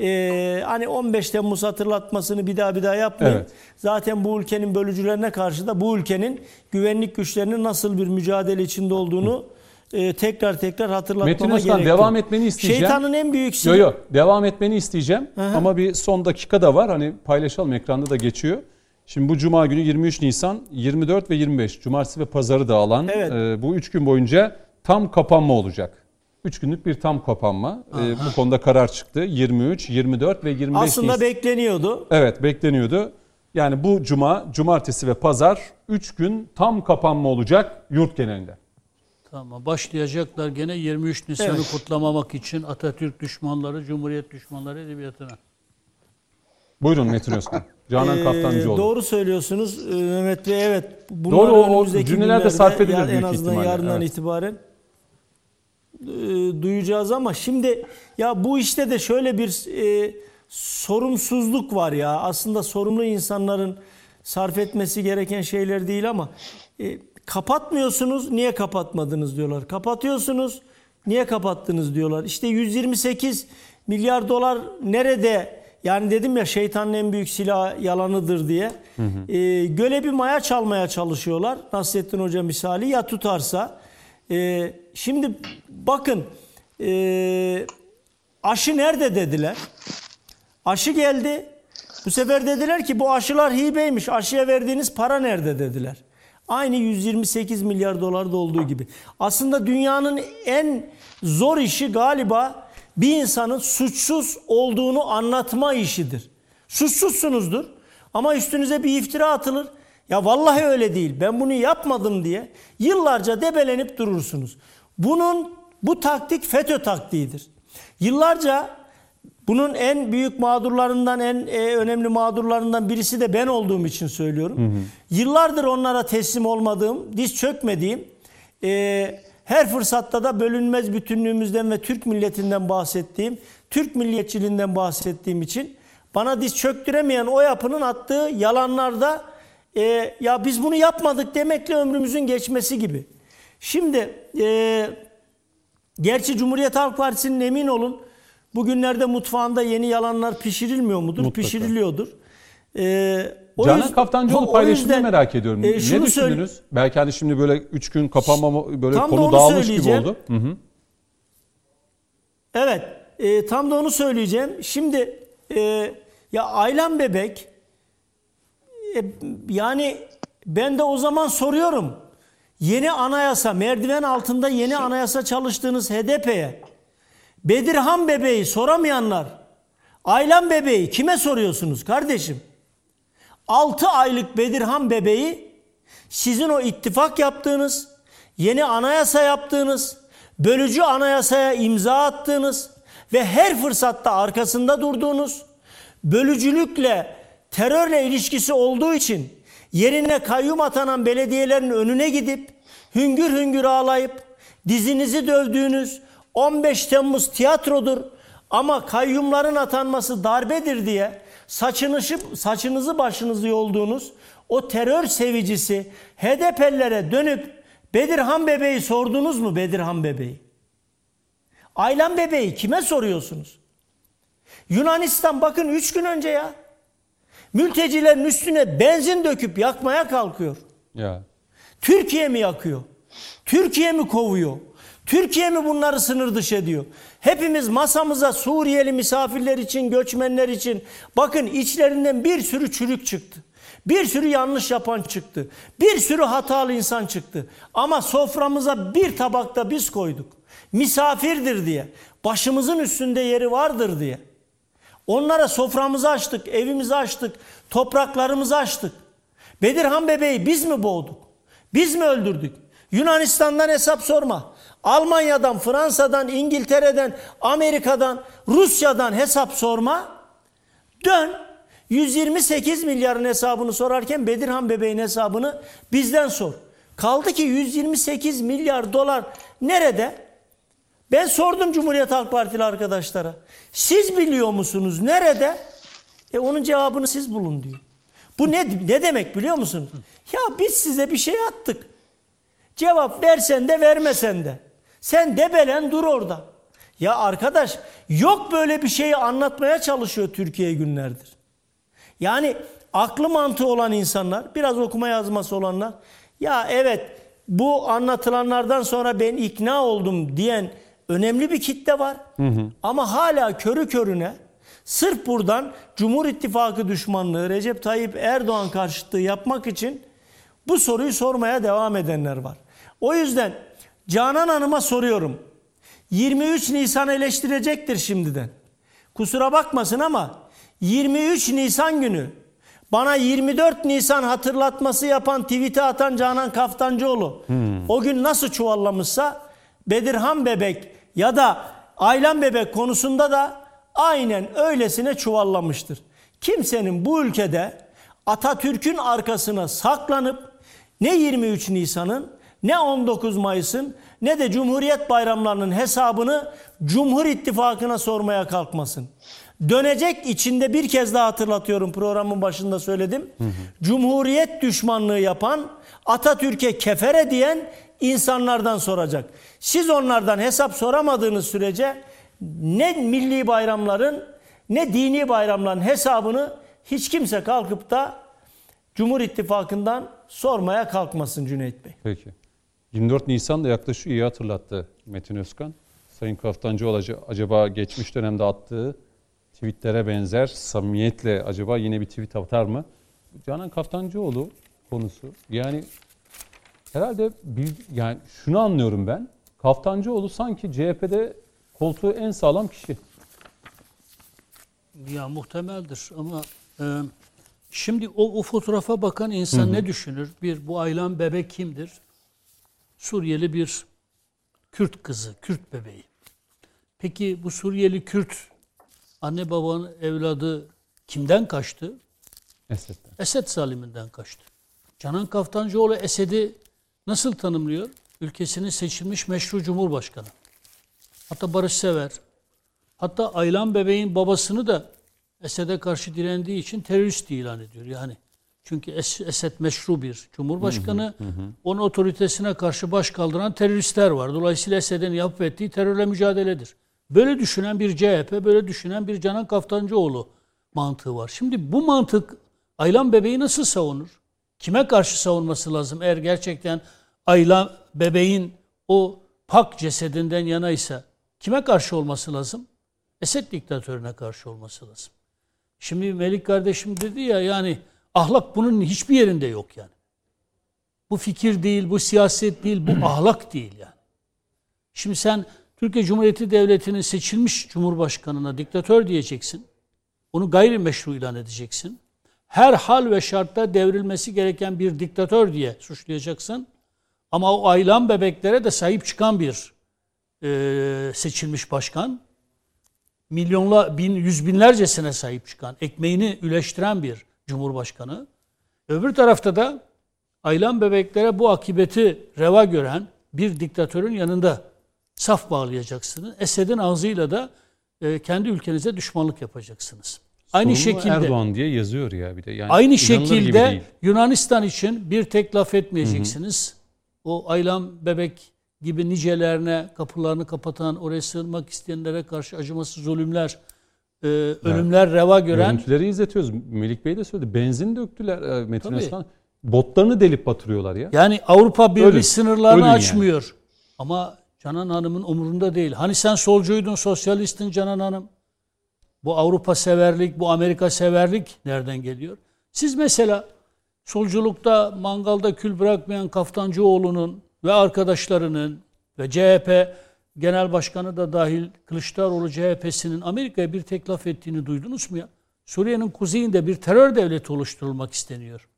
E, hani 15 Temmuz hatırlatmasını bir daha bir daha yapmayın. Evet. Zaten bu ülkenin bölücülerine karşı da bu ülkenin güvenlik güçlerinin nasıl bir mücadele içinde olduğunu e, tekrar tekrar hatırlatmama Metin Özkan gerek yok. devam etmeni isteyeceğim. Şeytanın en büyük Yo silahı- yo devam etmeni isteyeceğim hı. ama bir son dakika da var hani paylaşalım ekranda da geçiyor. Şimdi bu cuma günü 23 Nisan 24 ve 25 cumartesi ve pazarı da alan Evet. e, bu 3 gün boyunca tam kapanma olacak. 3 günlük bir tam kapanma. E, bu konuda karar çıktı. 23, 24 ve 25 Aslında Nisan. bekleniyordu. Evet bekleniyordu. Yani bu cuma, cumartesi ve pazar 3 gün tam kapanma olacak yurt genelinde. Tamam başlayacaklar gene 23 Nisan'ı Evet. kutlamamak için Atatürk düşmanları, Cumhuriyet düşmanları edebiyatına. Buyurun Metin Özkan. Canan Ee, Kaftancıoğlu. Doğru söylüyorsunuz Ee, Mehmet Bey. Evet. Bunlar Doğru, o- cümleler de sarf edilir ya- büyük En azından ihtimalle, yarından evet. itibaren e, duyacağız ama şimdi ya bu işte de şöyle bir e, sorumsuzluk var ya. Aslında sorumlu insanların sarf etmesi gereken şeyler değil ama e, kapatmıyorsunuz niye kapatmadınız diyorlar. Kapatıyorsunuz niye kapattınız diyorlar. İşte 128 milyar dolar nerede Yani dedim ya şeytanın en büyük silahı yalanıdır diye. E, göle bir maya çalmaya çalışıyorlar. Nasrettin Hoca misali ya tutarsa. E, şimdi bakın e, aşı nerede dediler. Aşı geldi. Bu sefer dediler ki bu aşılar hibeymiş. Aşıya verdiğiniz para nerede dediler. Aynı 128 milyar dolarda olduğu gibi. Aslında dünyanın en zor işi galiba bir insanın suçsuz olduğunu anlatma işidir. Suçsuzsunuzdur ama üstünüze bir iftira atılır. Ya vallahi öyle değil. Ben bunu yapmadım diye yıllarca debelenip durursunuz. Bunun bu taktik FETÖ taktiğidir. Yıllarca bunun en büyük mağdurlarından, en e, önemli mağdurlarından birisi de ben olduğum için söylüyorum. Yıllardır onlara teslim olmadığım, diz çökmediğim, e, her fırsatta da bölünmez bütünlüğümüzden ve Türk milletinden bahsettiğim, Türk milliyetçiliğinden bahsettiğim için bana diz çöktüremeyen o yapının attığı yalanlarda e, ya biz bunu yapmadık demekle ömrümüzün geçmesi gibi. Şimdi e, gerçi Cumhuriyet Halk Partisi'nin emin olun bugünlerde mutfağında yeni yalanlar pişirilmiyor mudur? Mutlaka. Pişiriliyordur. E, o Canan yüzden- Kaftancıoğlu paylaşımını merak ediyorum. e, ne şunu düşündünüz? söyle- Belki hani şimdi böyle 3 gün kapanmama böyle Tam da konu onu dağılmış gibi oldu. Hı hı. Evet, e, tam da onu söyleyeceğim. Şimdi e, ya Aylan Bebek e, yani ben de o zaman soruyorum. Yeni anayasa, merdiven altında yeni anayasa çalıştığınız HDP'ye Bedirhan Bebeği soramayanlar Aylan Bebeği kime soruyorsunuz kardeşim? 6 aylık Bedirhan Bebeği sizin o ittifak yaptığınız, yeni anayasa yaptığınız, bölücü anayasaya imza attığınız ve her fırsatta arkasında durduğunuz, bölücülükle, terörle ilişkisi olduğu için yerine kayyum atanan belediyelerin önüne gidip hüngür hüngür ağlayıp dizinizi dövdüğünüz 15 Temmuz tiyatrodur ama kayyumların atanması darbedir diye saçınızı, saçınızı başınızı yolduğunuz o terör sevicisi HDP'lilere dönüp Bedirhan Bebeği sordunuz mu Bedirhan Bebeği? Aylan Bebeği kime soruyorsunuz? Yunanistan bakın 3 gün önce ya. Mültecilerin üstüne benzin döküp yakmaya kalkıyor. Ya. Türkiye mi yakıyor? Türkiye mi kovuyor? Türkiye mi bunları sınır dışı ediyor? Hepimiz masamıza Suriyeli misafirler için, göçmenler için bakın içlerinden bir sürü çürük çıktı. Bir sürü yanlış yapan çıktı. Bir sürü hatalı insan çıktı. Ama soframıza bir tabakta biz koyduk. Misafirdir diye. Başımızın üstünde yeri vardır diye. Onlara soframızı açtık, evimizi açtık, topraklarımızı açtık. Bedirhan bebeği biz mi boğduk? Biz mi öldürdük? Yunanistan'dan hesap sorma. Almanya'dan, Fransa'dan, İngiltere'den, Amerika'dan, Rusya'dan hesap sorma. Dön 128 milyarın hesabını sorarken Bedirhan bebeğin hesabını bizden sor. Kaldı ki 128 milyar dolar nerede? Ben sordum Cumhuriyet Halk Partili arkadaşlara. Siz biliyor musunuz nerede? E onun cevabını siz bulun diyor. Bu ne, ne demek biliyor musunuz? Ya biz size bir şey attık. Cevap versen de vermesen de. Sen debelen dur orada. Ya arkadaş yok böyle bir şeyi anlatmaya çalışıyor Türkiye günlerdir. Yani aklı mantığı olan insanlar, biraz okuma yazması olanlar, ya evet bu anlatılanlardan sonra ben ikna oldum diyen önemli bir kitle var. Ama hala körü körüne sırf buradan Cumhur İttifakı düşmanlığı, Recep Tayyip Erdoğan karşıtlığı yapmak için bu soruyu sormaya devam edenler var. O yüzden Canan Hanım'a soruyorum. 23 Nisan eleştirecektir şimdiden. Kusura bakmasın ama 23 Nisan günü bana 24 Nisan hatırlatması yapan tweet'e atan Canan Kaftancıoğlu o gün nasıl çuvallamışsa Bedirhan Bebek ya da Aylan Bebek konusunda da aynen öylesine çuvallamıştır. Kimsenin bu ülkede Atatürk'ün arkasına saklanıp ne 23 Nisan'ın ne 19 Mayıs'ın ne de Cumhuriyet bayramlarının hesabını Cumhur İttifakı'na sormaya kalkmasın. Dönecek içinde bir kez daha hatırlatıyorum programın başında söyledim. Cumhuriyet düşmanlığı yapan Atatürk'e kefere diyen insanlardan soracak. Siz onlardan hesap soramadığınız sürece ne milli bayramların ne dini bayramların hesabını hiç kimse kalkıp da Cumhur İttifakı'ndan sormaya kalkmasın Cüneyt Bey. Peki. 24 Nisan da yaklaşıyor iyi hatırlattı Metin Özkan. Sayın Kaftancıoğlu ac- acaba geçmiş dönemde attığı tweetlere benzer samimiyetle acaba yine bir tweet atar mı? Canan Kaftancıoğlu konusu. Yani herhalde bir, yani şunu anlıyorum ben. Kaftancıoğlu sanki CHP'de koltuğu en sağlam kişi. Ya muhtemeldir ama e, şimdi o, o fotoğrafa bakan insan ne düşünür? Bir, bu Aylan bebek kimdir? Suriyeli bir Kürt kızı, Kürt bebeği. Peki bu Suriyeli Kürt anne babanın evladı kimden kaçtı? Esed'den. Esed zaliminden kaçtı. Canan Kaftancıoğlu Esed'i nasıl tanımlıyor? Ülkesinin seçilmiş meşru cumhurbaşkanı. Hatta barışsever. Hatta Aylan bebeğin babasını da Esed'e karşı direndiği için terörist ilan ediyor. Yani çünkü Es- Esed meşru bir cumhurbaşkanı. Onun otoritesine karşı baş kaldıran teröristler var. Dolayısıyla Esed'in yapıp ettiği terörle mücadeledir. Böyle düşünen bir CHP, böyle düşünen bir Canan Kaftancıoğlu mantığı var. Şimdi bu mantık Aylan bebeği nasıl savunur? Kime karşı savunması lazım eğer gerçekten Aylan bebeğin o pak cesedinden yanaysa kime karşı olması lazım? Esed diktatörüne karşı olması lazım. Şimdi Melik kardeşim dedi ya yani ahlak bunun hiçbir yerinde yok yani. Bu fikir değil, bu siyaset değil, bu ahlak değil yani. Şimdi sen Türkiye Cumhuriyeti Devleti'nin seçilmiş cumhurbaşkanına diktatör diyeceksin. Onu gayrimeşru ilan edeceksin. Her hal ve şartta devrilmesi gereken bir diktatör diye suçlayacaksın. Ama o aylan bebeklere de sahip çıkan bir e, seçilmiş başkan. Milyonla, bin, yüz binlercesine sahip çıkan, ekmeğini üleştiren bir cumhurbaşkanı. Öbür tarafta da aylan bebeklere bu akibeti reva gören bir diktatörün yanında saf bağlayacaksınız. Esed'in ağzıyla da e, kendi ülkenize düşmanlık yapacaksınız. Aynı Sorumlu şekilde Erdoğan diye yazıyor ya bir de. Yani aynı şekilde. Yunanistan için bir tek laf etmeyeceksiniz. O aylan bebek gibi nicelerine kapılarını kapatan, oraya sığınmak isteyenlere karşı acımasız zulümler, e, ölümler reva gören Görüntüleri izletiyoruz. Melik Bey de söyledi. Benzin döktüler e, Metin Tabii. Özkan. Botlarını delip batırıyorlar ya. Yani Avrupa Birliği Ölün. sınırlarını Ölün yani. açmıyor. Ama Canan Hanım'ın umurunda değil. Hani sen solcuydun, sosyalistin Canan Hanım. Bu Avrupa severlik, bu Amerika severlik nereden geliyor? Siz mesela solculukta mangalda kül bırakmayan Kaftancıoğlu'nun ve arkadaşlarının ve CHP Genel Başkanı da dahil Kılıçdaroğlu CHP'sinin Amerika'ya bir tek laf ettiğini duydunuz mu ya? Suriye'nin kuzeyinde bir terör devleti oluşturulmak isteniyor.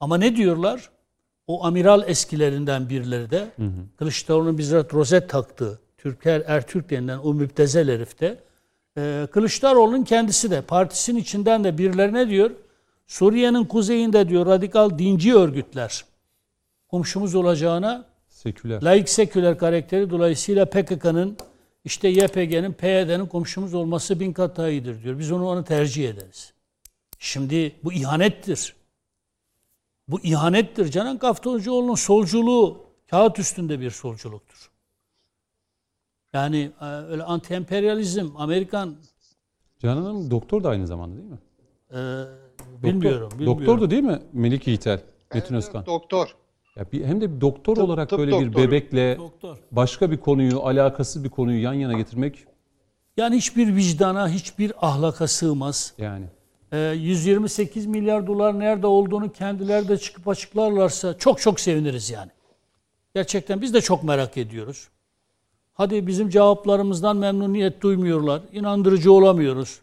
Ama ne diyorlar? O amiral eskilerinden birileri de Kılıçdaroğlu'nun bizzat rozet taktığı Türker Ertürk denilen o müptezel herif de e, Kılıçdaroğlu'nun kendisi de partisinin içinden de birileri ne diyor? Suriye'nin kuzeyinde diyor radikal dinci örgütler komşumuz olacağına Seküler. laik seküler karakteri dolayısıyla PKK'nın işte YPG'nin, PYD'nin komşumuz olması bin kat daha iyidir diyor. Biz onu onu tercih ederiz. Şimdi bu ihanettir. Bu ihanettir. Canan Kaftancıoğlu'nun solculuğu kağıt üstünde bir solculuktur. Yani e, öyle anti-emperyalizm, Amerikan Canan Hanım doktor da aynı zamanda değil mi? e, Doktor- bilmiyorum, bilmiyorum. Doktordu değil mi Melik Yiğiter? Metin Özkan. Doktor. Ya bir, hem de bir doktor Tıp- olarak tıp böyle bir doktoru. bebekle Doktor. başka bir konuyu, alakasız bir konuyu yan yana getirmek Yani hiçbir vicdana, hiçbir ahlaka sığmaz. yani. Ee, 128 milyar dolar nerede olduğunu kendileri de çıkıp açıklarlarsa çok çok seviniriz yani. Gerçekten biz de çok merak ediyoruz. Hadi bizim cevaplarımızdan memnuniyet duymuyorlar. inandırıcı olamıyoruz.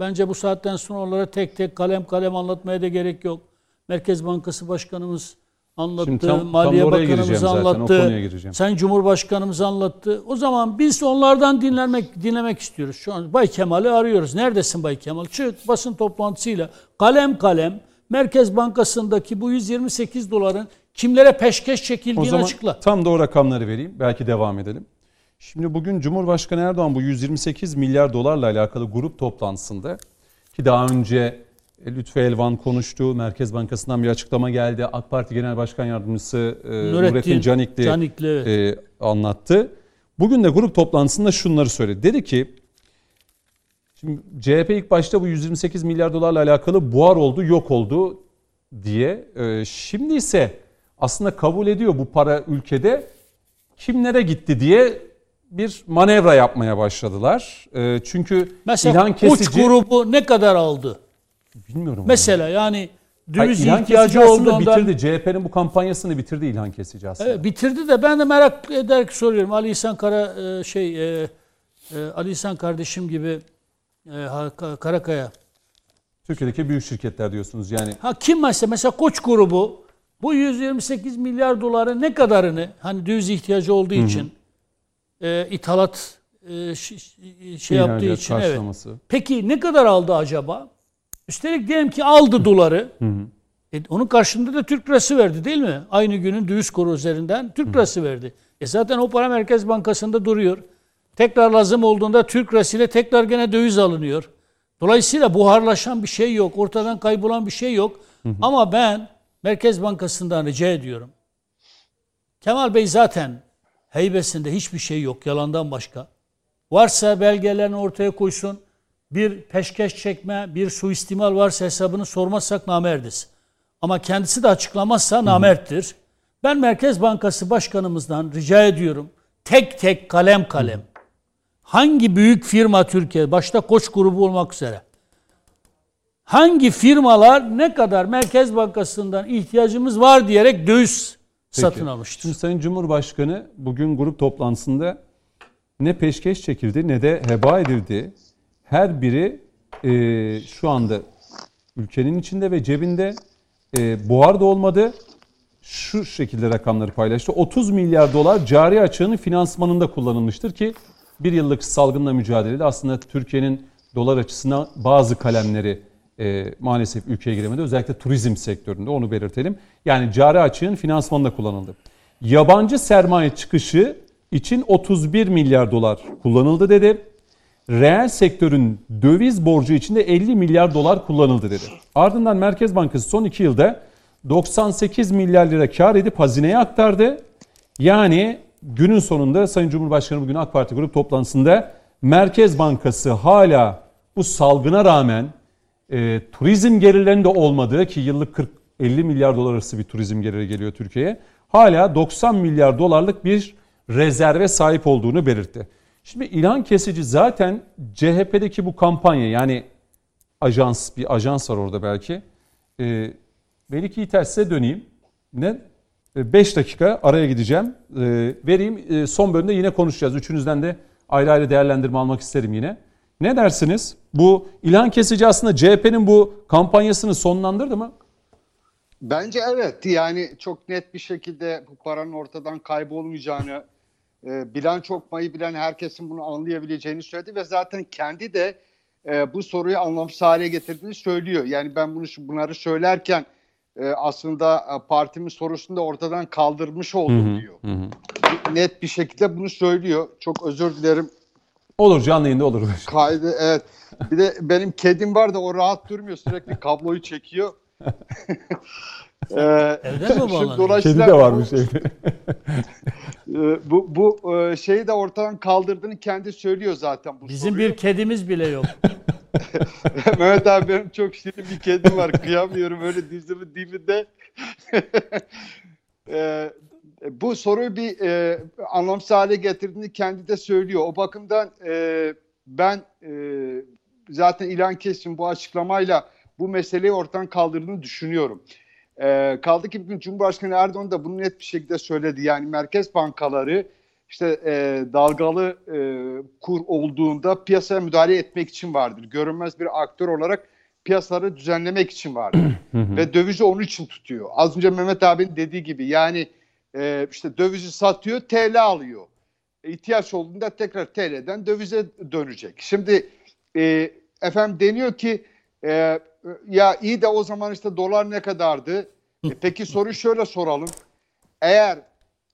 Bence bu saatten sonra onlara tek tek kalem kalem anlatmaya da gerek yok. Merkez Bankası Başkanımız anlattı, Şimdi tam- tam Maliye oraya Bakanımız zaten, o anlattı, gireceğim. Sayın Cumhurbaşkanımız anlattı. O zaman biz onlardan dinlemek dinlemek istiyoruz. Şu an Bay Kemal'i arıyoruz. Neredesin Bay Kemal? Çık basın toplantısıyla kalem kalem Merkez Bankası'ndaki bu 128 doların kimlere peşkeş O çekildiğini zaman açıkla. tam da o rakamları vereyim. Belki devam edelim. Şimdi bugün Cumhurbaşkanı Erdoğan bu 128 milyar dolarla alakalı grup toplantısında ki daha önce Lütfü Elvan konuştu. Merkez Bankası'ndan bir açıklama geldi. AK Parti Genel Başkan Yardımcısı e, Nurettin, Canikli, Canikli, evet. e, anlattı. Bugün de grup toplantısında şunları söyledi. Dedi ki Şimdi CHP ilk başta bu 128 milyar dolarla alakalı buhar oldu, yok oldu diye. Ee, şimdi ise aslında kabul ediyor bu para ülkede kimlere gitti diye bir manevra yapmaya başladılar. Ee, çünkü Mesela İlhan uç Kesici grubu ne kadar aldı? Bilmiyorum. Mesela yani Hayır, döviz İlhan ihtiyacı olduğundan bitirdi. CHP'nin bu kampanyasını bitirdi İlhan Kesici aslında. Evet, bitirdi de ben de merak ederek soruyorum. Ali İhsan Kara e, şey e, e, Ali İhsan kardeşim gibi Karakaya. Türkiye'deki büyük şirketler diyorsunuz yani. Ha kim mesela mesela Koç grubu bu 128 milyar doların ne kadarını hani döviz ihtiyacı olduğu için e, ithalat e, şey yaptığı İhracat için evet. Peki ne kadar aldı acaba? Üstelik diyelim ki aldı doları. E, onun karşılığında da Türk lirası verdi değil mi? Aynı günün döviz kuru üzerinden Türk lirası verdi. E zaten o para Merkez Bankası'nda duruyor. Tekrar lazım olduğunda Türk lirası ile tekrar gene döviz alınıyor. Dolayısıyla buharlaşan bir şey yok. Ortadan kaybolan bir şey yok. Ama ben Merkez Bankası'ndan rica ediyorum. Kemal Bey zaten heybesinde hiçbir şey yok yalandan başka. Varsa belgelerini ortaya koysun. Bir peşkeş çekme, bir suistimal varsa hesabını sormazsak namerdiz. Ama kendisi de açıklamazsa namerttir. Ben Merkez Bankası Başkanımızdan rica ediyorum. Tek tek kalem kalem. Hangi büyük firma Türkiye, başta Koç grubu olmak üzere. Hangi firmalar ne kadar Merkez Bankası'ndan ihtiyacımız var diyerek döviz satın Peki. almıştır. Şimdi Sayın Cumhurbaşkanı bugün grup toplantısında ne peşkeş çekildi ne de heba edildi. Her biri e, şu anda ülkenin içinde ve cebinde e, buhar da olmadı. Şu şekilde rakamları paylaştı. 30 milyar dolar cari açığının finansmanında kullanılmıştır ki bir yıllık salgınla mücadelede aslında Türkiye'nin dolar açısından bazı kalemleri e, maalesef ülkeye giremedi. Özellikle turizm sektöründe onu belirtelim. Yani cari açığın finansmanında kullanıldı. Yabancı sermaye çıkışı için 31 milyar dolar kullanıldı dedi. Reel sektörün döviz borcu için de 50 milyar dolar kullanıldı dedi. Ardından Merkez Bankası son 2 yılda 98 milyar lira kar edip hazineye aktardı. Yani günün sonunda Sayın Cumhurbaşkanı bugün AK Parti grup toplantısında Merkez Bankası hala bu salgına rağmen e, turizm gelirlerinde olmadığı ki yıllık 40-50 milyar dolar arası bir turizm geliri geliyor Türkiye'ye. Hala 90 milyar dolarlık bir rezerve sahip olduğunu belirtti. Şimdi İlhan Kesici zaten CHP'deki bu kampanya yani ajans bir ajans var orada belki. E, Melike Yiğiter size döneyim. Ne? 5 dakika araya gideceğim. E, vereyim. E, son bölümde yine konuşacağız. Üçünüzden de ayrı ayrı değerlendirme almak isterim yine. Ne dersiniz? Bu İlhan Kesici aslında CHP'nin bu kampanyasını sonlandırdı mı? Bence evet yani çok net bir şekilde bu paranın ortadan kaybolmayacağını e, bilen çok mayı bilen herkesin bunu anlayabileceğini söyledi ve zaten kendi de e, bu soruyu anlamsız hale getirdiğini söylüyor. Yani ben bunu bunları söylerken e, aslında e, partimin sorusunu da ortadan kaldırmış oldum diyor. Net bir şekilde bunu söylüyor. Çok özür dilerim. Olur canlı yayında olur. Kaydı evet. Bir de benim kedim var da o rahat durmuyor sürekli kabloyu çekiyor. ee, Evden mi şimdi bağlanıyor? dolayısıyla Kedi de varmış evde. e, bu bu e, şeyi de ortadan kaldırdığını kendi söylüyor zaten bu Bizim soruyu. bir kedimiz bile yok. Mehmet abi benim çok şirin bir kedim var. Kıyamıyorum öyle dizimin dibinde. Ee, bu soruyu bir e, anlamsız hale getirdiğini kendi de söylüyor. O bakımdan e, ben e, zaten İlhan Kesin bu açıklamayla bu meseleyi ortadan kaldırdığını düşünüyorum. E, kaldı ki bugün Cumhurbaşkanı Erdoğan da bunu net bir şekilde söyledi. Yani merkez bankaları işte e, dalgalı e, kur olduğunda piyasaya müdahale etmek için vardır. Görünmez bir aktör olarak piyasaları düzenlemek için vardır. Ve dövizi onun için tutuyor. Az önce Mehmet abinin dediği gibi yani e, işte dövizi satıyor TL alıyor. İhtiyaç olduğunda tekrar TL'den dövize dönecek. Şimdi e, efendim deniyor ki e, ya iyi de o zaman işte dolar ne kadardı? E, peki soruyu şöyle soralım. Eğer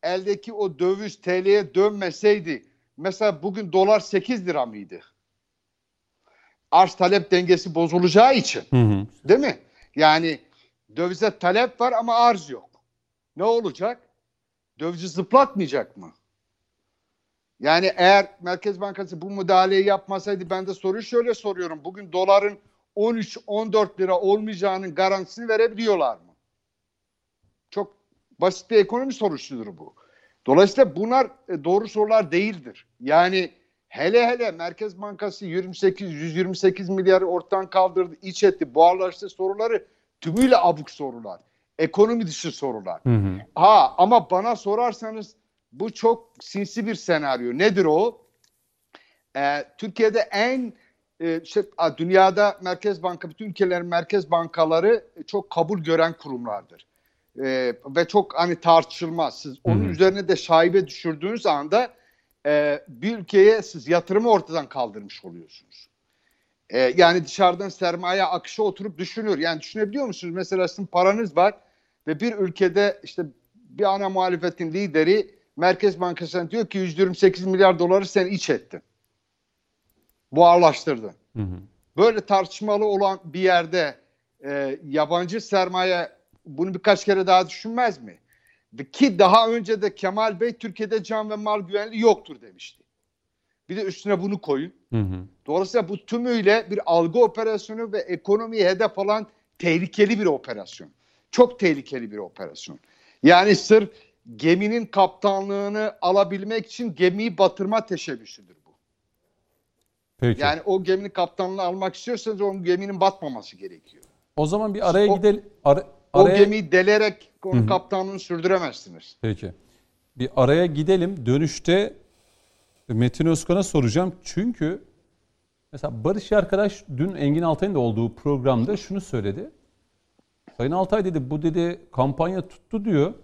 eldeki o döviz TL'ye dönmeseydi mesela bugün dolar 8 lira mıydı? Arz talep dengesi bozulacağı için. Değil mi? Yani dövize talep var ama arz yok. Ne olacak? Dövizi zıplatmayacak mı? Yani eğer Merkez Bankası bu müdahaleyi yapmasaydı ben de soruyu şöyle soruyorum. Bugün doların 13-14 lira olmayacağının garantisini verebiliyorlar mı? Çok basit bir ekonomi sorusudur bu. Dolayısıyla bunlar e, doğru sorular değildir. Yani hele hele Merkez Bankası 28 128 milyarı ortadan kaldırdı, iç etti, buharlaştı soruları tümüyle abuk sorular. Ekonomi dışı sorular. Hı hı. Ha ama bana sorarsanız bu çok sinsi bir senaryo. Nedir o? Ee, Türkiye'de en e, işte, dünyada Merkez Banka, bütün ülkelerin merkez bankaları çok kabul gören kurumlardır. Ee, ve çok hani tartışılmaz. Siz onun Hı hı. üzerine de şaibe düşürdüğünüz anda e, bir ülkeye siz yatırımı ortadan kaldırmış oluyorsunuz. E, yani dışarıdan sermaye akışı oturup düşünür. Yani düşünebiliyor musunuz? Mesela sizin paranız var ve bir ülkede işte bir ana muhalefetin lideri Merkez Bankası'na diyor ki 128 milyar doları sen iç ettin. Buharlaştırdın. Hı hı. Böyle tartışmalı olan bir yerde e, yabancı sermaye bunu birkaç kere daha düşünmez mi? Ki daha önce de Kemal Bey Türkiye'de can ve mal güvenliği yoktur demişti. Bir de üstüne bunu koyun. Hı hı. Dolayısıyla bu tümüyle bir algı operasyonu ve ekonomiye hedef alan tehlikeli bir operasyon. Çok tehlikeli bir operasyon. Yani sırf geminin kaptanlığını alabilmek için gemiyi batırma teşebbüsüdür. Peki. Yani o geminin kaptanlığını almak istiyorsanız o geminin batmaması gerekiyor. o zaman bir araya O- gidelim. Ara- O araya... gemiyi delerek onun kaptanlığını sürdüremezsiniz. Peki. Bir araya gidelim. Dönüşte Metin Özkan'a soracağım. Çünkü mesela Barış arkadaş dün Engin Altay'ın da olduğu programda şunu söyledi. Sayın Altay dedi bu dedi kampanya tuttu diyor.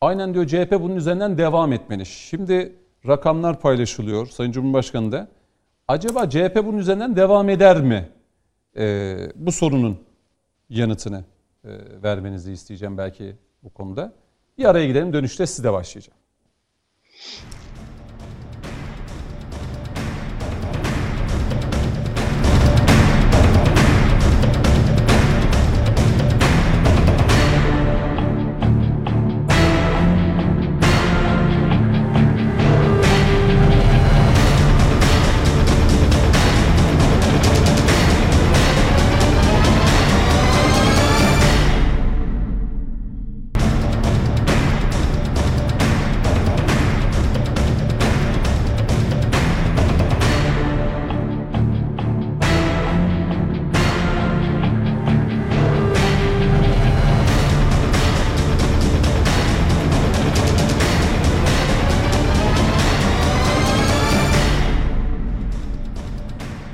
Aynen diyor CHP bunun üzerinden devam etmeli. Şimdi rakamlar paylaşılıyor Sayın Cumhurbaşkanı da. Acaba CHP bunun üzerinden devam eder mi? Ee, bu sorunun yanıtını e, vermenizi isteyeceğim belki bu konuda. Bir araya gidelim dönüşte sizde başlayacağım.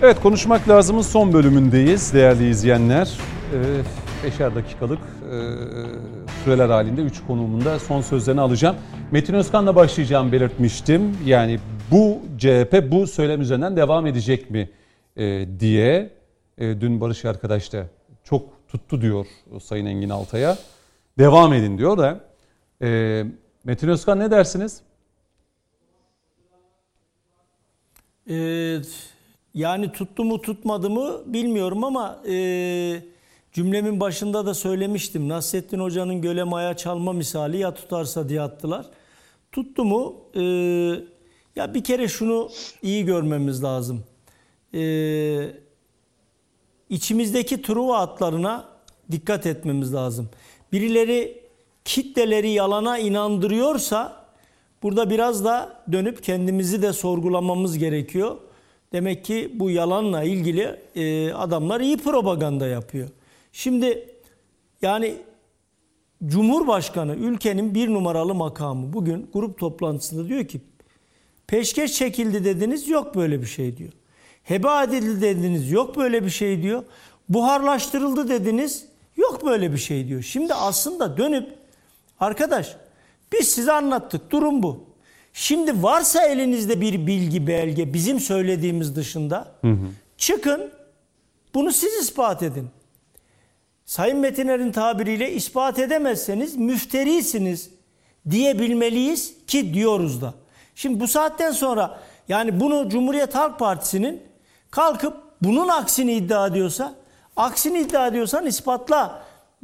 Evet konuşmak lazımın son bölümündeyiz değerli izleyenler. Ee, beşer dakikalık e, süreler halinde 3 konuğumunda son sözlerini alacağım. Metin Özkan'la başlayacağım belirtmiştim. Yani bu CHP bu söylem üzerinden devam edecek mi e, diye dün Barış arkadaş da çok tuttu diyor Sayın Engin Altay'a. Devam edin diyor da. Metin Özkan ne dersiniz? Ee, yani tuttu mu tutmadı mı bilmiyorum ama e, cümlemin başında da söylemiştim. Nasrettin Hoca'nın göle maya çalma misali ya tutarsa diye attılar. Tuttu mu? e, ya bir kere şunu iyi görmemiz lazım. E, içimizdeki Truva atlarına dikkat etmemiz lazım. Birileri kitleleri yalana inandırıyorsa burada biraz da dönüp kendimizi de sorgulamamız gerekiyor. Demek ki bu yalanla ilgili e, adamlar iyi propaganda yapıyor. Şimdi yani Cumhurbaşkanı ülkenin bir numaralı makamı bugün grup toplantısında diyor ki peşkeş çekildi dediniz yok böyle bir şey diyor. Heba edildi dediniz yok böyle bir şey diyor. Buharlaştırıldı dediniz yok böyle bir şey diyor. Şimdi aslında dönüp arkadaş biz size anlattık durum bu. Şimdi varsa elinizde bir bilgi belge bizim söylediğimiz dışında çıkın bunu siz ispat edin. Sayın Metiner'in tabiriyle ispat edemezseniz müfterisiniz diyebilmeliyiz ki diyoruz da. Şimdi bu saatten sonra yani bunu Cumhuriyet Halk Partisi'nin kalkıp bunun aksini iddia ediyorsa, aksini iddia ediyorsan ispatla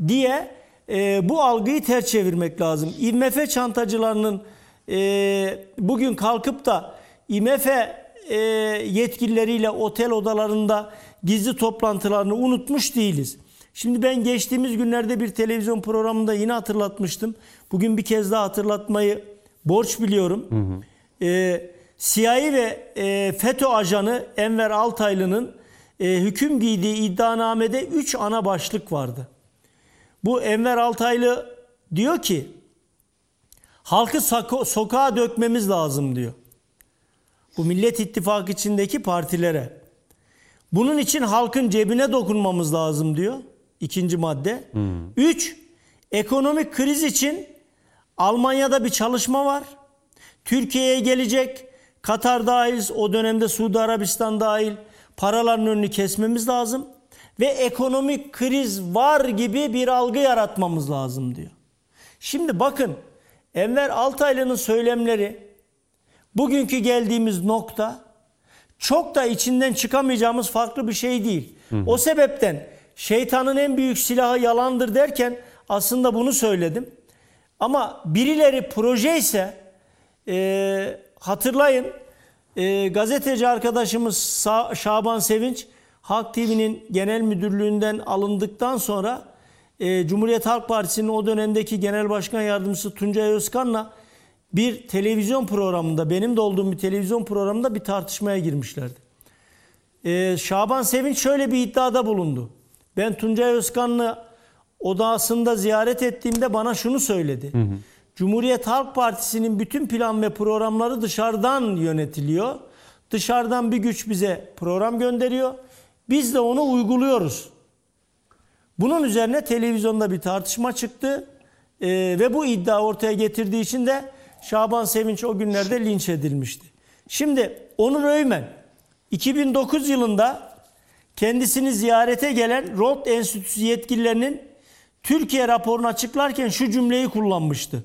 diye e, bu algıyı ters çevirmek lazım. IMF çantacılarının e, bugün kalkıp da IMF e, yetkilileriyle otel odalarında gizli toplantılarını unutmuş değiliz. Şimdi ben geçtiğimiz günlerde bir televizyon programında yine hatırlatmıştım. Bugün bir kez daha hatırlatmayı borç biliyorum. Ee, CIA ve e, FETÖ ajanı Enver Altaylı'nın e, hüküm giydiği iddianamede 3 ana başlık vardı. Bu Enver Altaylı diyor ki halkı sokağa dökmemiz lazım diyor. Bu Millet İttifakı içindeki partilere. Bunun için halkın cebine dokunmamız lazım diyor. İkinci madde. Üç, ekonomik kriz için Almanya'da bir çalışma var. Türkiye'ye gelecek. Katar dahil, o dönemde Suudi Arabistan dahil paraların önünü kesmemiz lazım. Ve ekonomik kriz var gibi bir algı yaratmamız lazım diyor. Şimdi bakın Enver Altaylı'nın söylemleri bugünkü geldiğimiz nokta çok da içinden çıkamayacağımız farklı bir şey değil. O sebepten şeytanın en büyük silahı yalandır derken aslında bunu söyledim. Ama birileri proje ise e, hatırlayın e, gazeteci arkadaşımız Sa- Şaban Sevinç Halk TV'nin genel müdürlüğünden alındıktan sonra e, Cumhuriyet Halk Partisi'nin o dönemdeki genel başkan yardımcısı Tuncay Özkan'la bir televizyon programında benim de olduğum bir televizyon programında bir tartışmaya girmişlerdi. Ee, Şaban Sevinç şöyle bir iddiada bulundu. Ben Tuncay Özkan'la odasında ziyaret ettiğimde bana şunu söyledi. Cumhuriyet Halk Partisi'nin bütün plan ve programları dışarıdan yönetiliyor. Dışarıdan bir güç bize program gönderiyor. Biz de onu uyguluyoruz. Bunun üzerine televizyonda bir tartışma çıktı. Ee, ve bu iddia ortaya getirdiği için de Şaban Sevinç o günlerde linç edilmişti. Şimdi Onur Öymen 2009 yılında kendisini ziyarete gelen Rot Enstitüsü yetkililerinin Türkiye raporunu açıklarken şu cümleyi kullanmıştı.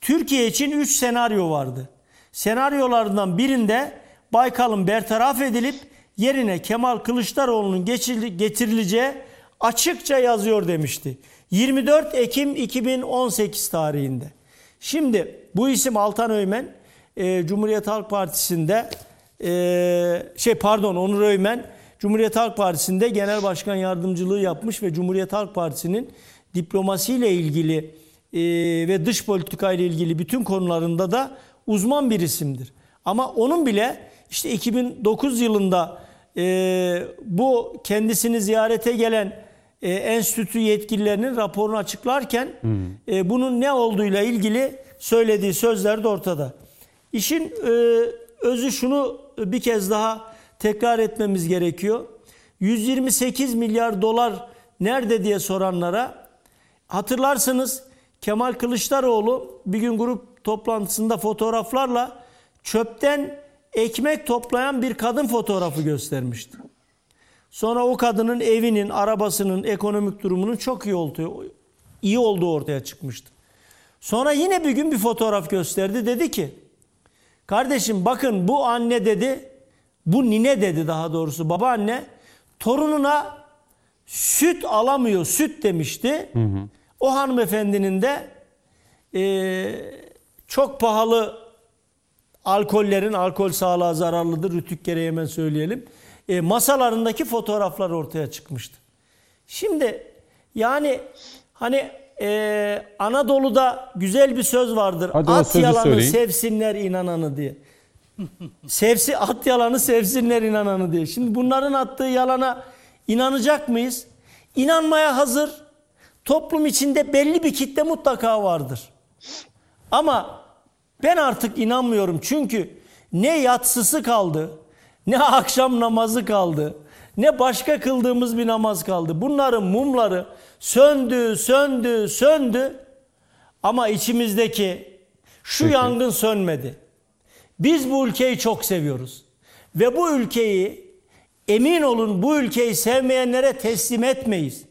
Türkiye için 3 senaryo vardı. Senaryolardan birinde Baykal'ın bertaraf edilip yerine Kemal Kılıçdaroğlu'nun getirileceği açıkça yazıyor demişti. 24 Ekim 2018 tarihinde. Şimdi bu isim Altan Öymen e, Cumhuriyet Halk Partisi'nde e, şey pardon Onur Öymen Cumhuriyet Halk Partisi'nde genel başkan yardımcılığı yapmış ve Cumhuriyet Halk Partisi'nin diplomasiyle ilgili e, ve dış politika ile ilgili bütün konularında da uzman bir isimdir. Ama onun bile işte 2009 yılında e, bu kendisini ziyarete gelen e, enstitü yetkililerinin raporunu açıklarken e, bunun ne olduğuyla ilgili söylediği sözler de ortada. İşin e, özü şunu bir kez daha tekrar etmemiz gerekiyor. 128 milyar dolar nerede diye soranlara hatırlarsınız Kemal Kılıçdaroğlu bir gün grup toplantısında fotoğraflarla çöpten ekmek toplayan bir kadın fotoğrafı göstermişti. Sonra o kadının evinin, arabasının, ekonomik durumunun çok iyi olduğu, iyi olduğu ortaya çıkmıştı. Sonra yine bir gün bir fotoğraf gösterdi. Dedi ki, kardeşim bakın bu anne dedi, bu nine dedi daha doğrusu babaanne, torununa süt alamıyor, süt demişti. O hanımefendinin de eee, çok pahalı alkollerin, alkol sağlığa zararlıdır, rütük gereği hemen söyleyelim. E, masalarındaki fotoğraflar ortaya çıkmıştı. Şimdi yani hani e, Anadolu'da güzel bir söz vardır. Hadi at yalanı söyleyin. sevsinler inananı diye. Sevsi at yalanı sevsinler inananı diye. Şimdi bunların attığı yalana inanacak mıyız? İnanmaya hazır. Toplum içinde belli bir kitle mutlaka vardır. Ama ben artık inanmıyorum çünkü ne yatsısı kaldı, ne akşam namazı kaldı, ne başka kıldığımız bir namaz kaldı. Bunların mumları söndü, söndü, söndü ama içimizdeki şu Peki. yangın sönmedi. Biz bu ülkeyi çok seviyoruz. Ve bu ülkeyi emin olun bu ülkeyi sevmeyenlere teslim etmeyiz.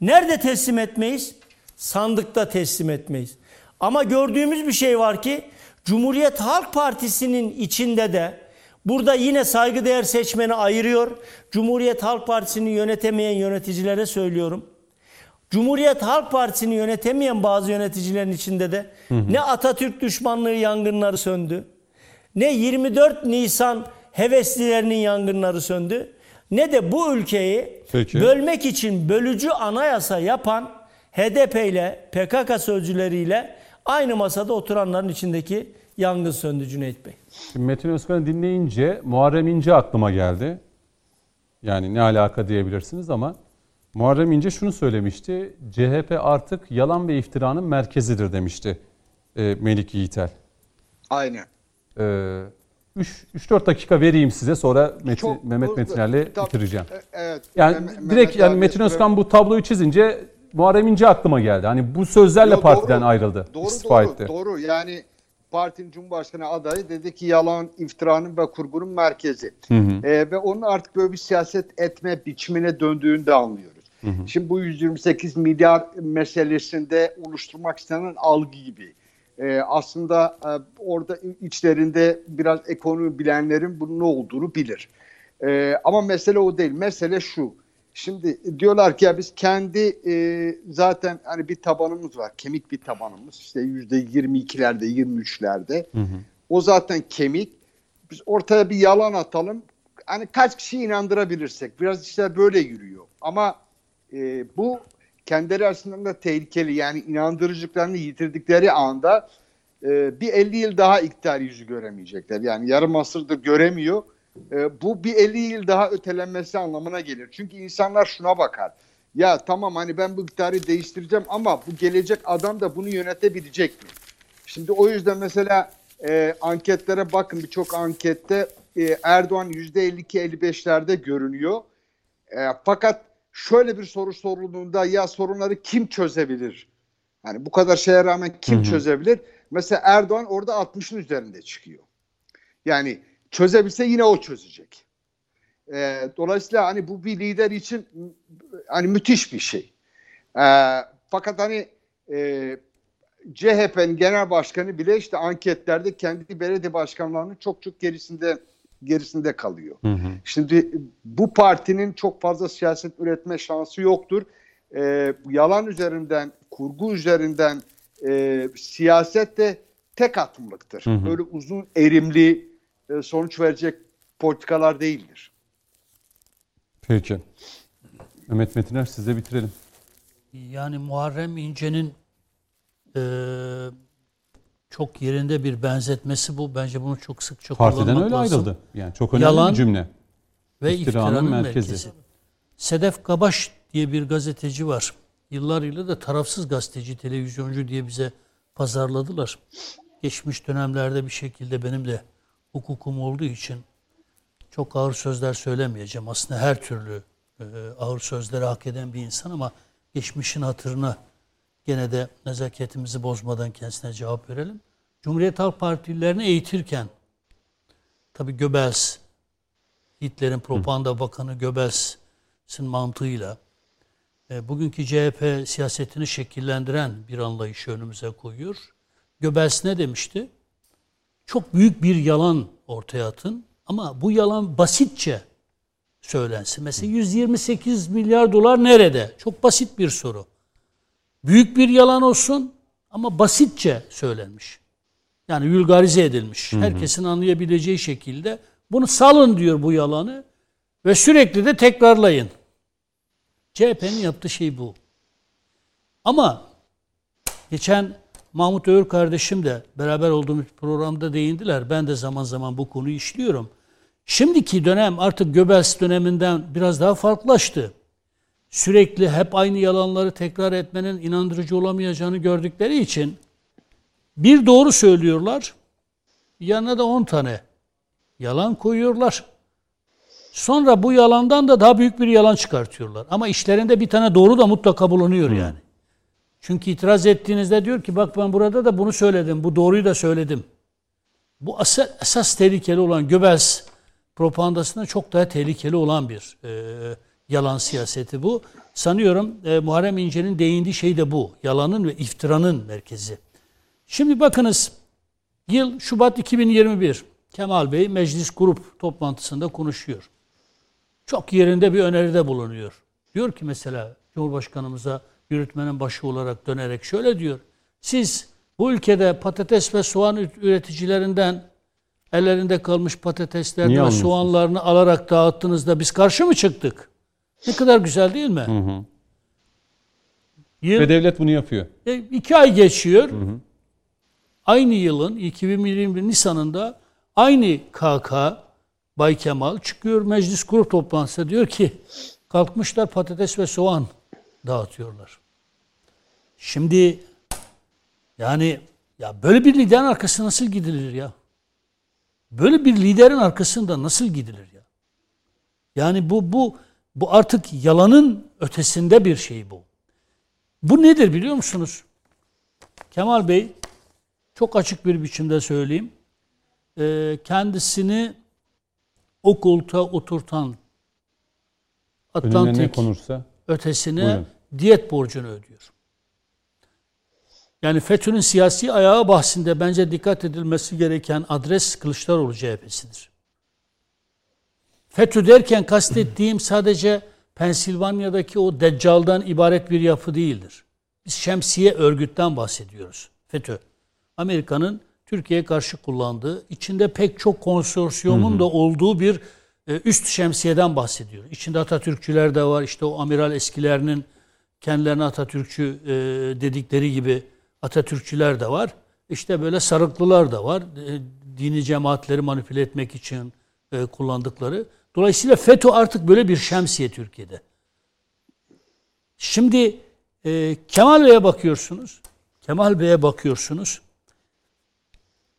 Nerede teslim etmeyiz? Sandıkta teslim etmeyiz. Ama gördüğümüz bir şey var ki Cumhuriyet Halk Partisi'nin içinde de burada yine saygıdeğer seçmeni ayırıyor. Cumhuriyet Halk Partisi'ni yönetemeyen yöneticilere söylüyorum. Cumhuriyet Halk Partisi'ni yönetemeyen bazı yöneticilerin içinde de ne Atatürk düşmanlığı yangınları söndü, ne 24 Nisan heveslilerinin yangınları söndü ne de bu ülkeyi Peki. bölmek için bölücü anayasa yapan HDP ile PKK sözcüleriyle aynı masada oturanların içindeki yangın söndü Cüneyt Bey. Şimdi Metin Özkan'ı dinleyince Muharrem İnce aklıma geldi. Yani ne alaka diyebilirsiniz ama Muharrem İnce şunu söylemişti. CHP artık yalan ve iftiranın merkezidir demişti e, Melik Yiğitel. Aynen. E, 3-4 dakika vereyim size sonra Metin, Çok- Mehmet Metiner'le bitireceğim. E- Evet. Yani Mehmet- direkt yani abi Metin Özkan bu tabloyu çizince Muharrem İnce aklıma geldi. Hani bu sözlerle Yo, partiden doğru. ayrıldı. Doğru istifa doğru, etti. doğru. Yani partinin Cumhurbaşkanı adayı dedi ki yalan, iftiranın ve kurgunun merkezi. Ee, ve onun artık böyle bir siyaset etme biçimine döndüğünü de anlıyoruz. Şimdi bu 128 milyar meselesinde oluşturmak istenen algı gibi. Ee, aslında e, orada içlerinde biraz ekonomi bilenlerin bunun ne olduğunu bilir. Ee, ama mesele o değil. Mesele şu. Şimdi diyorlar ki ya biz kendi e, zaten hani bir tabanımız var. Kemik bir tabanımız. İşte yüzde 22'lerde 23'lerde. O zaten kemik. Biz ortaya bir yalan atalım. Hani kaç kişi inandırabilirsek. Biraz işler böyle yürüyor. Ama e, bu kendileri açısından da tehlikeli. Yani inandırıcılıklarını yitirdikleri anda e, bir 50 yıl daha iktidar yüzü göremeyecekler. Yani yarım asırdır göremiyor. E, bu bir 50 yıl daha ötelenmesi anlamına gelir. Çünkü insanlar şuna bakar. Ya tamam hani ben bu iktidarı değiştireceğim ama bu gelecek adam da bunu yönetebilecek mi? Şimdi o yüzden mesela e, anketlere bakın birçok ankette e, Erdoğan %52-55'lerde görünüyor. E, fakat şöyle bir soru sorulduğunda ya sorunları kim çözebilir? Yani bu kadar şeye rağmen kim çözebilir? Mesela Erdoğan orada 60'ın üzerinde çıkıyor. Yani çözebilse yine o çözecek. E, dolayısıyla hani bu bir lider için hani müthiş bir şey. E, fakat hani e, CHP'nin genel başkanı bile işte anketlerde kendi belediye başkanlarının çok çok gerisinde gerisinde kalıyor. Şimdi bu partinin çok fazla siyaset üretme şansı yoktur. Ee, yalan üzerinden, kurgu üzerinden e, siyaset de tek atımlıktır. Böyle uzun erimli e, sonuç verecek politikalar değildir. Peki. Mehmet Metiner sizle bitirelim. Yani Muharrem İnce'nin eee, çok yerinde bir benzetmesi bu. Bence bunu çok sıkça Partiden kullanmak öyle lazım. ayrıldı. Yani çok önemli Yalan bir cümle. Ve İftiranın iftiranın, merkezi. merkezi. Sedef Kabaş diye bir gazeteci var. Yıllar yılı da tarafsız gazeteci, televizyoncu diye bize pazarladılar. Geçmiş dönemlerde bir şekilde benim de hukukum olduğu için çok ağır sözler söylemeyeceğim. Aslında her türlü e, ağır sözleri hak eden bir insan ama geçmişin hatırına gene de nezaketimizi bozmadan kendisine cevap verelim. Cumhuriyet Halk Partililerini eğitirken tabii Göbels, Hitler'in propaganda bakanı Göbels'in mantığıyla e, bugünkü CHP siyasetini şekillendiren bir anlayışı önümüze koyuyor. Göbels ne demişti? Çok büyük bir yalan ortaya atın ama bu yalan basitçe söylensin. Mesela 128 milyar dolar nerede? Çok basit bir soru. Büyük bir yalan olsun ama basitçe söylenmiş. Yani vulgarize edilmiş. Herkesin anlayabileceği şekilde bunu salın diyor bu yalanı ve sürekli de tekrarlayın. CHP'nin yaptığı şey bu. Ama geçen Mahmut Öğür kardeşim de beraber olduğumuz programda değindiler. Ben de zaman zaman bu konuyu işliyorum. Şimdiki dönem artık Göbels döneminden biraz daha farklılaştı. Sürekli hep aynı yalanları tekrar etmenin inandırıcı olamayacağını gördükleri için bir doğru söylüyorlar, yanına da 10 tane yalan koyuyorlar. Sonra bu yalandan da daha büyük bir yalan çıkartıyorlar. Ama işlerinde bir tane doğru da mutlaka bulunuyor yani. Çünkü itiraz ettiğinizde diyor ki bak ben burada da bunu söyledim, bu doğruyu da söyledim. Bu asıl, esas tehlikeli olan Göbels propagandasında çok daha tehlikeli olan bir e, yalan siyaseti bu. Sanıyorum e, Muharrem İnce'nin değindiği şey de bu. Yalanın ve iftiranın merkezi. Şimdi bakınız yıl Şubat 2021. Kemal Bey meclis grup toplantısında konuşuyor. Çok yerinde bir öneride bulunuyor. Diyor ki mesela Cumhurbaşkanımıza yürütmenin başı olarak dönerek şöyle diyor. Siz bu ülkede patates ve soğan üreticilerinden ellerinde kalmış patateslerini ve soğanlarını alarak dağıttığınızda biz karşı mı çıktık? Ne kadar güzel değil mi? Yıl, Ve devlet bunu yapıyor. e, iki ay geçiyor. Aynı yılın 2021 Nisan'ında aynı KK Bay Kemal çıkıyor meclis grup toplantısında diyor ki kalkmışlar patates ve soğan dağıtıyorlar. Şimdi yani ya böyle bir liderin arkasına nasıl gidilir ya? Böyle bir liderin arkasında nasıl gidilir ya? Yani bu bu bu artık yalanın ötesinde bir şey bu. Bu nedir biliyor musunuz? Kemal Bey çok açık bir biçimde söyleyeyim. Ee, kendisini o koltuğa oturtan Atlantik konursa. ötesine Buyurun. diyet borcunu ödüyor. Yani FETÖ'nün siyasi ayağı bahsinde bence dikkat edilmesi gereken adres Kılıçdaroğlu CHP'sidir. FETÖ derken kastettiğim sadece Pensilvanya'daki o deccaldan ibaret bir yapı değildir. Biz şemsiye örgütten bahsediyoruz. FETÖ. Amerika'nın Türkiye'ye karşı kullandığı, içinde pek çok konsorsiyumun da olduğu bir e, üst şemsiyeden bahsediyoruz. İçinde Atatürkçüler de var. İşte o amiral eskilerinin kendilerine Atatürkçü e, dedikleri gibi Atatürkçüler de var. İşte böyle sarıklılar da var. E, dini cemaatleri manipüle etmek için e, kullandıkları. Dolayısıyla FETÖ artık böyle bir şemsiye Türkiye'de. Şimdi e, Kemal Bey'e bakıyorsunuz. Kemal Bey'e bakıyorsunuz.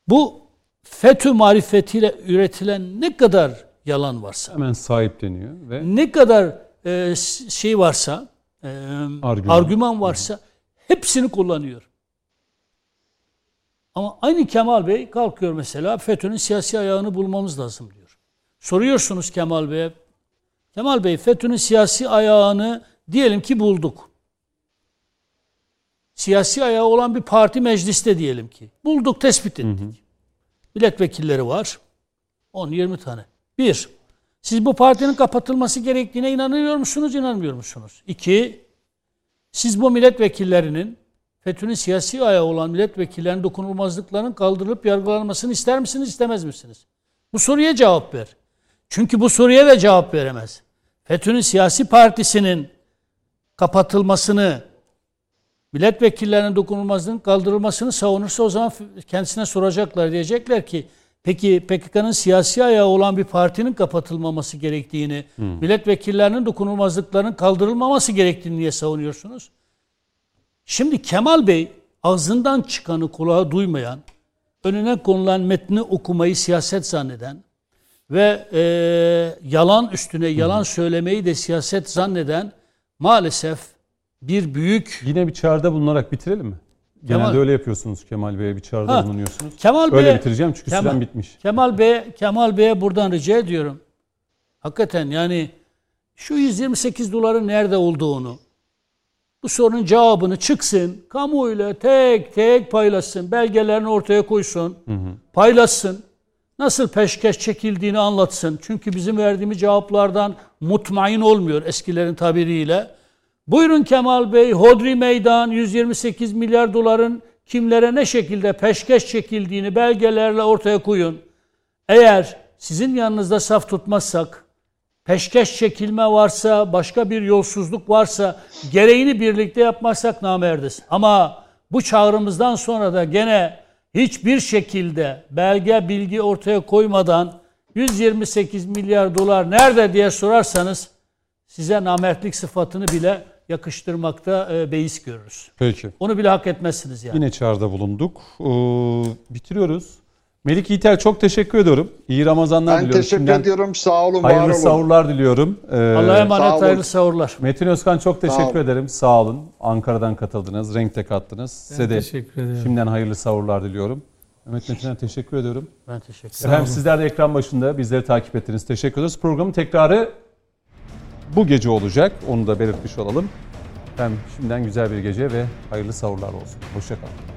Bu FETÖ marifetiyle üretilen ne kadar yalan varsa, Hemen sahipleniyor ve ne kadar e, şey varsa, e, Argüman. argüman. varsa hepsini kullanıyor. Ama aynı Kemal Bey kalkıyor mesela FETÖ'nün siyasi ayağını bulmamız lazım diyor. Soruyorsunuz Kemal Bey'e. Kemal Bey FETÖ'nün siyasi ayağını diyelim ki bulduk. Siyasi ayağı olan bir parti mecliste diyelim ki. Bulduk, tespit ettik. Milletvekilleri var. 10-20 tane. Bir, siz bu partinin kapatılması gerektiğine inanıyor musunuz, inanmıyor musunuz? İki, siz bu milletvekillerinin FETÖ'nün siyasi ayağı olan milletvekillerinin dokunulmazlıklarının kaldırılıp yargılanmasını ister misiniz, istemez misiniz? Bu soruya cevap ver. Çünkü bu soruya da cevap veremez. FETÖ'nün siyasi partisinin kapatılmasını, milletvekillerinin dokunulmazlığının kaldırılmasını savunursa o zaman kendisine soracaklar. Diyecekler ki peki PKK'nın siyasi ayağı olan bir partinin kapatılmaması gerektiğini, milletvekillerinin dokunulmazlıklarının kaldırılmaması gerektiğini niye savunuyorsunuz? Şimdi Kemal Bey ağzından çıkanı kulağa duymayan, önüne konulan metni okumayı siyaset zanneden ve e, yalan üstüne yalan söylemeyi de siyaset zanneden maalesef bir büyük yine bir çağrıda bulunarak bitirelim mi? Genelde Kemal- öyle yapıyorsunuz Kemal Bey'e bir çağrıda Ha, bulunuyorsunuz. Kemal Öyle Bey'e- bitireceğim çünkü Kemal- süren bitmiş. Kemal Bey Kemal Bey'e buradan rica ediyorum. Hakikaten yani şu 128 doların nerede olduğunu bu sorunun cevabını çıksın, kamuoyuyla tek tek paylaşsın, belgelerini ortaya koysun, paylaşsın. Nasıl peşkeş çekildiğini anlatsın. Çünkü bizim verdiğimiz cevaplardan mutmain olmuyor eskilerin tabiriyle. Buyurun Kemal Bey, Hodri Meydan 128 milyar doların kimlere ne şekilde peşkeş çekildiğini belgelerle ortaya koyun. Eğer sizin yanınızda saf tutmazsak, peşkeş çekilme varsa, başka bir yolsuzluk varsa, gereğini birlikte yapmazsak namerdiz. Ama bu çağrımızdan sonra da gene hiçbir şekilde belge, bilgi ortaya koymadan 128 milyar dolar nerede diye sorarsanız size namertlik sıfatını bile yakıştırmakta e, beis görürüz. Peki. Onu bile hak etmezsiniz yani. Yine çağrıda bulunduk. Ee, bitiriyoruz. Melik Yiğiter çok teşekkür ediyorum. İyi Ramazanlar Ben diliyorum. teşekkür Şimdiden ediyorum. Sağ olun, var Hayırlı olun. savurlar diliyorum. Ee, Allah'a Sağ emanet hayırlı savurlar. Metin Özkan çok teşekkür olun. ederim. Sağ olun. Ankara'dan katıldınız. Renkte kattınız. Size de teşekkür ederim. şimdiden hayırlı savurlar diliyorum. Mehmet Metin'e teşekkür ediyorum. Ben teşekkür ederim. Efendim sizler de ekran başında bizleri takip ettiniz. Teşekkür ederiz. Programın tekrarı bu gece olacak. Onu da belirtmiş olalım. Efendim şimdiden güzel bir gece ve hayırlı savurlar olsun. Hoşçakalın.